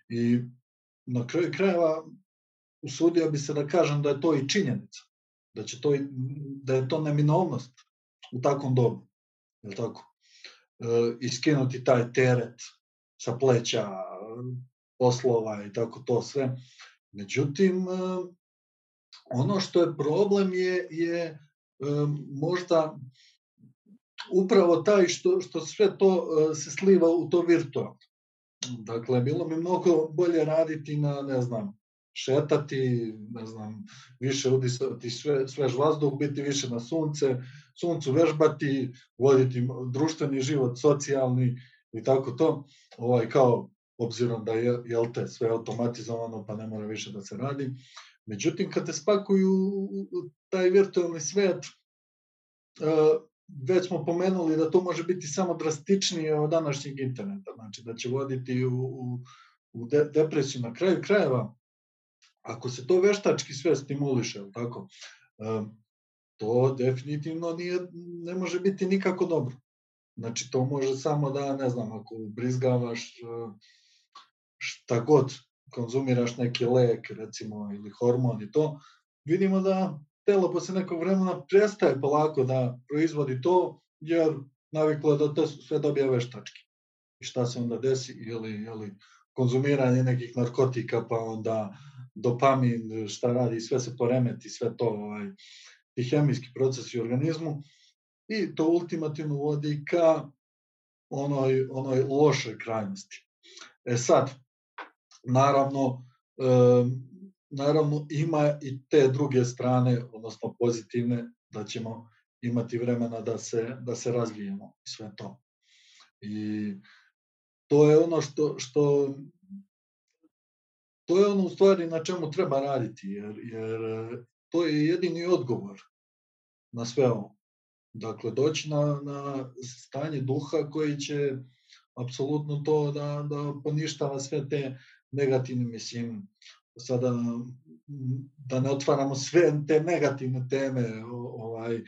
Speaker 2: I na kraju krajeva usudio bi se da kažem da je to i činjenica, da, će to, da je to neminovnost u takvom dobu, je tako? E, iskinuti taj teret sa pleća poslova i tako to sve. Međutim, e, ono što je problem je, je e, možda upravo taj što, što sve to e, se sliva u to virtualno. Dakle, bilo bi mnogo bolje raditi na, ne znam, šetati, ne znam, više udisati sve, svež vazduh, biti više na sunce, suncu vežbati, voditi društveni život, socijalni i tako to, ovaj, kao obzirom da je, jel te, sve automatizovano pa ne mora više da se radi. Međutim, kad te spakuju taj virtualni svet, već smo pomenuli da to može biti samo drastičnije od današnjeg interneta, znači da će voditi u, u, u de, depresiju na kraju krajeva Ako se to veštački sve stimuliše, tako, to definitivno nije, ne može biti nikako dobro. Znači, to može samo da, ne znam, ako brizgavaš e, šta god, konzumiraš neki lek, recimo, ili hormon i to, vidimo da telo posle nekog vremena prestaje polako da proizvodi to, jer naviklo je da to sve dobija veštački. I šta se onda desi? Ili, ili konzumiranje nekih narkotika, pa onda dopamin, šta radi, sve se poremeti, sve to, ovaj, i hemijski procesi u organizmu, i to ultimativno vodi ka onoj, onoj lošoj krajnosti. E sad, naravno, naravno ima i te druge strane, odnosno pozitivne, da ćemo imati vremena da se, da se razvijemo i sve to. I to je ono što, što to je ono u stvari na čemu treba raditi, jer, jer to je jedini odgovor na sve ovo. Dakle, doći na, na stanje duha koji će apsolutno to da, da poništava sve te negativne, mislim, sada da ne otvaramo sve te negativne teme ovaj,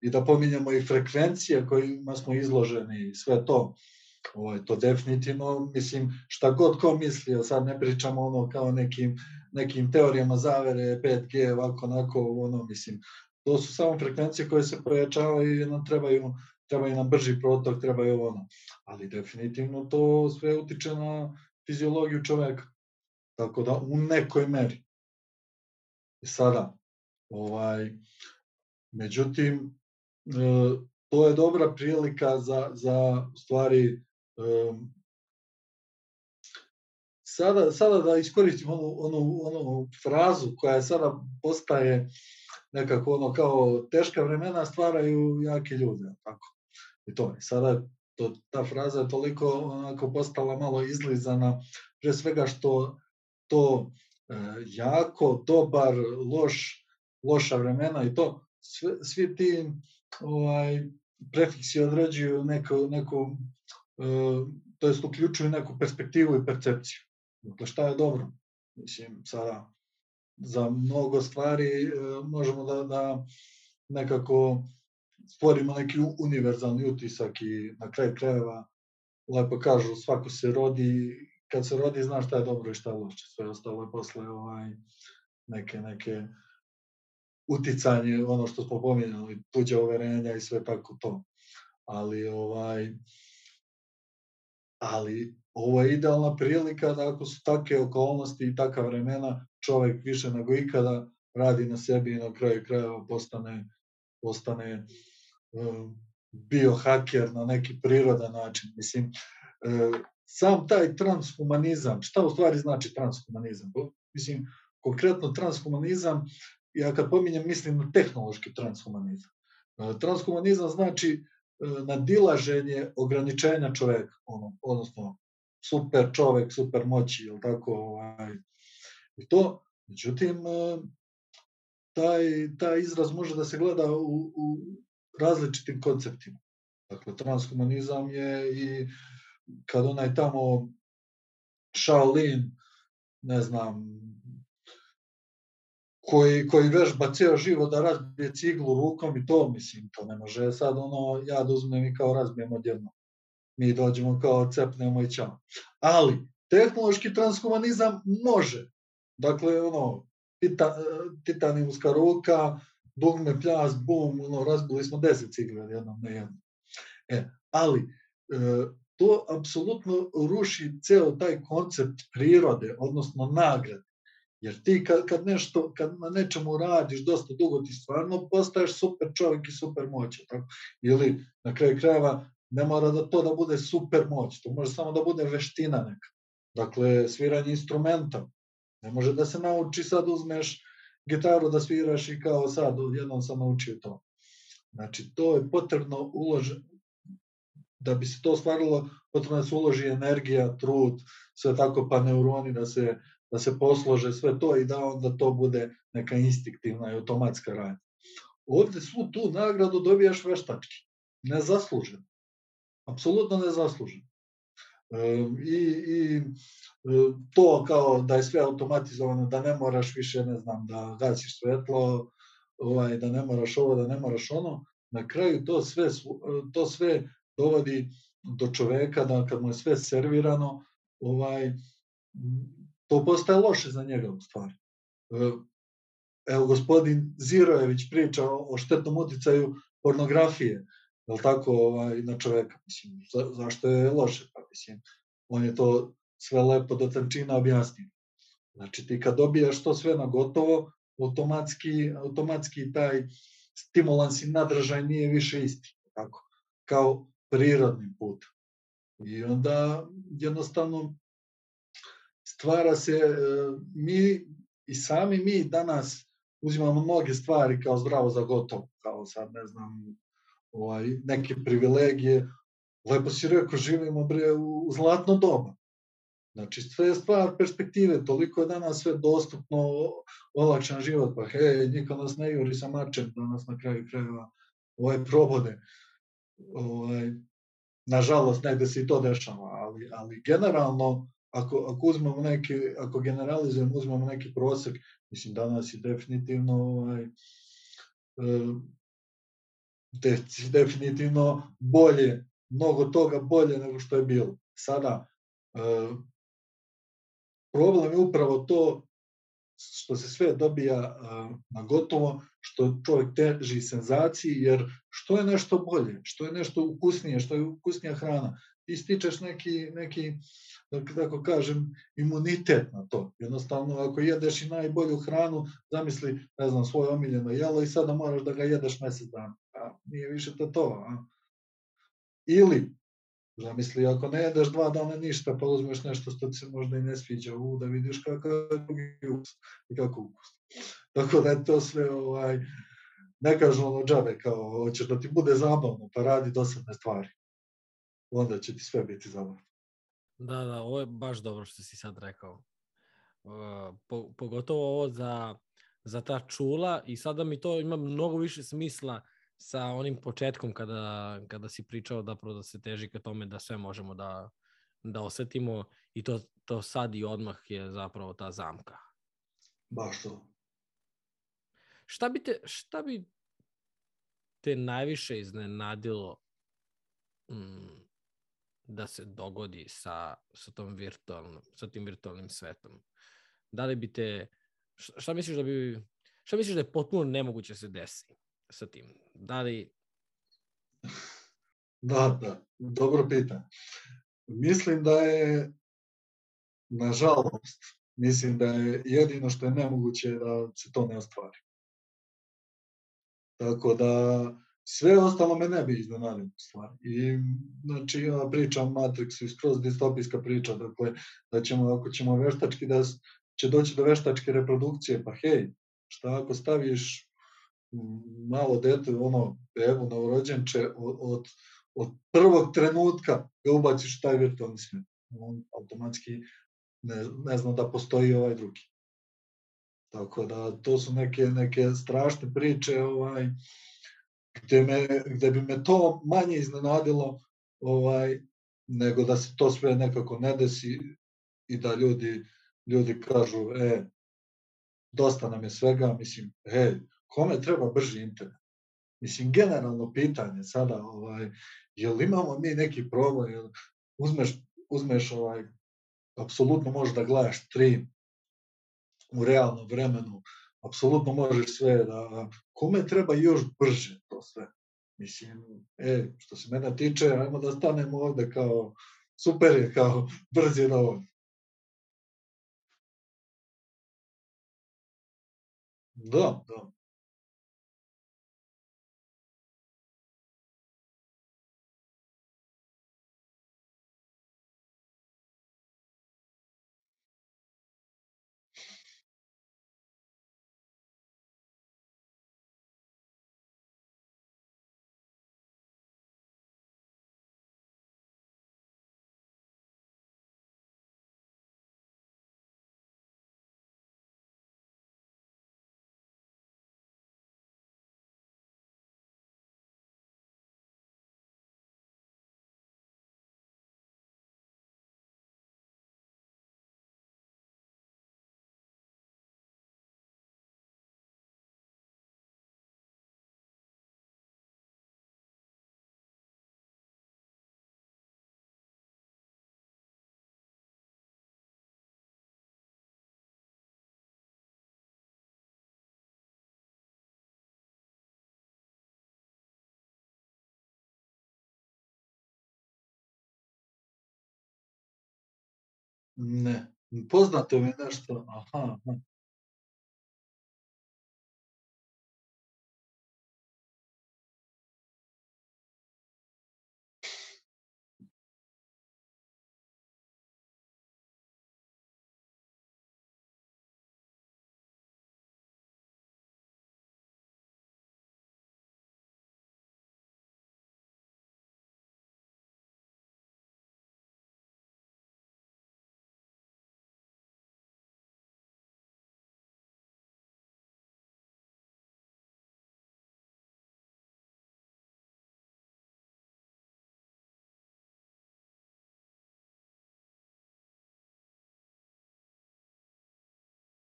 Speaker 2: i da pominjamo i frekvencije kojima smo izloženi i sve to. Ovaj, to definitivno, mislim, šta god ko mislio, sad ne pričamo ono kao nekim, nekim teorijama zavere, 5G, ovako, onako, ono, mislim, to su samo frekvencije koje se pojačavaju i nam trebaju, trebaju nam brži protok, trebaju ono. Ali definitivno to sve utiče na fiziologiju čoveka. Tako da u nekoj meri. I sada, ovaj, međutim, e, to je dobra prilika za, za stvari um, sada, sada da iskoristim onu, onu, onu frazu koja sada postaje nekako ono kao teška vremena stvaraju jake ljude, tako. I to je. Sada to, ta fraza je toliko onako postala malo izlizana, pre svega što to e, jako, dobar, loš, loša vremena i to, sve, svi ti ovaj, prefiksi određuju neku, neku e, to jest uključuju neku perspektivu i percepciju. Dakle, šta je dobro? Mislim, sada za mnogo stvari e, možemo da, da nekako stvorimo neki univerzalni utisak i na kraju krajeva lepo kažu svako se rodi, kad se rodi zna šta je dobro i šta je loše, sve ostalo je posle ovaj, neke, neke uticanje, ono što smo pominjali, tuđe overenja i sve tako to. Ali ovaj ali ovo je idealna prilika da ako su takve okolnosti i taka vremena, čovek više nego ikada radi na sebi i na kraju krajeva postane, postane um, biohaker na neki prirodan način. Mislim, uh, sam taj transhumanizam, šta u stvari znači transhumanizam? Mislim, konkretno transhumanizam, ja kad pominjem mislim na tehnološki transhumanizam. Uh, transhumanizam znači uh, nadilaženje ograničenja čoveka, ono, odnosno super čovek, super moći, ili tako, ovaj, i to, međutim, e, taj, taj izraz može da se gleda u, u različitim konceptima. Dakle, transhumanizam je i kad onaj tamo Shaolin, ne znam, koji, koji vežba ceo život da razbije ciglu rukom i to, mislim, to ne može sad ono, ja da uzmem i kao razbijem odjedno mi dođemo kao cepnemo i ćao. Ali, tehnološki transhumanizam može. Dakle, ono, tita, titanijumska ruka, dugme, pljas, bum, ono, razbili smo deset cigle jednom na jednom. E, ali, e, to apsolutno ruši ceo taj koncept prirode, odnosno nagrade. Jer ti kad, kad, nešto, kad na nečemu radiš dosta dugo, ti stvarno postaješ super čovjek i super moćan. Tako? Ili na kraju krajeva ne mora da to da bude super moć, to može samo da bude veština neka. Dakle, sviranje instrumenta. Ne može da se nauči sad uzmeš gitaru da sviraš i kao sad, jednom sam naučio to. Znači, to je potrebno uloži, da bi se to stvarilo, potrebno da se uloži energija, trud, sve tako, pa neuroni da se, da se poslože, sve to i da onda to bude neka instinktivna i automatska radnja. Ovde svu tu nagradu dobijaš veštački, nezasluženo apsolutno nezasluženo. E, I, I e, to kao da je sve automatizovano, da ne moraš više, ne znam, da gasiš svetlo, ovaj, da ne moraš ovo, da ne moraš ono, na kraju to sve, to sve dovodi do čoveka da kad mu je sve servirano, ovaj, to postaje loše za njega u stvari. E, evo, gospodin Zirojević priča o štetnom uticaju pornografije, je tako, ovaj, na čoveka, mislim, za, zašto je loše, mislim, on je to sve lepo do tančina objasnio. Znači, ti kad dobijaš to sve na gotovo, automatski, automatski taj stimulans i nadražaj nije više isti, tako, kao prirodnim putem. I onda jednostavno stvara se, e, mi i sami mi danas uzimamo mnoge stvari kao zdravo za gotovo, kao sad ne znam, ovaj, neke privilegije. Lepo si rekao, živimo bre u zlatno doba. Znači, sve je stvar perspektive, toliko je danas sve dostupno, olakšan život, pa hej, niko nas ne juri sa mačem, da nas na kraju krajeva ovaj, probode. Ovaj, nažalost, negde se i to dešava, ali, ali generalno, ako, ako uzmemo neki, ako generalizujemo, uzmemo neki prosek, mislim, danas je definitivno ovaj, e, de, definitivno bolje, mnogo toga bolje nego što je bilo. Sada, e, problem je upravo to što se sve dobija na gotovo, što čovjek teži senzaciji, jer što je nešto bolje, što je nešto ukusnije, što je ukusnija hrana, ti stičeš neki, neki da tako kažem, imunitet na to. Jednostavno, ako jedeš i najbolju hranu, zamisli, ne znam, svoje omiljeno jelo i sada moraš da ga jedeš mesec dana. A, nije više to to. A? Ili, Zamisli, ako ne jedeš dva dana ništa, pa uzmeš nešto što ti se možda i ne sviđa, u, da vidiš kakav je ukus i kako ukus. Tako da je to sve, ovaj, ne kažu ono džabe, kao, hoćeš da ti bude zabavno, pa radi dosadne stvari. Onda će ti sve biti zabavno.
Speaker 1: Da, da, ovo je baš dobro što si sad rekao. Uh, po, pogotovo ovo za, za ta čula i sada mi to ima mnogo više smisla sa onim početkom kada, kada si pričao da, da se teži ka tome da sve možemo da, da osetimo i to, to sad i odmah je zapravo ta zamka.
Speaker 2: Baš to.
Speaker 1: Šta bi te, šta bi te najviše iznenadilo mm, da se dogodi sa, sa, tom virtualnom, sa tim virtualnim svetom? Da li bi te, šta misliš da bi, šta misliš da je potpuno nemoguće da se desi? Sa tim? Da li...
Speaker 2: Da, da, dobro pitanje. Mislim da je, nažalost, mislim da je jedino što je nemoguće da se to ne ostvari. Tako da sve ostalo me ne bi iznenadilo stvari. I znači ja pričam Matrixu i skroz distopijska priča, dakle da ćemo ako ćemo veštački da će doći do veštačke reprodukcije, pa hej, šta ako staviš malo dete, ono, bebu, novorođenče, od, od, prvog trenutka ga ubaciš taj virtualni svet. On automatski ne, ne zna da postoji ovaj drugi. Tako da to su neke, neke strašne priče ovaj, gde, me, gde bi me to manje iznenadilo ovaj, nego da se to sve nekako ne desi i da ljudi, ljudi kažu, e, dosta nam je svega, mislim, hej, kome treba brži internet? Mislim, generalno pitanje sada, ovaj, jel imamo mi neki problem, jel uzmeš, uzmeš ovaj, apsolutno možeš da gledaš stream u realnom vremenu, apsolutno možeš sve da, kome treba još brže to sve? Mislim, e, što se mene tiče, ajmo da stanemo ovde kao, super je, kao [laughs] brzi na ovo. Da, da. Ne. Poznato mi je nešto. Aha, aha.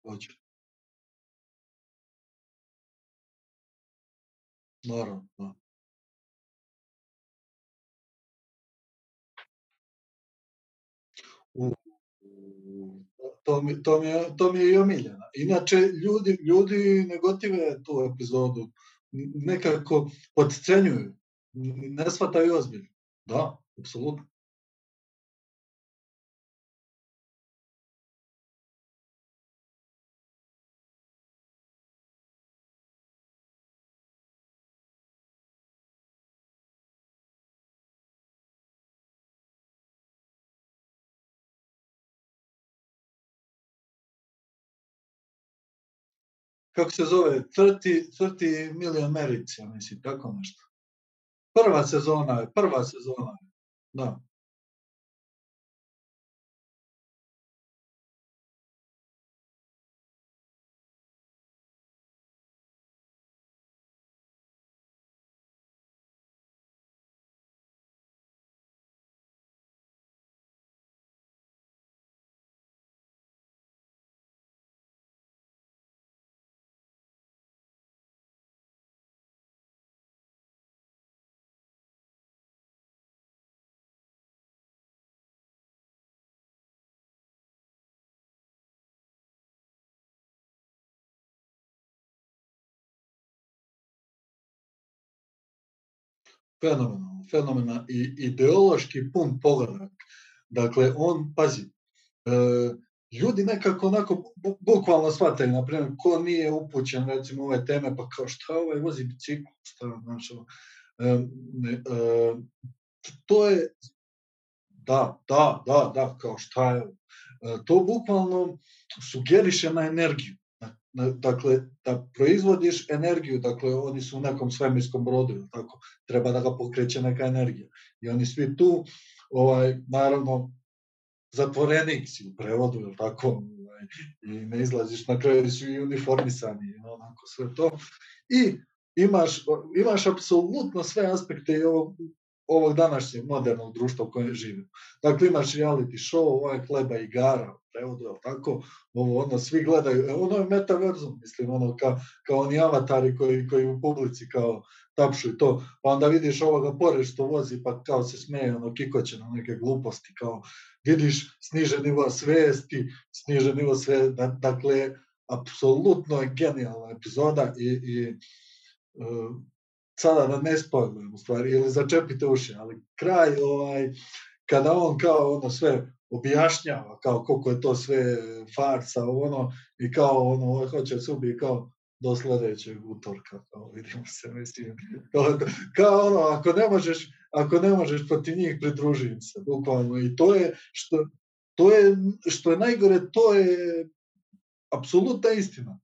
Speaker 2: Hoće. Naravno, da. U, to mi, to mi, je, to mi je i omiljena. Inače, ljudi, ljudi ne gotive tu epizodu. Nekako podcenjuju. Ne shvataju ozbiljno. Da, apsolutno. Kako se zove? 30, 30 million merits, mislim, tako nešto. Prva sezona je, prva sezona je. Da. Fenomenalno, fenomenalno i ideološki pun pogledak. Dakle, on, pazi, e, ljudi nekako onako bu, bukvalno shvataju, na primjer, ko nije upućen recimo ove teme, pa kao šta ovaj vozi bicikl, šta, znaš, e, e, to je, da, da, da, da, kao šta je, e, to bukvalno sugeriše na energiju. Dakle, da proizvodiš energiju, dakle, oni su u nekom svemirskom brodu, tako, treba da ga pokreće neka energija. I oni svi tu, ovaj, naravno, zatvorenik si u prevodu, jel tako, ovaj, i ne izlaziš, na kraju su i uniformisani, onako sve to. I imaš, imaš apsolutno sve aspekte i ovog, ovog današnjeg modernog društva u kojem živimo. Dakle, imaš reality show, ovo je kleba igara, prevodu, jel tako, ovo, ono, svi gledaju, e, ono je metaverzum, mislim, ono, kao, kao oni avatari koji, koji u publici kao tapšu i to, pa onda vidiš ovoga pored što vozi, pa kao se smeje, ono, kikoće na neke gluposti, kao, vidiš snižen nivo svesti, snižen nivo sve, da, dakle, apsolutno je genijalna epizoda i, i uh, sada da ne spojlujem u stvari, ili začepite uši, ali kraj, ovaj, kada on kao ono sve objašnjava, kao koliko je to sve farsa, ono, i kao ono, ovaj hoće se ubije, kao do sledećeg utorka, kao vidimo se, mislim, kao, kao ono, ako ne možeš, ako ne možeš protiv njih, pridruži im se, bukvalno, i to je, što, to je, što je najgore, to je apsolutna istina.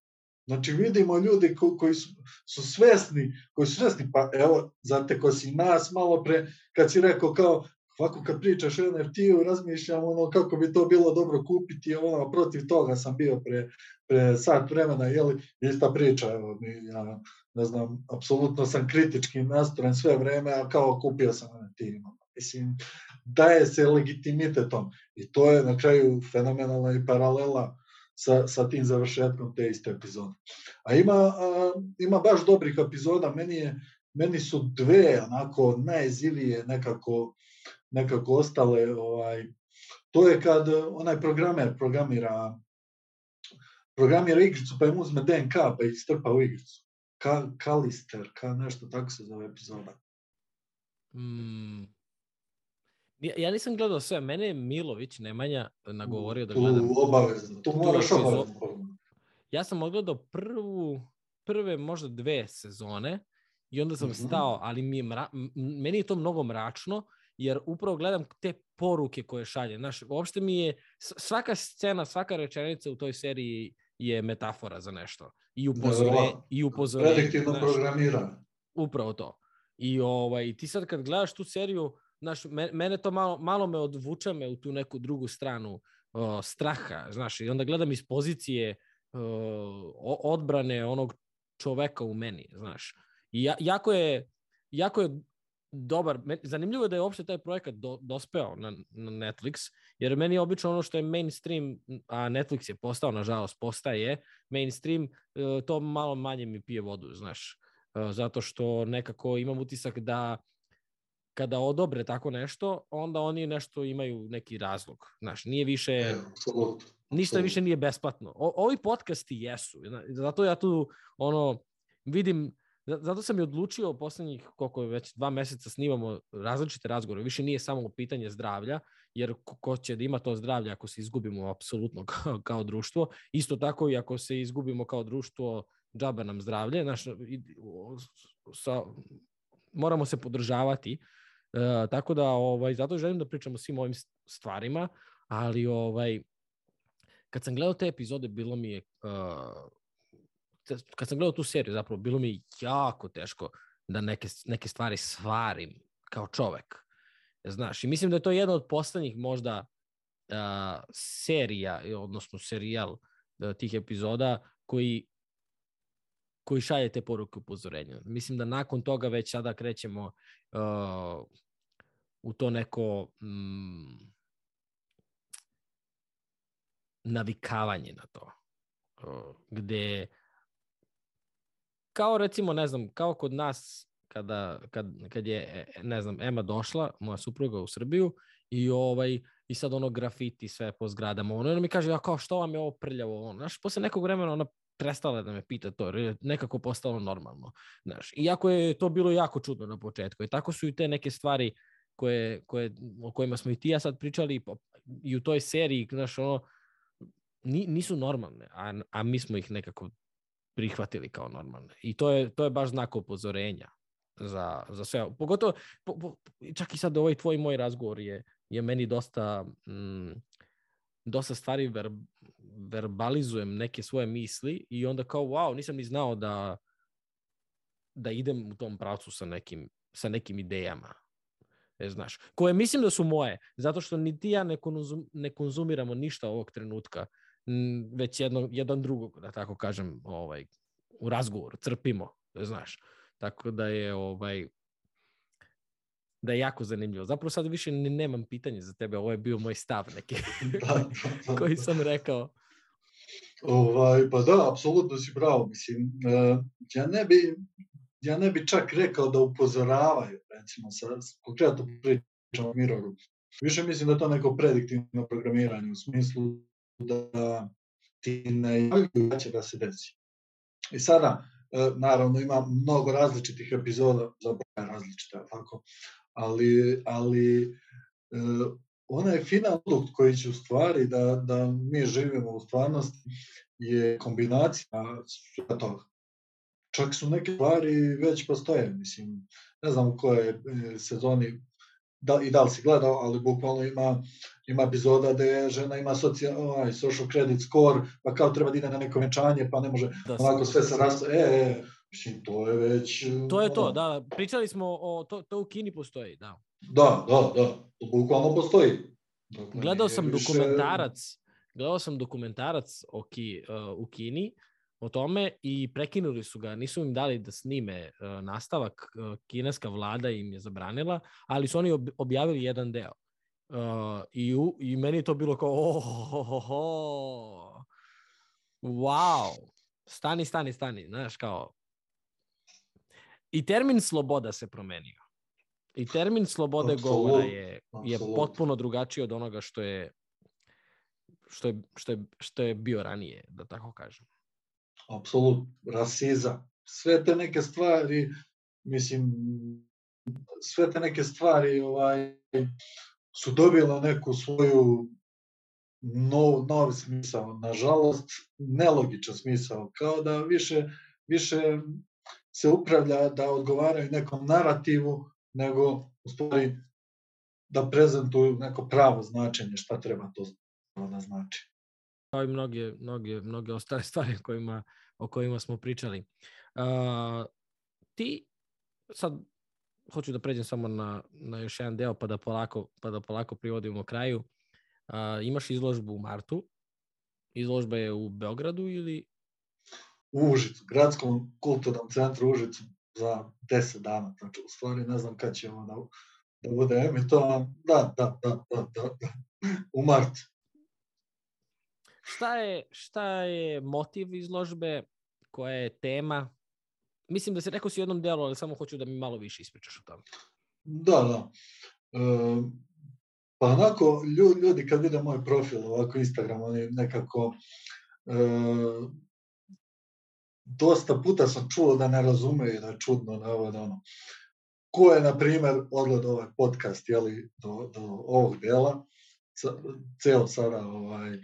Speaker 2: Znači vidimo ljudi ko, koji su, su svesni, koji su svesni, pa evo, zateko si nas malo pre, kad si rekao kao, ovako kad pričaš o NFT-u, razmišljam ono kako bi to bilo dobro kupiti, ono, protiv toga sam bio pre, pre sat vremena, jeli, ista priča, evo, mi, ja ne znam, apsolutno sam kritički nastrojen sve vreme, a kao kupio sam NFT, mislim, daje se legitimitetom i to je na kraju fenomenalna i paralela sa, sa tim završetkom te iste epizode. A ima, a, ima baš dobrih epizoda, meni, je, meni su dve onako najzivije nekako, nekako ostale, ovaj, to je kad onaj programer programira programira igricu pa im uzme DNK pa ih strpa u igricu. Ka, Kalister, ka nešto tako se zove epizoda.
Speaker 1: Mm. Ja, ja nisam gledao sve, mene je Milović Nemanja nagovorio da
Speaker 2: Tu
Speaker 1: gledam.
Speaker 2: obavezno, tu moraš obavezno.
Speaker 1: Ja sam ogledao prvu, prve možda dve sezone i onda sam
Speaker 2: Mhm.
Speaker 1: stao, ali mi je mra, meni je to mnogo mračno, jer upravo gledam te poruke koje šalje. Znaš, uopšte mi je, svaka scena, svaka rečenica u toj seriji je metafora za nešto. I upozorenje.
Speaker 2: Neverovatno.
Speaker 1: I upozorenje
Speaker 2: Prediktivno
Speaker 1: znaš.
Speaker 2: programiranje.
Speaker 1: Upravo to. I ovaj, ti sad kad gledaš tu seriju, znaš, me- mene to malo, malo me odvuče me u tu neku drugu stranu o, straha, znaš, i onda gledam iz pozicije o- odbrane onog čoveka u meni, znaš. I ja, jako je, jako je dobar, zanimljivo je da je uopšte taj projekat do, dospeo na, na Netflix, jer meni je obično ono što je mainstream, a Netflix je postao, nažalost, postaje mainstream, e, to malo manje mi pije vodu, znaš. E, zato što nekako imam utisak da kada odobre tako nešto, onda oni nešto imaju neki razlog. Znaš, nije više,
Speaker 2: E,
Speaker 1: ništa više nije besplatno. O, ovi podcasti jesu. Zato ja tu ono vidim za- Zato sam i odlučio poslednjih, koliko je već dva meseca snimamo različite razgovore. Više nije samo pitanje zdravlja, jer ko, će da ima to zdravlje ako se izgubimo apsolutno [laughs] kao, kao društvo. Isto tako i ako se izgubimo kao društvo, džaba nam zdravlje. O- sa, moramo se podržavati. E, tako da, ovaj, zato želim da pričamo o svim ovim st- stvarima, ali ovaj, kad sam gledao te epizode, bilo mi je, uh, kad sam gledao tu seriju, zapravo, bilo mi je jako teško da neke, neke stvari svarim kao čovek. Znaš, i mislim da je to jedna od poslednjih možda uh, serija, odnosno serijal uh, tih epizoda koji koji šalje te poruke upozorenja. Mislim da nakon toga već sada krećemo uh, u to neko mm, navikavanje na to. Uh, gde kao recimo, ne znam, kao kod nas kada, kad, kad je, ne znam, Ema došla, moja supruga u Srbiju i ovaj i sad ono grafiti sve po zgradama. Ono, ona mi kaže, ja kao što vam je ovo prljavo? Ono, znaš, posle nekog vremena ona prestala da me pita to, jer je nekako postalo normalno. Znaš, iako je to bilo jako čudno na početku. I tako su i te neke stvari koje, koje, o kojima smo i ti ja sad pričali i u toj seriji, znaš, ono, ni, nisu normalne, a, a mi smo ih nekako prihvatili kao normalne. I to je, to je baš znak upozorenja za, za sve. Pogotovo, po, po, čak i sad ovaj tvoj moj razgovor je, je meni dosta, mm, dosta stvari ver, verbalizujem neke svoje misli i onda kao, wow, nisam ni znao da, da idem u tom pravcu sa nekim, sa nekim idejama. E, znaš, koje mislim da su moje, zato što ni ti ja ne, konzum, ne konzumiramo ništa ovog trenutka, već jedno, jedan drugog, da tako kažem, ovaj, u razgovoru, crpimo, znaš. Tako da je ovaj da je jako zanimljivo. Zapravo sad više ni nemam pitanje za tebe, ovo je bio moj stav neki [laughs]
Speaker 2: Da, da, da,
Speaker 1: koji sam rekao.
Speaker 2: Ovaj, pa da, apsolutno si pravo. Mislim, e, ja ne bi, ja ne bi čak rekao da upozoravaju, recimo, sa, konkretno pričamo o miroru. Više mislim da je to neko prediktivno programiranje u smislu da ti ne javljaju da će da se desi. I sada, e, naravno, ima mnogo različitih epizoda, zapravo različite, tako, ali, ali e, onaj final produkt koji će u stvari da, da mi živimo u stvarnosti je kombinacija svega toga. Čak su neke stvari već postoje, mislim, ne znam u kojoj e, sezoni da, i da li si gledao, ali bukvalno ima, ima epizoda gde žena ima social, ovaj, social credit score, pa kao treba da ide na neko venčanje, pa ne može,
Speaker 1: Da,
Speaker 2: onako sve se rasta, e, e, mislim, to je već...
Speaker 1: To je to, da. Pričali smo o, to, to u Kini postoji, da.
Speaker 2: Da, da, da, to bukvalno postoji. Dakle,
Speaker 1: Gledao sam
Speaker 2: više-
Speaker 1: dokumentarac, gledao sam dokumentarac o Ki, uh, u Kini o tome i prekinuli su ga, nisu im dali da snime uh, nastavak, uh, kineska vlada im je zabranila, ali su oni ob, objavili jedan deo. Uh, i, u, I meni je to bilo kao, oh, ho, ho, ho. wow, stani, stani, stani, znaš, kao, i termin sloboda se promenio. I termin slobode
Speaker 2: Apsolutno,
Speaker 1: govora je, je
Speaker 2: apsolutno.
Speaker 1: potpuno drugačiji od onoga što je što je, što je, što je bio ranije, da tako kažem.
Speaker 2: Apsolutno, rasizam, sve te neke stvari, mislim, sve te neke stvari ovaj, su dobile neku svoju nov, nov smisao, nažalost nelogičan smisao, kao da više, više se upravlja da odgovaraju nekom narativu, nego u stvari da prezentuju neko pravo značenje šta treba to da znači.
Speaker 1: Kao i mnoge, mnoge, mnoge ostale [laughs] stvari kojima, o kojima smo pričali. Uh, ti, sad hoću da pređem samo na, na još jedan deo pa da polako, pa da polako privodimo kraju. Uh, imaš izložbu u martu. Izložba je u Beogradu ili?
Speaker 2: U Užicu, gradskom kulturnom centru Užicu za 10 dana. Znači, u stvari ne znam kad ćemo da, da bude emitovan. Da, da, da, da, da, da. u martu.
Speaker 1: Šta je, šta je motiv izložbe? Koja je tema? Mislim da se rekao si u jednom delu, ali samo hoću da mi malo više ispričaš o tome.
Speaker 2: Da, da. E, pa onako, ljudi kad vide moj profil, ovako Instagram, oni nekako e, dosta puta sam čuo da ne razumeju da je čudno da ovo da ono. Ko je, na primer, odgled ovaj podcast, jeli, do, do ovog dela, ceo sada, ovaj,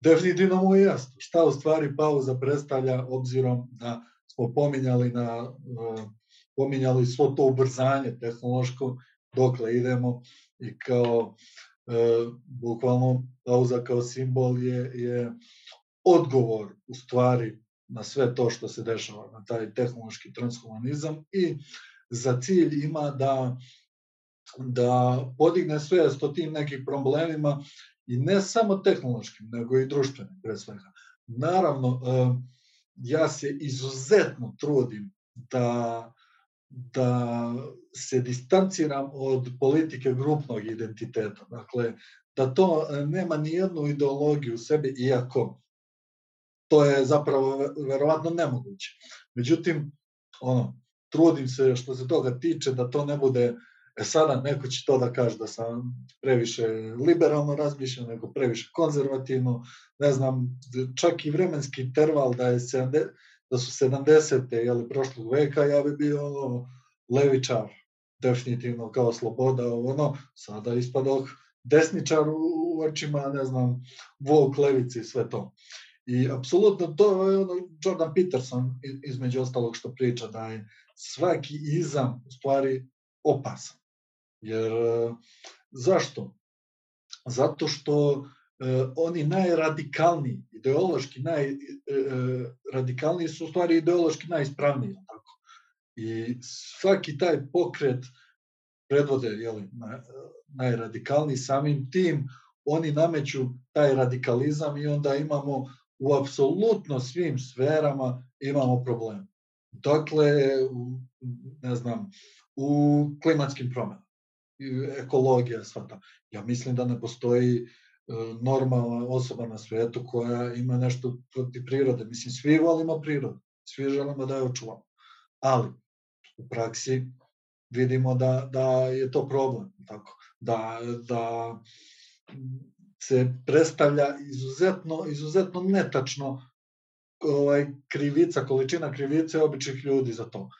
Speaker 2: definitivno mu je jasno šta u stvari pauza predstavlja obzirom da smo pominjali na pominjali svo to ubrzanje tehnološko dokle idemo i kao e, bukvalno pauza kao simbol je, je odgovor u stvari na sve to što se dešava, na taj tehnološki transhumanizam i za cilj ima da da podigne svest o tim nekim problemima i ne samo tehnološkim, nego i društvenim pre svega. Naravno, e, ja se izuzetno trudim da da se distanciram od politike grupnog identiteta. Dakle, da to nema ni jednu ideologiju u sebi, iako to je zapravo verovatno nemoguće. Međutim, ono, trudim se što se toga tiče da to ne bude E sada neko će to da kaže da sam previše liberalno razmišljam, nego previše konzervativno, ne znam, čak i vremenski interval da, je 70, da su 70. Jeli, prošlog veka, ja bi bio ono, levičar, definitivno kao sloboda, ono, sada ispadok desničar u očima, ne znam, Vok, levici sve to. I apsolutno to je ono Jordan Peterson između ostalog što priča da je svaki izam u stvari opasan. Jer zašto? Zato što e, oni najradikalniji, ideološki najradikalniji e, su u stvari ideološki najispravniji. Tako? I svaki taj pokret predvode jeli, najradikalniji samim tim oni nameću taj radikalizam i onda imamo u apsolutno svim sferama imamo problem. Dakle, ne znam, u klimatskim promenama ekologija, sva ta. Ja mislim da ne postoji e, normalna osoba na svetu koja ima nešto protiv prirode. Mislim, svi volimo prirodu, svi želimo da je očuvamo. Ali, u praksi vidimo da, da je to problem, tako, da, da se predstavlja izuzetno, izuzetno netačno ovaj, krivica, količina krivice običnih ljudi za to.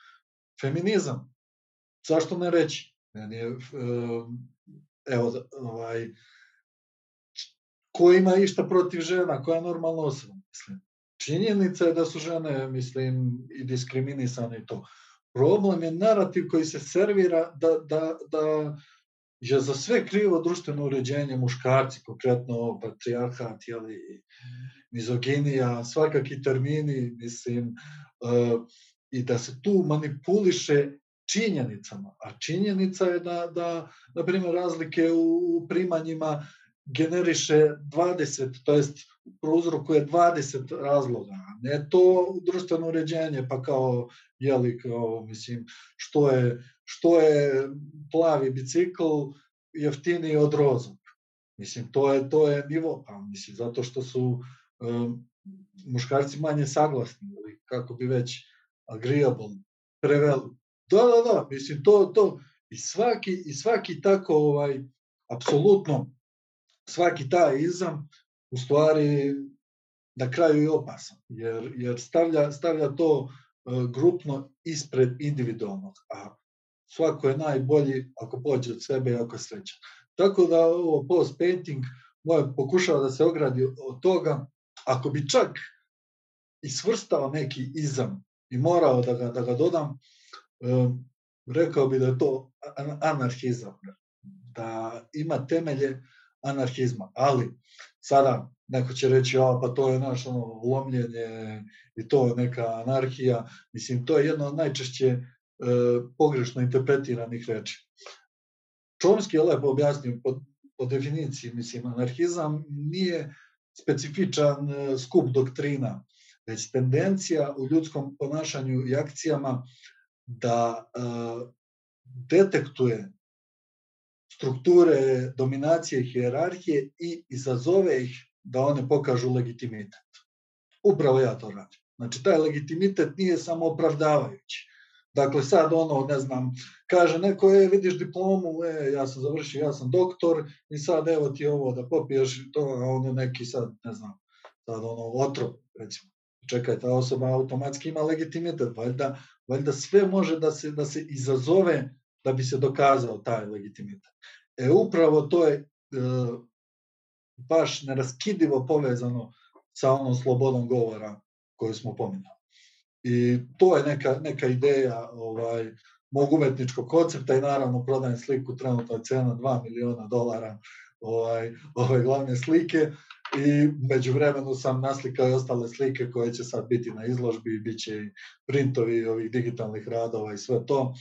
Speaker 2: Feminizam, zašto ne reći? Meni je, evo, ovaj, ko ima išta protiv žena, koja je normalna osoba, mislim. Činjenica je da su žene, mislim, i diskriminisane i to. Problem je narativ koji se servira da, da, da je za sve krivo društveno uređenje muškarci, konkretno patrijarhat, jeli, mizoginija, svakaki termini, mislim, uh, i da se tu manipuliše činjenicama. A činjenica je da, da na primjer, razlike u primanjima generiše 20, to jest prouzrokuje 20 razloga. Ne to društveno uređenje, pa kao, jeli, kao, mislim, što je, što je plavi bicikl jeftiniji od rozog. Mislim, to je, to je nivo, pa mislim, zato što su um, muškarci manje saglasni, ili kako bi već agreeable, preveli. Da, da, da, mislim, to, to, i svaki, i svaki tako, ovaj, apsolutno, svaki taj izam, u stvari, na kraju je opasan, jer, jer stavlja, stavlja to uh, grupno ispred individualnog, a svako je najbolji ako pođe od sebe i ako je srećan. tako da ovo post painting moje pokušava da se ogradi od toga, ako bi čak i svrstao neki izam i morao da ga, da ga dodam, rekao bi da je to anarhizam, da ima temelje anarhizma, ali sada neko će reći, a, pa to je naš ono, lomljenje i to neka anarhija. Mislim, to je jedno od najčešće e, pogrešno interpretiranih reči. Čomski je lepo objasnio po, po definiciji, mislim, anarhizam nije specifičan e, skup doktrina, već tendencija u ljudskom ponašanju i akcijama da e, detektuje strukture dominacije i hijerarhije i izazove ih da one pokažu legitimitet. Upravo ja to radim. Znači, taj legitimitet nije samo opravdavajući. Dakle, sad ono, ne znam, kaže neko, e, vidiš diplomu, e, ja sam završio, ja sam doktor i sad evo ti ovo da popiješ to, a ono neki sad, ne znam, sad ono, otrov, recimo. Čekaj, ta osoba automatski ima legitimitet, valjda, valjda sve može da se, da se izazove da bi se dokazao taj legitimitet. E, upravo to je e, baš neraskidivo povezano sa onom slobodom govora koju smo pominjali. I to je neka, neka ideja ovaj, mog umetničkog koncepta i naravno prodajem sliku, trenutno je cena 2 miliona dolara ovaj, ove glavne slike i među vremenu sam naslikao i ostale slike koje će sad biti na izložbi, bit će i printovi ovih digitalnih radova i sve to.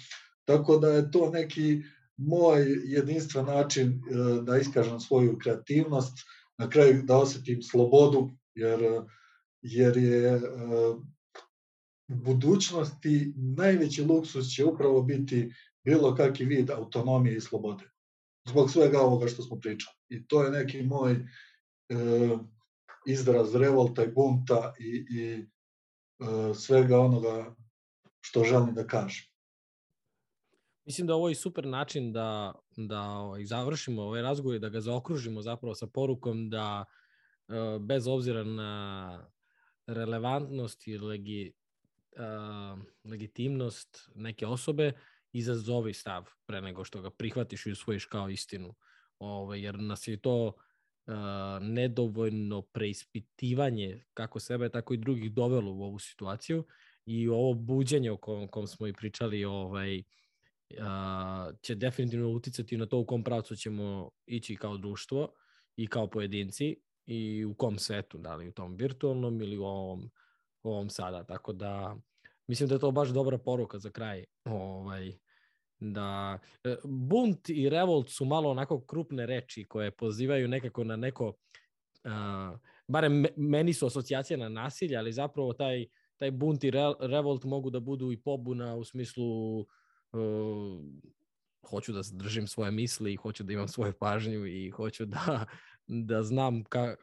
Speaker 2: Tako da je to neki moj jedinstven način e, da iskažem svoju kreativnost, na kraju da osetim slobodu, jer, jer je e, u budućnosti najveći luksus će upravo biti bilo kakvi vid autonomije i slobode. Zbog svega ovoga što smo pričali. I to je neki moj izraz revolta i bunta i, i e, svega onoga što želim da kažem.
Speaker 1: Mislim da ovo je super način da, da ovaj, završimo ovaj razgovor i da ga zaokružimo zapravo sa porukom da e, bez obzira na relevantnost i legi, legitimnost neke osobe, izazovi stav pre nego što ga prihvatiš i usvojiš kao istinu. Ove, ovaj, jer nas je to nedovoljno preispitivanje kako sebe, tako i drugih dovelo u ovu situaciju i ovo buđenje o kom, kom smo i pričali ovaj, a, će definitivno uticati na to u kom pravcu ćemo ići kao društvo i kao pojedinci i u kom svetu, da li u tom virtualnom ili u ovom, u ovom sada. Tako da mislim da je to baš dobra poruka za kraj. Ovaj, da e, bunt i revolt su malo onako krupne reči koje pozivaju nekako na neko uh, barem meni su asocijacije na nasilje, ali zapravo taj taj bunt i re, revolt mogu da budu i pobuna u smislu uh, hoću da držim svoje misli, hoću da imam svoju pažnju i hoću da, da znam ka,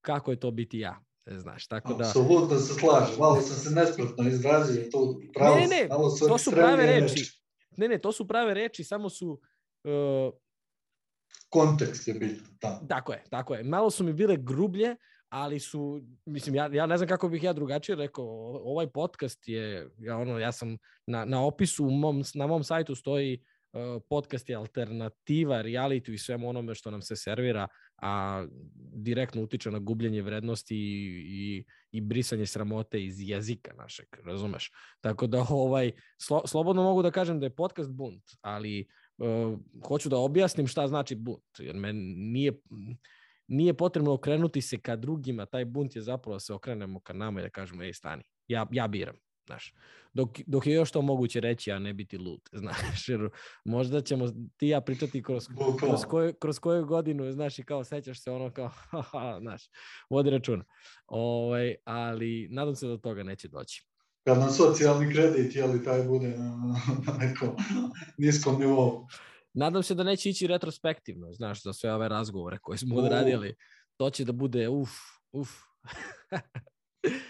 Speaker 1: kako je to biti ja. E, znaš, tako da...
Speaker 2: Apsolutno se slažem, malo sam se nespretno izrazio, to pravo,
Speaker 1: ne, ne, su to su prave reči. reči. Ne, ne, to su prave reči, samo su... Uh,
Speaker 2: Kontekst je bitan, da.
Speaker 1: Tako je, tako je. Malo su mi bile grublje, ali su, mislim, ja, ja ne znam kako bih ja drugačije rekao, ovaj podcast je, ja, ono, ja sam na, na opisu, u mom, na mom sajtu stoji uh, podcast je alternativa reality i svemu onome što nam se servira, a direktno utiče na gubljenje vrednosti i, i, i brisanje sramote iz jezika našeg, razumeš? Tako da ovaj, slo, slobodno mogu da kažem da je podcast bunt, ali uh, hoću da objasnim šta znači bunt, jer men nije nije potrebno okrenuti se ka drugima, taj bunt je zapravo da se okrenemo ka nama i da kažemo, ej, stani, ja, ja biram. Znaš, dok, dok je još to moguće reći, a ne biti lud, [laughs] znaš, jer možda ćemo ti ja pričati kroz, kroz, koju, kroz koju godinu, znaš, i kao sećaš se ono kao, [laughs] haha, znaš, vodi računa. Ovaj, ali nadam se da do toga neće doći.
Speaker 2: Kad na socijalni kredit, jeli, taj bude na, [laughs] na nekom niskom nivou.
Speaker 1: Nadam se da neće ići retrospektivno, znaš, za sve ove razgovore koje smo odradili. To će da bude uf, uf.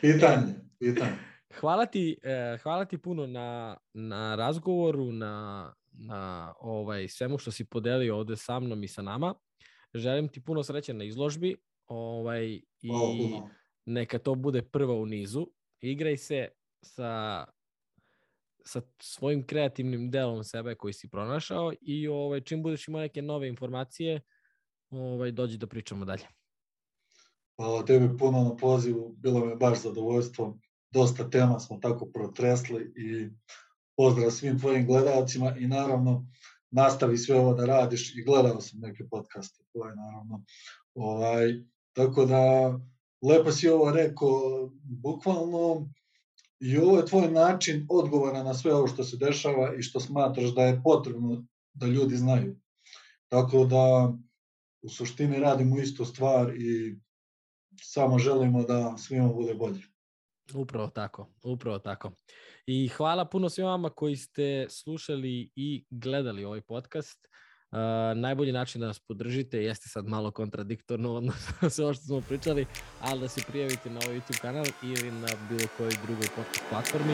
Speaker 2: pitanje, pitanje.
Speaker 1: Hvala ti, eh, hvala ti puno na, na razgovoru, na, na ovaj, svemu što si podelio ovde sa mnom i sa nama. Želim ti puno sreće na izložbi ovaj, i neka to bude prva u nizu. Igraj se sa sa svojim kreativnim delom sebe koji si pronašao i ovaj, čim budeš imao neke nove informacije, ovaj, dođi da pričamo dalje.
Speaker 2: Hvala tebi puno na pozivu, bilo me baš zadovoljstvo. Dosta tema smo tako protresli i pozdrav svim tvojim gledalcima i naravno nastavi sve ovo da radiš i gledao sam neke podcaste tvoje naravno. Ovaj, tako da lepo si ovo rekao, bukvalno i ovo je tvoj način odgovora na sve ovo što se dešava i što smatraš da je potrebno da ljudi znaju. Tako da u suštini radimo istu stvar i samo želimo da svima bude bolje.
Speaker 1: Upravo tako, upravo tako. I hvala puno svima vama koji ste slušali i gledali ovaj podcast. Uh, najbolji način da nas podržite jeste sad malo kontradiktorno odnosno sve ovo što smo pričali, ali da se prijavite na ovaj YouTube kanal ili na bilo kojoj drugoj podcast platformi